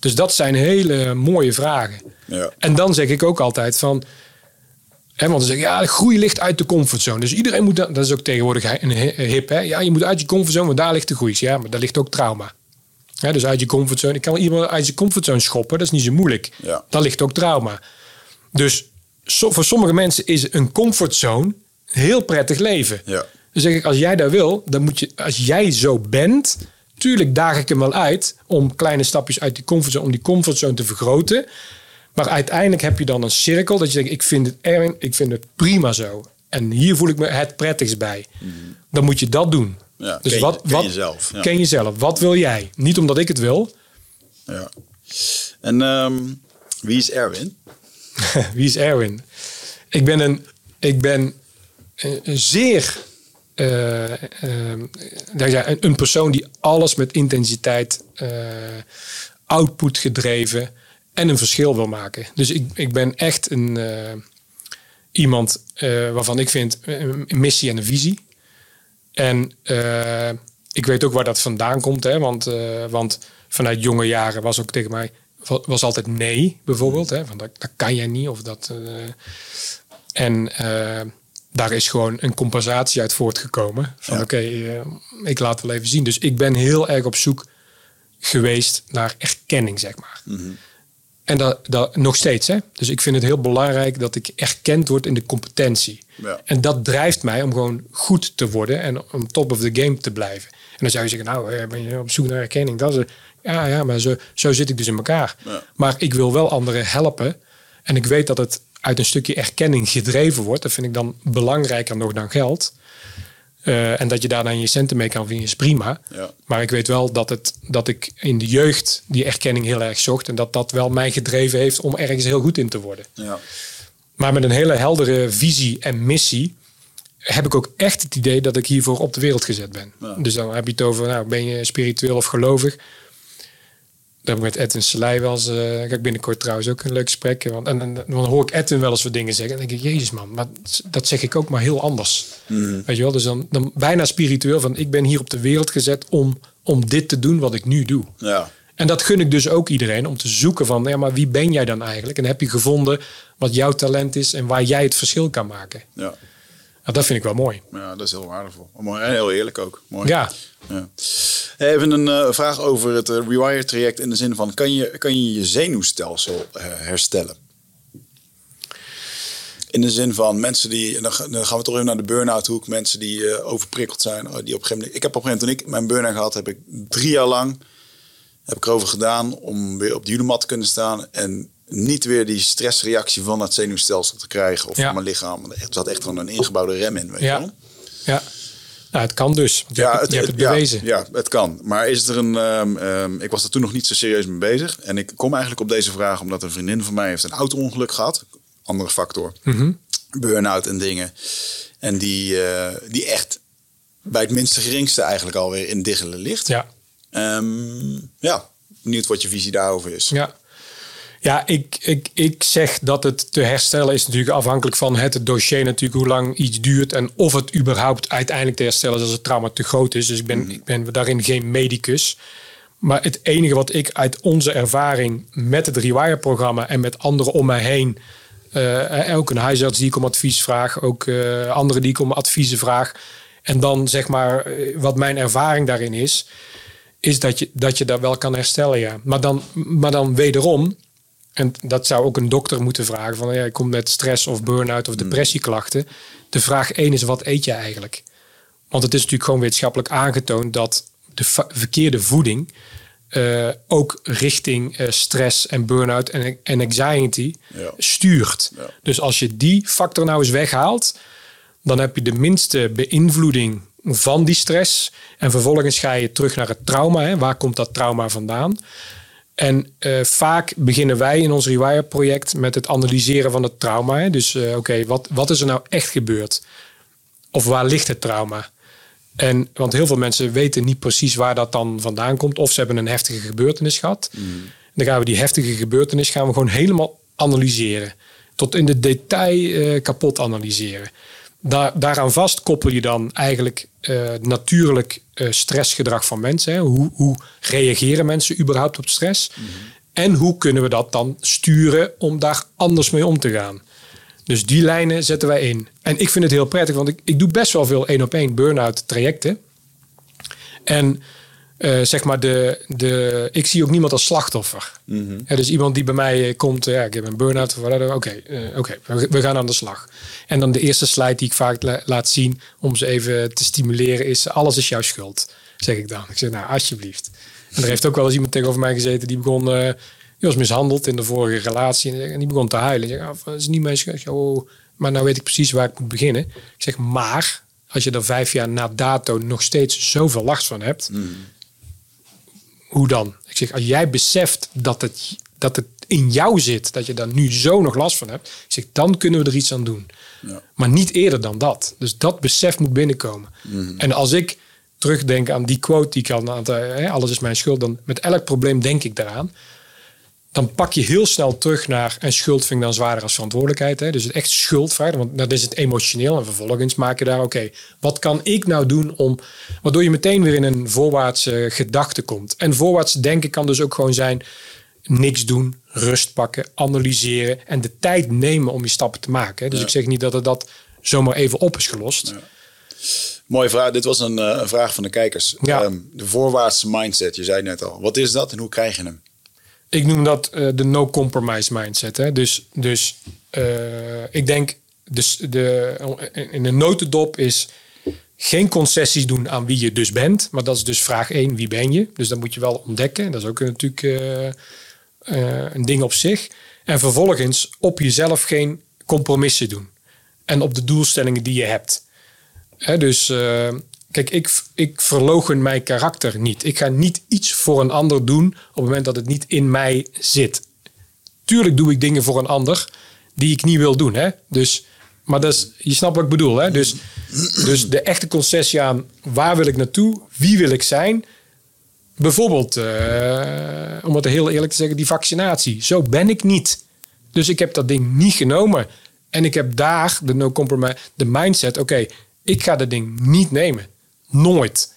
Speaker 2: Dus dat zijn hele mooie vragen. Ja. En dan zeg ik ook altijd van He, want dan zeggen ja, groei ligt uit de comfortzone. Dus iedereen moet, dat is ook tegenwoordig een hip. Hè? Ja, je moet uit je comfortzone, want daar ligt de groei. Ja, maar daar ligt ook trauma. Dus uit je comfortzone. Ik kan iemand uit je comfortzone schoppen, dat is niet zo moeilijk. Ja. Daar ligt ook trauma. Dus voor sommige mensen is een comfortzone heel prettig leven. Ja. Dus zeg ik, als jij daar wil, dan moet je, als jij zo bent, tuurlijk daag ik hem wel uit om kleine stapjes uit die comfortzone, om die comfortzone te vergroten. Maar uiteindelijk heb je dan een cirkel dat je denkt, ik vind het Erwin, ik vind het prima zo. En hier voel ik me het prettigst bij. Dan moet je dat doen.
Speaker 1: Ja, dus ken, wat, ken wat, jezelf.
Speaker 2: Ja. Ken jezelf. Wat wil jij? Niet omdat ik het wil.
Speaker 1: Ja. En um, wie is Erwin?
Speaker 2: wie is Erwin? Ik ben een, ik ben een zeer uh, uh, een persoon die alles met intensiteit, uh, output gedreven en een verschil wil maken. Dus ik, ik ben echt een, uh, iemand waarvan ik vind een missie en een visie. En uh, ik weet ook waar dat vandaan komt. Hè? Want, eh, want vanuit jonge jaren was ook tegen mij was altijd nee, bijvoorbeeld. Hè? Van dat, dat kan jij niet. Of dat, uh, en daar is gewoon een compensatie uit voortgekomen. Van oké, okay, ik laat het wel even zien. Dus ik ben heel erg op zoek geweest naar erkenning, zeg maar. Mm -hmm. En dat, dat nog steeds. Hè? Dus ik vind het heel belangrijk dat ik erkend word in de competentie. Ja. En dat drijft mij om gewoon goed te worden en om top of the game te blijven. En dan zou je zeggen, nou, ben je op zoek naar erkenning? Dat is, ja, ja, maar zo, zo zit ik dus in elkaar. Ja. Maar ik wil wel anderen helpen. En ik weet dat het uit een stukje erkenning gedreven wordt. Dat vind ik dan belangrijker nog dan geld. Uh, en dat je daar dan je centen mee kan verdienen is prima. Ja. Maar ik weet wel dat, het, dat ik in de jeugd die erkenning heel erg zocht. En dat dat wel mij gedreven heeft om ergens heel goed in te worden. Ja. Maar met een hele heldere visie en missie heb ik ook echt het idee dat ik hiervoor op de wereld gezet ben. Ja. Dus dan heb je het over, nou, ben je spiritueel of gelovig? Daar heb ik met Edwin Selei wel eens... Uh, kijk, binnenkort trouwens ook een leuk gesprek. Want, en, en, dan hoor ik Edwin wel eens wat dingen zeggen. En dan denk ik, jezus man, maar dat zeg ik ook maar heel anders. Mm. Weet je wel? Dus dan, dan bijna spiritueel van... ik ben hier op de wereld gezet om, om dit te doen wat ik nu doe. Ja. En dat gun ik dus ook iedereen. Om te zoeken van, ja, maar wie ben jij dan eigenlijk? En heb je gevonden wat jouw talent is... en waar jij het verschil kan maken? Ja. Nou, dat vind ik wel mooi.
Speaker 1: Ja, dat is heel waardevol. Mooi en heel eerlijk ook. Mooi. Ja. ja. Even een uh, vraag over het uh, Rewire traject in de zin van kan je kan je, je zenuwstelsel uh, herstellen? In de zin van mensen die, dan, dan gaan we toch even naar de burn-out hoek, mensen die overprikkeld zijn. Die op een gegeven moment, ik heb op een gegeven moment, toen ik mijn burn-out gehad, heb ik drie jaar lang heb ik erover gedaan om weer op de judomat te kunnen staan. En niet weer die stressreactie van het zenuwstelsel te krijgen of van mijn lichaam. Er zat echt gewoon een ingebouwde rem in. Weet ja. Je wel?
Speaker 2: ja. Nou, het kan dus. Je, ja, hebt, het, je hebt het bewezen.
Speaker 1: Ja, het kan. Maar is er een. Um, um, ik was er toen nog niet zo serieus mee bezig. En ik kom eigenlijk op deze vraag omdat een vriendin van mij heeft een auto-ongeluk gehad. Andere factor. Mm Burn-out en dingen. En die, uh, die echt bij het minste geringste eigenlijk alweer in diggelen ligt. Ja. Um, ja, benieuwd wat je visie daarover is.
Speaker 2: Ja. Ja, ik, ik, ik zeg dat het te herstellen is natuurlijk afhankelijk van het dossier natuurlijk, hoe lang iets duurt en of het überhaupt uiteindelijk te herstellen is als het trauma te groot is. Dus ik ben, mhm. ik ben daarin geen medicus. Maar het enige wat ik uit onze ervaring met het Rewire-programma en met anderen om mij heen, uh, ook een huisarts die ik om advies vraag, ook uh, anderen die ik om adviezen vraag. En dan zeg maar wat mijn ervaring daarin is, is dat je, dat je dat wel kan herstellen, ja. Maar dan, maar dan wederom, en dat zou ook een dokter moeten vragen: van ja, ik kom met stress of burn-out of hmm. depressieklachten. De vraag één is: wat eet je eigenlijk? Want het is natuurlijk gewoon wetenschappelijk aangetoond dat de verkeerde voeding uh, ook richting uh, stress en burn-out en, en anxiety stuurt. Dus als je die factor nou eens weghaalt, dan heb je de minste beïnvloeding van die stress. En vervolgens ga je terug naar het trauma. Hè. Waar komt dat trauma vandaan? En uh, vaak beginnen wij in ons Rewire-project met het analyseren van het trauma. Hè. Dus uh, oké, wat, wat is er nou echt gebeurd? Of waar ligt het trauma? En, want heel veel mensen weten niet precies waar dat dan vandaan komt. Of ze hebben een heftige gebeurtenis gehad. Mm. Dan gaan we die heftige gebeurtenis gaan we gewoon helemaal analyseren. Tot in de detail uh, kapot analyseren. Daar, daaraan vast koppel je dan eigenlijk uh, natuurlijk uh, stressgedrag van mensen. Hè. Hoe, hoe, reageren mensen überhaupt op stress? Mhm. En hoe kunnen we dat dan sturen om daar anders mee om te gaan? Dus die lijnen zetten wij in. En ik vind het heel prettig, want ik, ik doe best wel veel één op één burn-out trajecten. En uh, zeg maar, de, de, ik zie ook niemand als slachtoffer. Mm ja, dus iemand die bij mij eh, komt, ja, ik heb een burn-out of whatever. Oké, uh, oké, we, gaan aan de slag. En dan de eerste slide die ik vaak la laat zien om ze even te stimuleren is: alles is jouw schuld, zeg ik dan. Ik zeg, nou, alsjeblieft. En er heeft ook wel eens iemand tegenover mij gezeten die begon, uh, die was mishandeld in de vorige relatie en die begon te huilen. Ik zeg, oh, dat is niet mijn schuld. Oh, maar nou weet ik precies waar ik moet beginnen. Ik zeg, maar als je er vijf jaar na dato nog steeds zoveel last van hebt. Mhm hoe dan? Ik zeg, als jij beseft dat het, dat het in jou zit, dat je daar nu zo nog last van hebt, ik zeg, dan kunnen we er iets aan doen. Ja. Maar niet eerder dan dat. Dus dat besef moet binnenkomen. Mhm. En als ik terugdenk aan die quote die ik al, alles is mijn schuld, dan met elk probleem denk ik daaraan. Dan pak je heel snel terug naar en schuld vind ik dan zwaarder als verantwoordelijkheid. Hè? Dus het echt schuldvraag, want dat is het emotioneel. En vervolgens maak je daar, oké, wat kan ik nou doen om, waardoor je meteen weer in een voorwaartse gedachte komt. En voorwaarts denken kan dus ook gewoon zijn, niks doen, rust pakken, analyseren en de tijd nemen om je stappen te maken. Hè? Dus ik zeg niet dat het dat zomaar even op is gelost.
Speaker 1: Mooie vraag. Dit was een, eh, vraag van de kijkers.
Speaker 2: Ja.
Speaker 1: Ehm, de voorwaartse mindset, je zei net al. Wat is dat en hoe krijg je hem?
Speaker 2: Ik noem dat eh, de no compromise mindset. Hè? Dus, dus eh, ik denk, dus de, in een notendop is geen concessies doen aan wie je dus bent. Maar dat is dus vraag 1, wie ben je? Dus dat moet je wel ontdekken. Dat is ook natuurlijk eh, een ding op zich. En vervolgens op jezelf geen compromissen doen. En op de doelstellingen die je hebt. Hè, dus kijk, ik, ik verlogen mijn karakter niet. Ik ga niet iets voor een ander doen op het moment dat het niet in mij zit. Tuurlijk doe ik dingen voor een ander die ik niet wil doen. Hè? Dus, maar dat is, je snapt wat ik bedoel. Hè? Dus, dus de echte concessie aan waar wil ik naartoe, wie wil ik zijn. Bijvoorbeeld, eh, om het heel eerlijk te zeggen, die vaccinatie. Zo ben ik niet. Dus ik heb dat ding niet genomen. En ik heb daar de no compromise, de mindset. Oké, ik ga dat ding niet nemen. Nooit.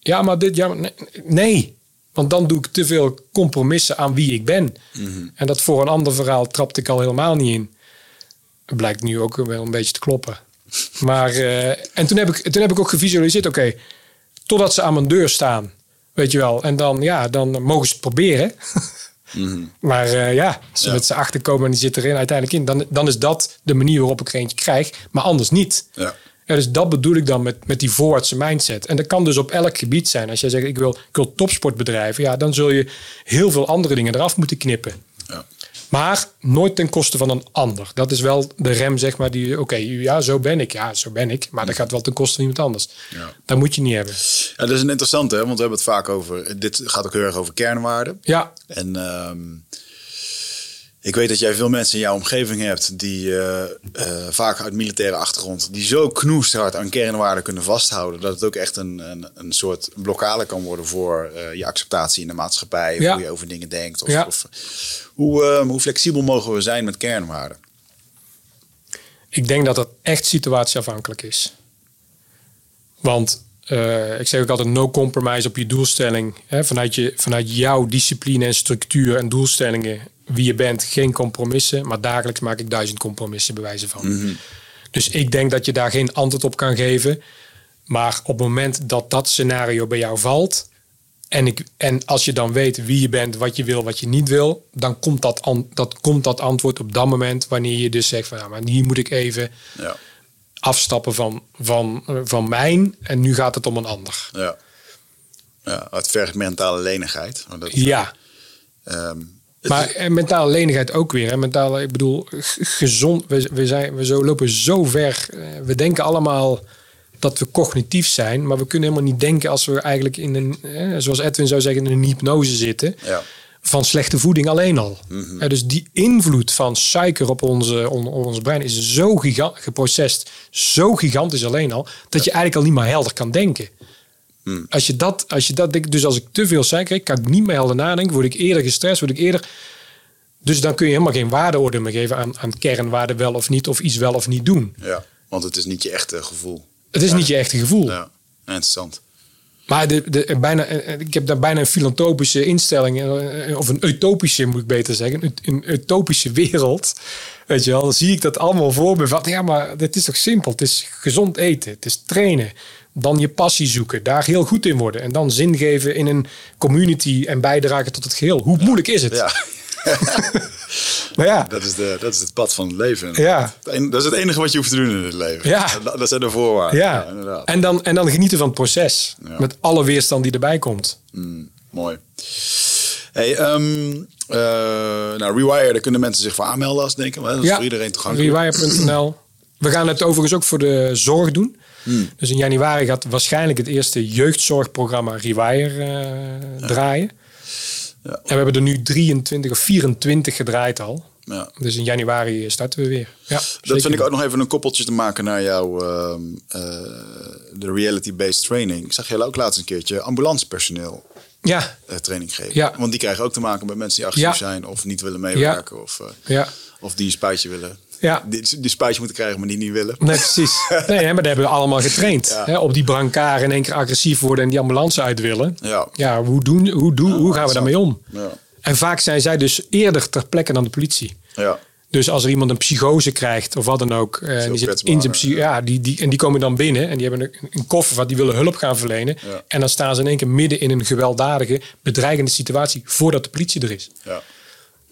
Speaker 2: Ja, maar dit, ja, maar nee, nee. Want dan doe ik te veel compromissen aan wie ik ben. En dat voor een ander verhaal trapte ik al helemaal niet in. Het blijkt nu ook wel een beetje te kloppen. Maar, eh, en toen heb, ik, toen heb ik ook gevisualiseerd, oké, totdat ze aan mijn deur staan. Weet je wel. En dan, ja, dan mogen ze het proberen. Maar eh, ja, als ze
Speaker 1: Ja.
Speaker 2: met z'n achter komen en die zit erin uiteindelijk in, dan, dan is dat de manier waarop ik er eentje krijg, maar anders niet.
Speaker 1: Ja.
Speaker 2: Ja, dus dat bedoel ik dan met, met die voorwaartse mindset. En dat kan dus op elk gebied zijn. Als jij zegt, ik wil, ik wil topsport bedrijven, ja, dan zul je heel veel andere dingen eraf moeten knippen.
Speaker 1: Ja.
Speaker 2: Maar nooit ten koste van een ander. Dat is wel de rem, zeg maar, die, oké, ja, zo ben ik. Ja, zo ben ik. Maar dat gaat wel ten koste van iemand anders.
Speaker 1: Ja.
Speaker 2: Dat moet je niet hebben.
Speaker 1: Ja, dat is een interessante, hè? want we hebben het vaak over. Dit gaat ook heel erg over kernwaarden.
Speaker 2: Ja,
Speaker 1: En ehm, ik weet dat jij veel mensen in jouw omgeving hebt die eh, eh, vaak uit militaire achtergrond, die zo knoesthard aan kernwaarden kunnen vasthouden, dat het ook echt een, een, een soort blokkade kan worden voor eh, je acceptatie in de maatschappij,
Speaker 2: Ja.
Speaker 1: hoe je over dingen denkt. Of,
Speaker 2: Ja.
Speaker 1: of, hoe, hoe flexibel mogen we zijn met kernwaarden?
Speaker 2: ik denk dat dat echt situatieafhankelijk is. Want ik zeg ook altijd no compromise op je doelstelling. Hè, vanuit, je, vanuit jouw discipline en structuur en doelstellingen, wie je bent, geen compromissen. Maar dagelijks maak ik duizend compromissen bij wijze van. Dus ik denk dat je daar geen antwoord op kan geven. Maar op het moment dat dat scenario bij jou valt. En, ik, en als je dan weet wie je bent, wat je wil, wat je niet wil, dan komt dat, an, dat, komt dat antwoord op dat moment. Wanneer je dus zegt van ja, maar hier moet ik even
Speaker 1: Ja,
Speaker 2: afstappen van, van, eh, van mijn en nu gaat het om een ander.
Speaker 1: ja. ja het vergt mentale lenigheid. Dat,
Speaker 2: Ja,
Speaker 1: ehm,
Speaker 2: maar mentale lenigheid ook weer. Hè? Mentale, ik bedoel, gezond. We, we, zijn, we zo lopen zo ver. eh, We denken allemaal dat we cognitief zijn, maar we kunnen helemaal niet denken als we eigenlijk in een, eh, zoals Edwin zou zeggen, in een hypnose zitten.
Speaker 1: ja.
Speaker 2: Van slechte voeding alleen al. Eh, dus die invloed van suiker op onze, on, op ons brein is zo giga- geprocessed, zo gigantisch alleen al, dat je eigenlijk al niet meer helder kan denken. Als je dat, als je dat denkt, dus als ik te veel suiker heb, kan ik niet meer helder nadenken, word ik eerder gestrest, word ik eerder. Dus dan kun je helemaal geen waardeoordeel meer geven aan, aan kernwaarden wel of niet, of iets wel of niet doen.
Speaker 1: ja, want het is niet je echte gevoel.
Speaker 2: Het is niet je echte gevoel.
Speaker 1: Ja, interessant.
Speaker 2: Maar de, de, bijna, eh, ik heb daar bijna een filantropische instelling, eh, of een utopische moet ik beter zeggen, een, een utopische wereld. Weet je wel, dan zie ik dat allemaal voor me. Van, ja, maar dit is toch simpel? Het is gezond eten, het is trainen. Dan je passie zoeken, daar heel goed in worden. En dan zin geven in een community en bijdragen tot het geheel. Hoe moeilijk is het?
Speaker 1: Ja,
Speaker 2: Maar ja,
Speaker 1: dat is, de, dat is het pad van het leven.
Speaker 2: Ja.
Speaker 1: Dat is het enige wat je hoeft te doen in het leven.
Speaker 2: Ja.
Speaker 1: Dat, dat zijn de voorwaarden.
Speaker 2: ja. En, dan, en dan genieten van het proces.
Speaker 1: Ja.
Speaker 2: Met alle weerstand die erbij komt.
Speaker 1: Mm, mooi. Hey, ehm, eh, nou, Rewire, daar kunnen mensen zich voor aanmelden als denken. Dat is voor iedereen toegankelijk.
Speaker 2: Rewire.nl. We gaan het overigens ook voor de zorg doen.
Speaker 1: Hmm.
Speaker 2: Dus in januari gaat waarschijnlijk het eerste jeugdzorgprogramma Rewire eh, draaien.
Speaker 1: Ja.
Speaker 2: En we hebben er nu 23 of 24 gedraaid al.
Speaker 1: Ja.
Speaker 2: Dus in januari starten we weer. Ja,
Speaker 1: Dat vind ik ook nog even een koppeltje te maken naar jouw ehm, eh, de reality-based training. Ik zag jij ook laatst een keertje ambulancepersoneel uh,
Speaker 2: Ja,
Speaker 1: training geven.
Speaker 2: Ja.
Speaker 1: Want die krijgen ook te maken met mensen die
Speaker 2: Ja.
Speaker 1: zijn of niet willen meewerken. Of, eh,
Speaker 2: ja,
Speaker 1: of die een spuitje willen.
Speaker 2: Ja.
Speaker 1: Die, die spuitje moeten krijgen, maar die niet willen.
Speaker 2: Nee, precies. Nee, hè, maar dat hebben we allemaal getraind.
Speaker 1: Ja.
Speaker 2: Hè, op die brancard in één keer agressief worden en die ambulance uit willen.
Speaker 1: Ja.
Speaker 2: Ja, hoe, doen, hoe, doen, hoe gaan we daarmee om?
Speaker 1: Ja.
Speaker 2: En vaak zijn zij dus eerder ter plekke dan de politie.
Speaker 1: Ja.
Speaker 2: Dus als er iemand een psychose krijgt of wat dan ook, eh, die zit in zijn ja, die, die, en die komen dan binnen en die hebben een, een koffer wat die willen hulp gaan verlenen.
Speaker 1: Ja.
Speaker 2: En dan staan ze in één keer midden in een gewelddadige, bedreigende situatie voordat de politie er is.
Speaker 1: Ja.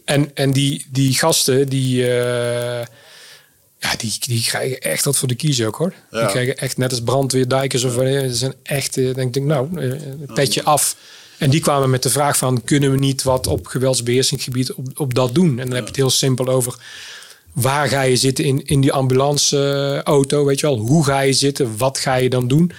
Speaker 2: En, en die, die gasten, die, eh, ja, die, die krijgen echt wat voor de kiezen ook hoor. Die
Speaker 1: Ja.
Speaker 2: krijgen echt net als brandweerdijkers of. Ze zijn echt, eh, denk ik, nou, eh, petje af. En die kwamen met de vraag van, kunnen we niet wat op geweldsbeheersingsgebied op, op dat doen? En dan heb je het heel simpel over, waar ga je zitten in, in die ambulanceauto, weet je wel? Hoe ga je zitten? Wat ga je dan doen?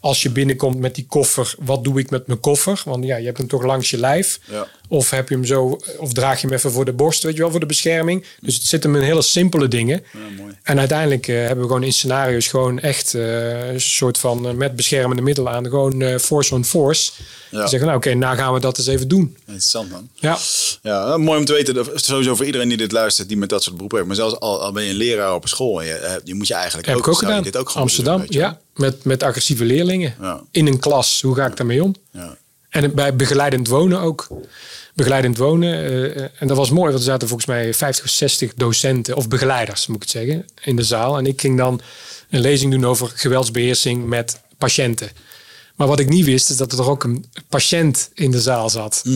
Speaker 2: Als je binnenkomt met die koffer, wat doe ik met mijn koffer? Want ja, je hebt hem toch langs je lijf.
Speaker 1: Ja.
Speaker 2: Of heb je hem zo, of draag je hem even voor de borst, weet je wel, voor de bescherming. Dus het zit hem in hele simpele dingen.
Speaker 1: Ja, mooi.
Speaker 2: En uiteindelijk eh, hebben we gewoon in scenario's gewoon echt eh, een soort van eh, met beschermende middelen aan, gewoon force on force.
Speaker 1: Ja.
Speaker 2: Zeggen, nou oké, nou gaan we dat eens even doen.
Speaker 1: Interessant man.
Speaker 2: Ja,
Speaker 1: Ja, mooi om te weten. Dat sowieso voor iedereen die dit luistert, die met dat soort beroepen heeft. Maar zelfs al, al ben je een leraar op een school, en je, die moet je eigenlijk
Speaker 2: heb
Speaker 1: ook,
Speaker 2: ik ook
Speaker 1: je
Speaker 2: gedaan.
Speaker 1: Dit ook gewoon
Speaker 2: Amsterdam,
Speaker 1: doen,
Speaker 2: ja, met, met agressieve leerlingen.
Speaker 1: Ja.
Speaker 2: In een klas, hoe ga ik daarmee om?
Speaker 1: je. Ja.
Speaker 2: En bij begeleidend wonen ook. Begeleidend wonen. eh, en dat was mooi, want er zaten volgens mij 50 of 60 docenten, of begeleiders moet ik het zeggen, in de zaal. En ik ging dan een lezing doen over geweldsbeheersing met patiënten. Maar wat ik niet wist, is dat er ook een patiënt in de zaal zat.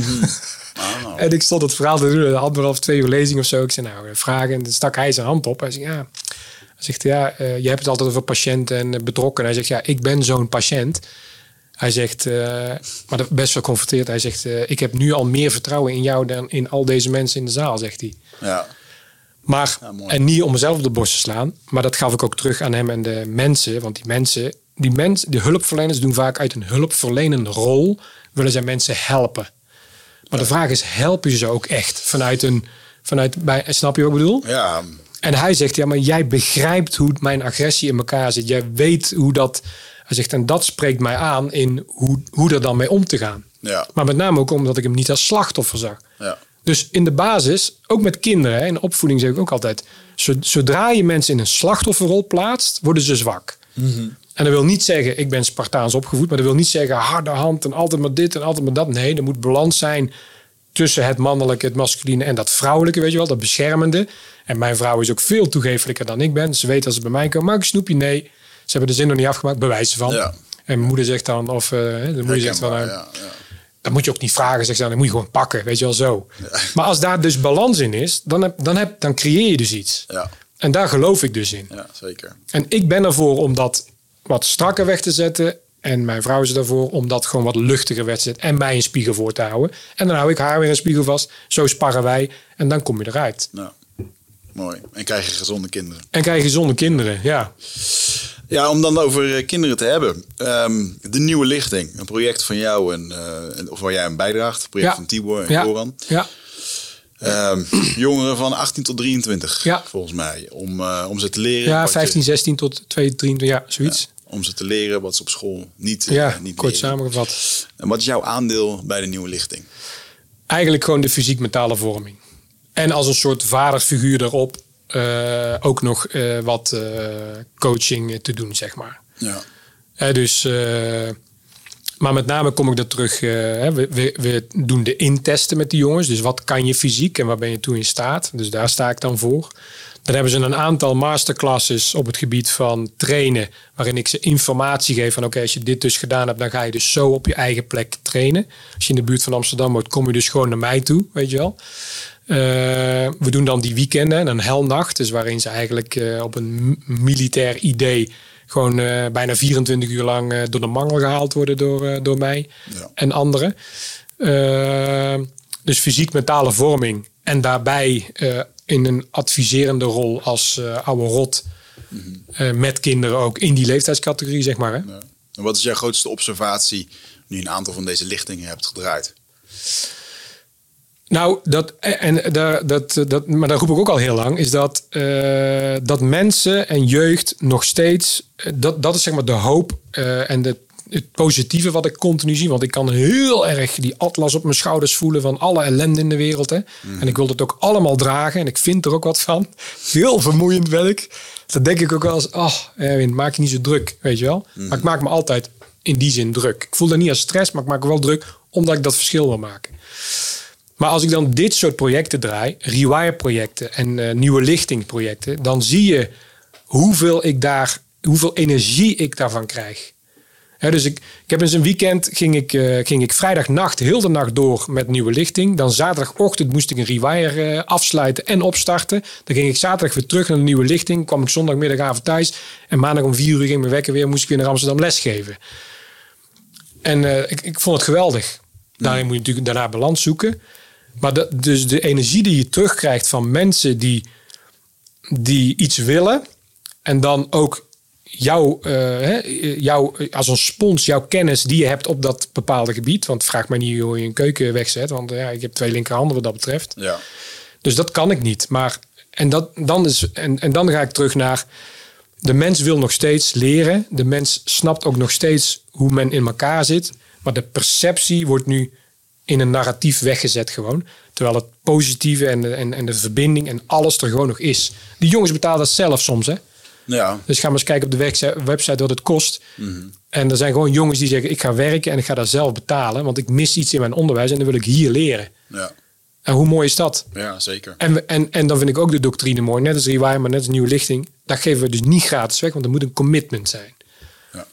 Speaker 1: Ah, nou.
Speaker 2: En ik stond het verhaal te doen, anderhalf, twee uur lezing of zo. Ik zei, nou, vragen. En dan stak hij zijn hand op. Hij zegt, ja, hij zegt, ja eh, je hebt het altijd over patiënten en eh, betrokken. Hij zegt, ja, ik ben zo'n patiënt. Hij zegt, eh, maar dat best wel confronteerd. Hij zegt, eh, ik heb nu al meer vertrouwen in jou dan in al deze mensen in de zaal, zegt hij.
Speaker 1: Ja.
Speaker 2: Maar,
Speaker 1: Ja,
Speaker 2: en niet om mezelf op de borst te slaan, maar dat gaf ik ook terug aan hem en de mensen. Want die mensen, die mensen, de hulpverleners doen vaak uit een hulpverlenende rol, willen zij mensen helpen. Maar de vraag is, helpen je ze ook echt vanuit een, vanuit, bij, snap je wat ik bedoel?
Speaker 1: Ja,
Speaker 2: En hij zegt, ja, maar jij begrijpt hoe mijn agressie in elkaar zit. Jij weet hoe dat, hij zegt, en dat spreekt mij aan in hoe, hoe er dan mee om te gaan.
Speaker 1: ja,
Speaker 2: Maar met name ook omdat ik hem niet als slachtoffer zag.
Speaker 1: ja.
Speaker 2: Dus in de basis, ook met kinderen, hè, in opvoeding zeg ik ook altijd, zo- zodra je mensen in een slachtofferrol plaatst, worden ze zwak. En dat wil niet zeggen, ik ben Spartaans opgevoed, maar dat wil niet zeggen harde hand en altijd maar dit en altijd maar dat. Nee, er moet balans zijn tussen het mannelijke, het masculine en dat vrouwelijke, weet je wel, dat beschermende. En mijn vrouw is ook veel toegefelijker dan ik ben. Ze weet als ze bij mij komen, ik een snoepje? Nee. Ze hebben de zin nog niet afgemaakt, bewijzen van.
Speaker 1: Ja.
Speaker 2: En mijn moeder zegt dan, of eh, de moeder zegt van,
Speaker 1: ja.
Speaker 2: dat moet je ook niet vragen, zegt ze dan. Dat moet je gewoon pakken, weet je wel zo. Maar als daar dus balans in is, dan, heb, dan, heb, dan creëer je dus iets.
Speaker 1: Ja,
Speaker 2: En daar geloof ik dus in.
Speaker 1: ja, zeker.
Speaker 2: En ik ben ervoor om dat wat strakker weg te zetten. En mijn vrouw is ervoor om dat gewoon wat luchtiger weg te zetten. En mij een spiegel voor te houden. En dan hou ik haar weer een spiegel vast. Zo sparren wij. En dan kom je eruit.
Speaker 1: Nou, mooi. En krijg je gezonde kinderen.
Speaker 2: En krijg je gezonde kinderen. Ja,
Speaker 1: Ja, om dan over eh, kinderen te hebben. Ehm, de Nieuwe Lichting. Een project van jou, en, eh, of waar jij aan bijdraagt. Een project
Speaker 2: Ja.
Speaker 1: van Tibor en
Speaker 2: ja,
Speaker 1: Goran.
Speaker 2: ja,
Speaker 1: Ehm, jongeren van 18 tot 23,
Speaker 2: Ja.
Speaker 1: volgens mij. Om, eh, om ze te leren.
Speaker 2: ja
Speaker 1: wat je-
Speaker 2: 15, 16 tot 2, 23, ja, zoiets.
Speaker 1: om ze te leren wat ze op school niet,
Speaker 2: Ja,
Speaker 1: niet
Speaker 2: kort
Speaker 1: leren.
Speaker 2: samengevat.
Speaker 1: En wat is jouw aandeel bij de Nieuwe Lichting?
Speaker 2: eigenlijk gewoon de fysiek-mentale vorming. En als een soort vaderfiguur erop eh, ook nog eh, wat eh, coaching te doen, zeg maar.
Speaker 1: Ja,
Speaker 2: Hè, dus, maar met name kom ik dat terug. hè, we, we, we doen de intesten met die jongens. Dus wat kan je fysiek en waar ben je toe in staat? Dus daar sta ik dan voor. Dan hebben ze een aantal masterclasses op het gebied van trainen. Waarin ik ze informatie geef van oké, als je dit dus gedaan hebt, dan ga je dus zo op je eigen plek trainen. Als je in de buurt van Amsterdam woont, kom je dus gewoon naar mij toe, weet je wel. Eh, we doen dan die weekenden, een helnacht. Dus waarin ze eigenlijk eh, op een militair idee gewoon eh, bijna 24 uur lang door de mangel gehaald worden door, door mij
Speaker 1: Ja.
Speaker 2: en anderen. Dus fysiek-mentale vorming. En daarbij in een adviserende rol als oude rot. eh, met kinderen ook in die leeftijdscategorie, zeg maar. Hè?
Speaker 1: ja. En wat is jouw grootste observatie nu je een aantal van deze lichtingen hebt gedraaid?
Speaker 2: Nou, dat, en daar, dat, dat, maar daar roep ik ook al heel lang, is dat, eh, dat mensen en jeugd nog steeds, eh, dat, dat is zeg maar de hoop eh, en de, het positieve wat ik continu zie. Want ik kan heel erg die atlas op mijn schouders voelen van alle ellende in de wereld. Hè. En ik wil het ook allemaal dragen. En ik vind er ook wat van. Heel vermoeiend werk. Dan denk ik ook wel eens, oh Erwin, maak je niet zo druk, weet je wel. Maar ik maak me altijd in die zin druk. Ik voel dat niet als stress, maar ik maak me wel druk omdat ik dat verschil wil maken. Maar als ik dan dit soort projecten draai, rewire projecten en uh, nieuwe lichting projecten, dan zie je hoeveel ik daar, hoeveel energie ik daarvan krijg. dus ik, ik heb eens een weekend, ging ik, uh, ging ik vrijdagnacht heel de nacht door met nieuwe lichting. Dan zaterdagochtend moest ik een rewire uh, afsluiten en opstarten. Dan ging ik zaterdag weer terug naar de nieuwe lichting. Kwam ik zondagmiddagavond thuis. En maandag om vier uur ging mijn wekker weer. Moest ik weer naar Amsterdam lesgeven. En ik, ik vond het geweldig. Daarin moet je natuurlijk daarna balans zoeken. Maar de, dus de energie die je terugkrijgt van mensen die, die iets willen. En dan ook jouw, uh, jou, als een spons, jouw kennis die je hebt op dat bepaalde gebied. Want vraag mij niet hoe je een keuken wegzet. Want ja, ik heb twee linkerhanden wat dat betreft.
Speaker 1: Ja.
Speaker 2: Dus dat kan ik niet. Maar, en, dat, dan is, en, en dan ga ik terug naar... De mens wil nog steeds leren. De mens snapt ook nog steeds hoe men in elkaar zit. Maar de perceptie wordt nu in een narratief weggezet gewoon. Terwijl het positieve en de, en, en de verbinding en alles er gewoon nog is. Die jongens betalen dat zelf soms, hè?
Speaker 1: Ja.
Speaker 2: Dus ga maar eens kijken op de website wat het kost. En er zijn gewoon jongens die zeggen: ik ga werken en ik ga daar zelf betalen, want ik mis iets in mijn onderwijs en dan wil ik hier leren.
Speaker 1: Ja.
Speaker 2: En hoe mooi is dat?
Speaker 1: Ja, zeker.
Speaker 2: En, en, en dan vind ik ook de doctrine mooi, net als Rewire, maar net als Nieuwe Lichting. Dat geven we dus niet gratis weg, want er moet een commitment zijn.
Speaker 1: Ja.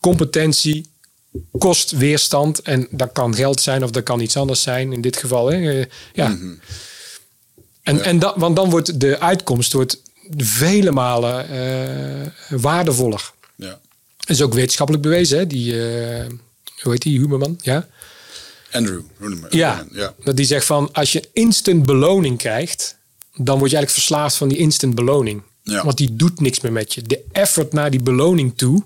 Speaker 2: Competentie, kost weerstand. En dat kan geld zijn of dat kan iets anders zijn in dit geval. Hè. Ja.
Speaker 1: Mhm.
Speaker 2: En, en dat, want dan wordt de uitkomst wordt vele malen uh, waardevoller.
Speaker 1: Ja.
Speaker 2: is ook wetenschappelijk bewezen. Hè? Die, uh, hoe heet die, Huberman? Ja.
Speaker 1: Andrew Huberman.
Speaker 2: Ja,
Speaker 1: ja.
Speaker 2: Dat die zegt van als je instant beloning krijgt, dan word je eigenlijk verslaafd van die instant beloning.
Speaker 1: Ja.
Speaker 2: Want die doet niks meer met je. De effort naar die beloning toe,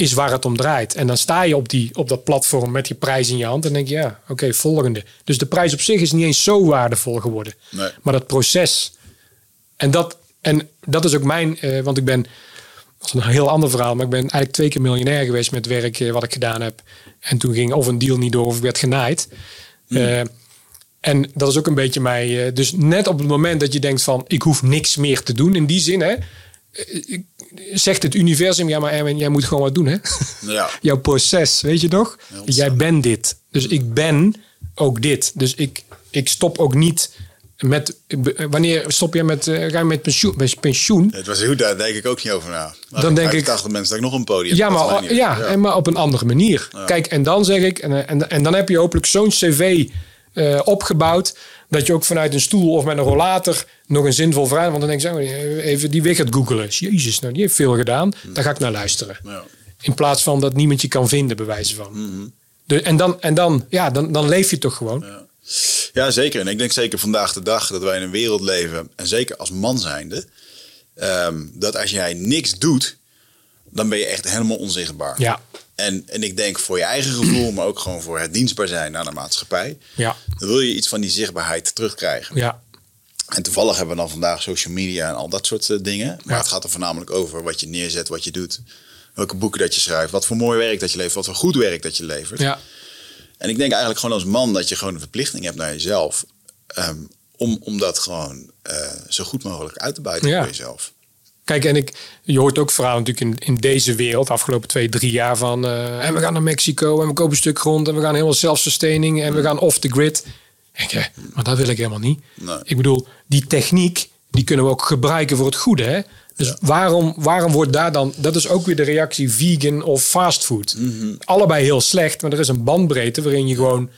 Speaker 2: is waar het om draait. En dan sta je op, die, op dat platform met die prijs in je hand en denk je, ja, oké, volgende. Dus de prijs op zich is niet eens zo waardevol geworden.
Speaker 1: Nee.
Speaker 2: Maar dat proces. En dat, en dat is ook mijn, uh, want ik ben, dat is een heel ander verhaal, maar ik ben eigenlijk twee keer miljonair geweest met werk uh, wat ik gedaan heb. En toen ging of een deal niet door of ik werd genaaid.
Speaker 1: Hmm.
Speaker 2: Uh, en dat is ook een beetje mij. dus net op het moment dat je denkt van ik hoef niks meer te doen in die zin, hè, zegt het universum, ja maar Erwin, jij moet gewoon wat doen hè.
Speaker 1: Ja.
Speaker 2: Jouw proces, weet je toch? Jij bent dit. Dus ik ben ook dit. Dus ik, ik stop ook niet met... Wanneer stop je met, uh, ga je met pensioen? Met pensioen?
Speaker 1: Het was goed, daar denk ik ook niet over na.
Speaker 2: Dan denk ik...
Speaker 1: 80 mensen dat ik nog een podium
Speaker 2: Ja, maar, ja, ja. En maar op een andere manier. Ja. Kijk, en dan zeg ik... En, en, en dan heb je hopelijk zo'n cv uh, opgebouwd dat je ook vanuit een stoel of met een rollator nog een zinvol vraag. Want dan denk ik, zo, even die weg gaat googelen. Jezus, nou, die heeft veel gedaan. Daar ga ik naar luisteren.
Speaker 1: Ja.
Speaker 2: In plaats van dat niemand je kan vinden, bij wijze van.
Speaker 1: Mm -hmm.
Speaker 2: de, en dan, en dan, ja, dan, dan leef je toch gewoon.
Speaker 1: Ja. ja, zeker. En ik denk zeker vandaag de dag dat wij in een wereld leven, en zeker als man zijnde, um, dat als jij niks doet, dan ben je echt helemaal onzichtbaar.
Speaker 2: Ja.
Speaker 1: En, en ik denk voor je eigen gevoel, maar ook gewoon voor het dienstbaar zijn aan de maatschappij.
Speaker 2: Ja.
Speaker 1: Dan wil je iets van die zichtbaarheid terugkrijgen.
Speaker 2: Ja.
Speaker 1: En toevallig hebben we dan vandaag social media en al dat soort uh, dingen. Maar
Speaker 2: Ja.
Speaker 1: het gaat er voornamelijk over wat je neerzet, wat je doet. Welke boeken dat je schrijft, wat voor mooi werk dat je levert, wat voor goed werk dat je levert.
Speaker 2: Ja.
Speaker 1: En ik denk eigenlijk gewoon als man dat je gewoon een verplichting hebt naar jezelf. Um, om, om dat gewoon uh, zo goed mogelijk uit te buiten
Speaker 2: Ja.
Speaker 1: voor jezelf.
Speaker 2: Kijk, en ik, je hoort ook verhalen natuurlijk in, in deze wereld, de afgelopen twee, drie jaar van. eh, en we gaan naar Mexico en we kopen een stuk grond en we gaan helemaal zelfsustaining en we gaan off the grid. Eh, maar dat wil ik helemaal niet.
Speaker 1: Nee.
Speaker 2: Ik bedoel, die techniek, die kunnen we ook gebruiken voor het goede. Hè? Dus waarom, waarom wordt daar dan, dat is ook weer de reactie vegan of fastfood. Allebei heel slecht, maar er is een bandbreedte waarin je gewoon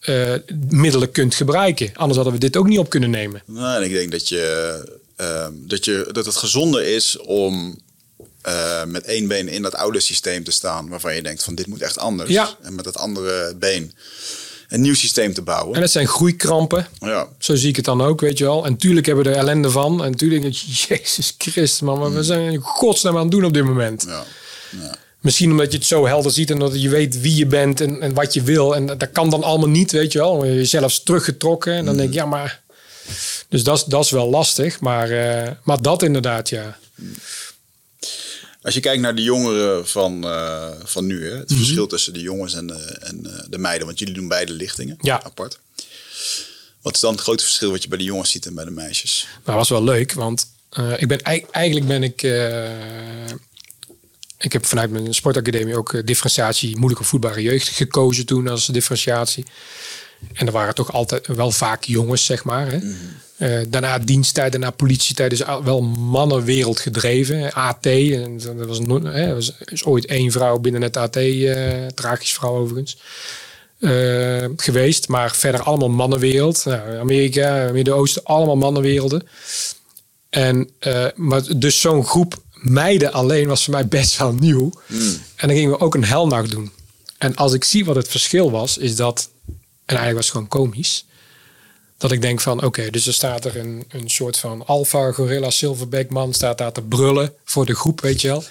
Speaker 2: eh, middelen kunt gebruiken. Anders hadden we dit ook niet op kunnen nemen.
Speaker 1: Nou, en ik denk dat, je, uh, dat, je, dat het gezonder is om uh, met één been in dat oude systeem te staan. Waarvan je denkt van dit moet echt anders.
Speaker 2: Ja.
Speaker 1: En met dat andere been een nieuw systeem te bouwen.
Speaker 2: En dat zijn groeikrampen.
Speaker 1: Ja.
Speaker 2: Zo zie ik het dan ook, weet je wel. En tuurlijk hebben we er ellende van. En tuurlijk, Jezus Christus, man. Maar we zijn in godsnaam aan het doen op dit moment.
Speaker 1: Ja. Ja.
Speaker 2: Misschien omdat je het zo helder ziet en dat je weet wie je bent en, en wat je wil. En dat kan dan allemaal niet, weet je wel. Je zelfs teruggetrokken. En dan denk ik, ja, maar... Dus dat, is- dat is wel lastig. Maar, eh, maar dat inderdaad, ja.
Speaker 1: Als je kijkt naar de jongeren van, eh, van nu, hè, het
Speaker 2: Mhm.
Speaker 1: verschil tussen de jongens en, de, en eh, de meiden, want jullie doen beide lichtingen
Speaker 2: Ja.
Speaker 1: apart. Wat is dan het grote verschil wat je bij de jongens ziet en bij de meisjes?
Speaker 2: Maar was wel leuk, want eh, ik ben, ei- eigenlijk ben ik... eh, ik heb vanuit mijn sportacademie ook eh, differentiatie moeilijk opvoedbare jeugd gekozen toen als differentiatie. En er waren toch altijd wel vaak jongens, zeg maar. Hè. Eh, daarna diensttijd, daarna politietijd. Dus wel mannenwereld gedreven. AT, en dat was, hè, er was is ooit één vrouw binnen het AT, eh tragisch vrouw overigens, eh, geweest. Maar verder allemaal mannenwereld. Nou, Amerika, Midden-Oosten, allemaal mannenwerelden. En, maar dus zo'n groep meiden alleen was voor mij best wel nieuw. En dan gingen we ook een helnacht doen. En als ik zie wat het verschil was, is dat... En eigenlijk was het gewoon komisch. Dat ik denk van, oké, dus er staat er een, een soort van alpha gorilla silverback man... staat daar te brullen voor de groep, weet je wel.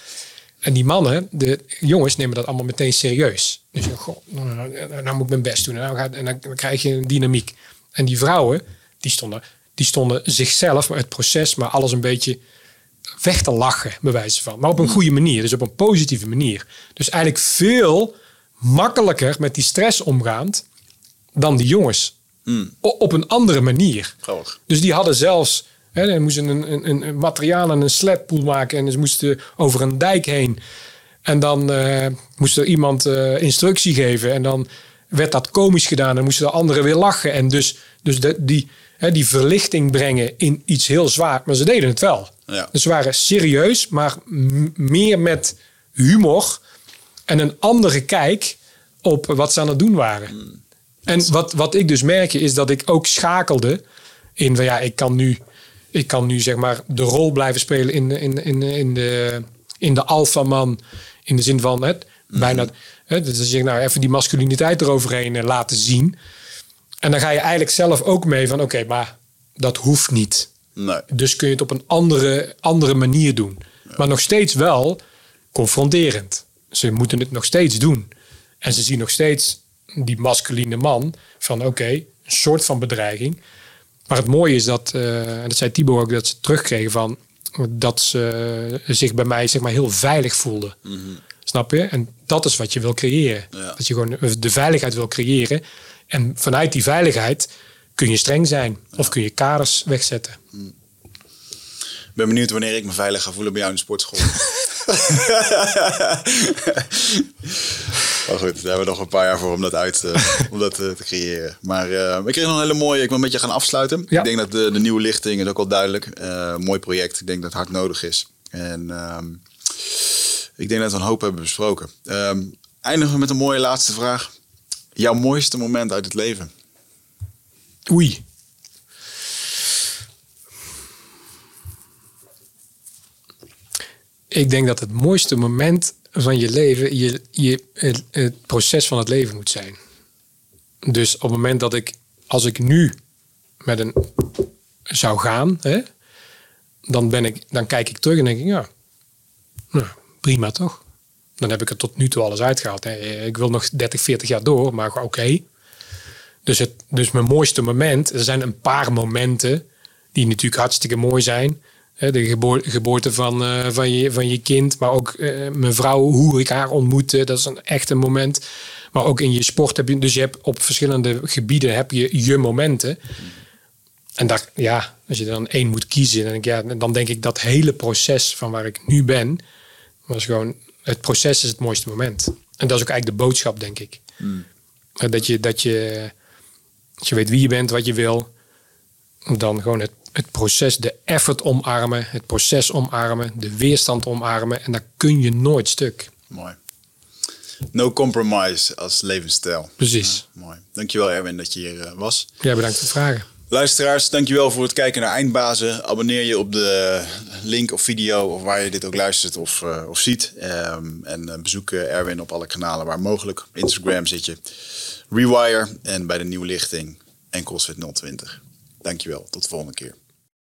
Speaker 2: En die mannen, de jongens, nemen dat allemaal meteen serieus. Dus goh, nou, nou, nou moet ik mijn best doen. En, nou gaat, en dan, krijg je een dynamiek. En die vrouwen, die stonden, die stonden zichzelf, het proces, maar alles een beetje weg te lachen, bij wijze van. Maar op een goede manier, dus op een positieve manier. Dus eigenlijk veel makkelijker met die stress omgaand dan die jongens. O- op een andere manier. Dus die hadden zelfs, hè, ze moesten een, een, een- materiaal en een sledpool maken en ze moesten over een dijk heen. En dan eh, moest er iemand eh, instructie geven en dan werd dat komisch gedaan en moesten de anderen weer lachen. En dus, dus de, die, hè, die verlichting brengen in iets heel zwaar. Maar ze deden het wel.
Speaker 1: Ja.
Speaker 2: Dus ze waren serieus, maar meer met humor en een andere kijk op wat ze aan het doen waren. En wat, wat ik dus merk is dat ik ook schakelde in van ja, ik kan nu, ik kan nu zeg maar de rol blijven spelen in, de- in, in, in de, in de alfaman. In de zin van het bijna, hè, dus zeg nou even die masculiniteit eroverheen eh, laten zien. En dan ga je eigenlijk zelf ook mee van oké, maar dat hoeft niet.
Speaker 1: Nee.
Speaker 2: Dus kun je het op een andere, andere manier doen. Maar nog steeds wel confronterend. Ze moeten het nog steeds doen. En ze zien nog steeds die masculine man van oké, een soort van bedreiging. Maar het mooie is dat, eh, en dat zei Thibaut ook, dat ze terugkregen van dat ze zich bij mij zeg maar heel veilig voelden. Snap je? En dat is wat je wil creëren.
Speaker 1: Ja.
Speaker 2: Dat je gewoon de veiligheid wil creëren. En vanuit die veiligheid kun je streng zijn. Of kun je kaders wegzetten.
Speaker 1: Ik ben benieuwd wanneer ik me veilig ga voelen bij jou in de sportschool. maar goed, daar hebben we nog een paar jaar voor om dat, uit, om dat eh, te creëren. Maar eh, ik kreeg nog een hele mooie, ik wil met je gaan afsluiten.
Speaker 2: Ja.
Speaker 1: Ik denk dat de, de nieuwe lichting is ook al duidelijk. Eh, mooi project, ik denk dat het hard nodig is. En ehm, ik denk dat we een hoop hebben besproken. Ehm, eindigen we met een mooie laatste vraag. Jouw mooiste moment uit het leven?
Speaker 2: Oei. Ik denk dat het mooiste moment van je leven je, je, het, het proces van het leven moet zijn. Dus op het moment dat ik, als ik nu met een zou gaan, hè, dan, ben ik, dan kijk ik terug en denk ik, ja, nou, prima toch? Dan heb ik er tot nu toe alles uitgehaald. Hè. Ik wil nog 30, 40 jaar door, maar oké. Dus, het, dus mijn mooiste moment, er zijn een paar momenten die natuurlijk hartstikke mooi zijn. De geboor- geboorte van, eh, van, je, van je kind, maar ook eh, mijn vrouw, hoe ik haar ontmoette, dat is een echt een moment. Maar ook in je sport heb je, dus je hebt op verschillende gebieden heb je je momenten. En daar, ja, als je dan één moet kiezen, dan denk, ik, ja, dan denk ik dat hele proces van waar ik nu ben, was gewoon, het proces is het mooiste moment. En dat is ook eigenlijk de boodschap, denk ik. Eh, Dat je, dat je, als je weet wie je bent, wat je wil, dan gewoon het, het proces, de effort omarmen, het proces omarmen, de weerstand omarmen. En daar kun je nooit stuk.
Speaker 1: Mooi. No compromise als levensstijl.
Speaker 2: Precies.
Speaker 1: Mooi. Dankjewel Erwin dat je hier eh, was.
Speaker 2: Ja, bedankt voor de vragen.
Speaker 1: Luisteraars, dankjewel voor het kijken naar Eindbazen. Abonneer je op de link of video of waar je dit ook luistert of, eh, of ziet. Ehm, en eh, bezoek Erwin op alle kanalen waar mogelijk. Instagram zit je. Rewire en bij de nieuwe lichting en CrossFit 020. Dankjewel, tot de volgende keer.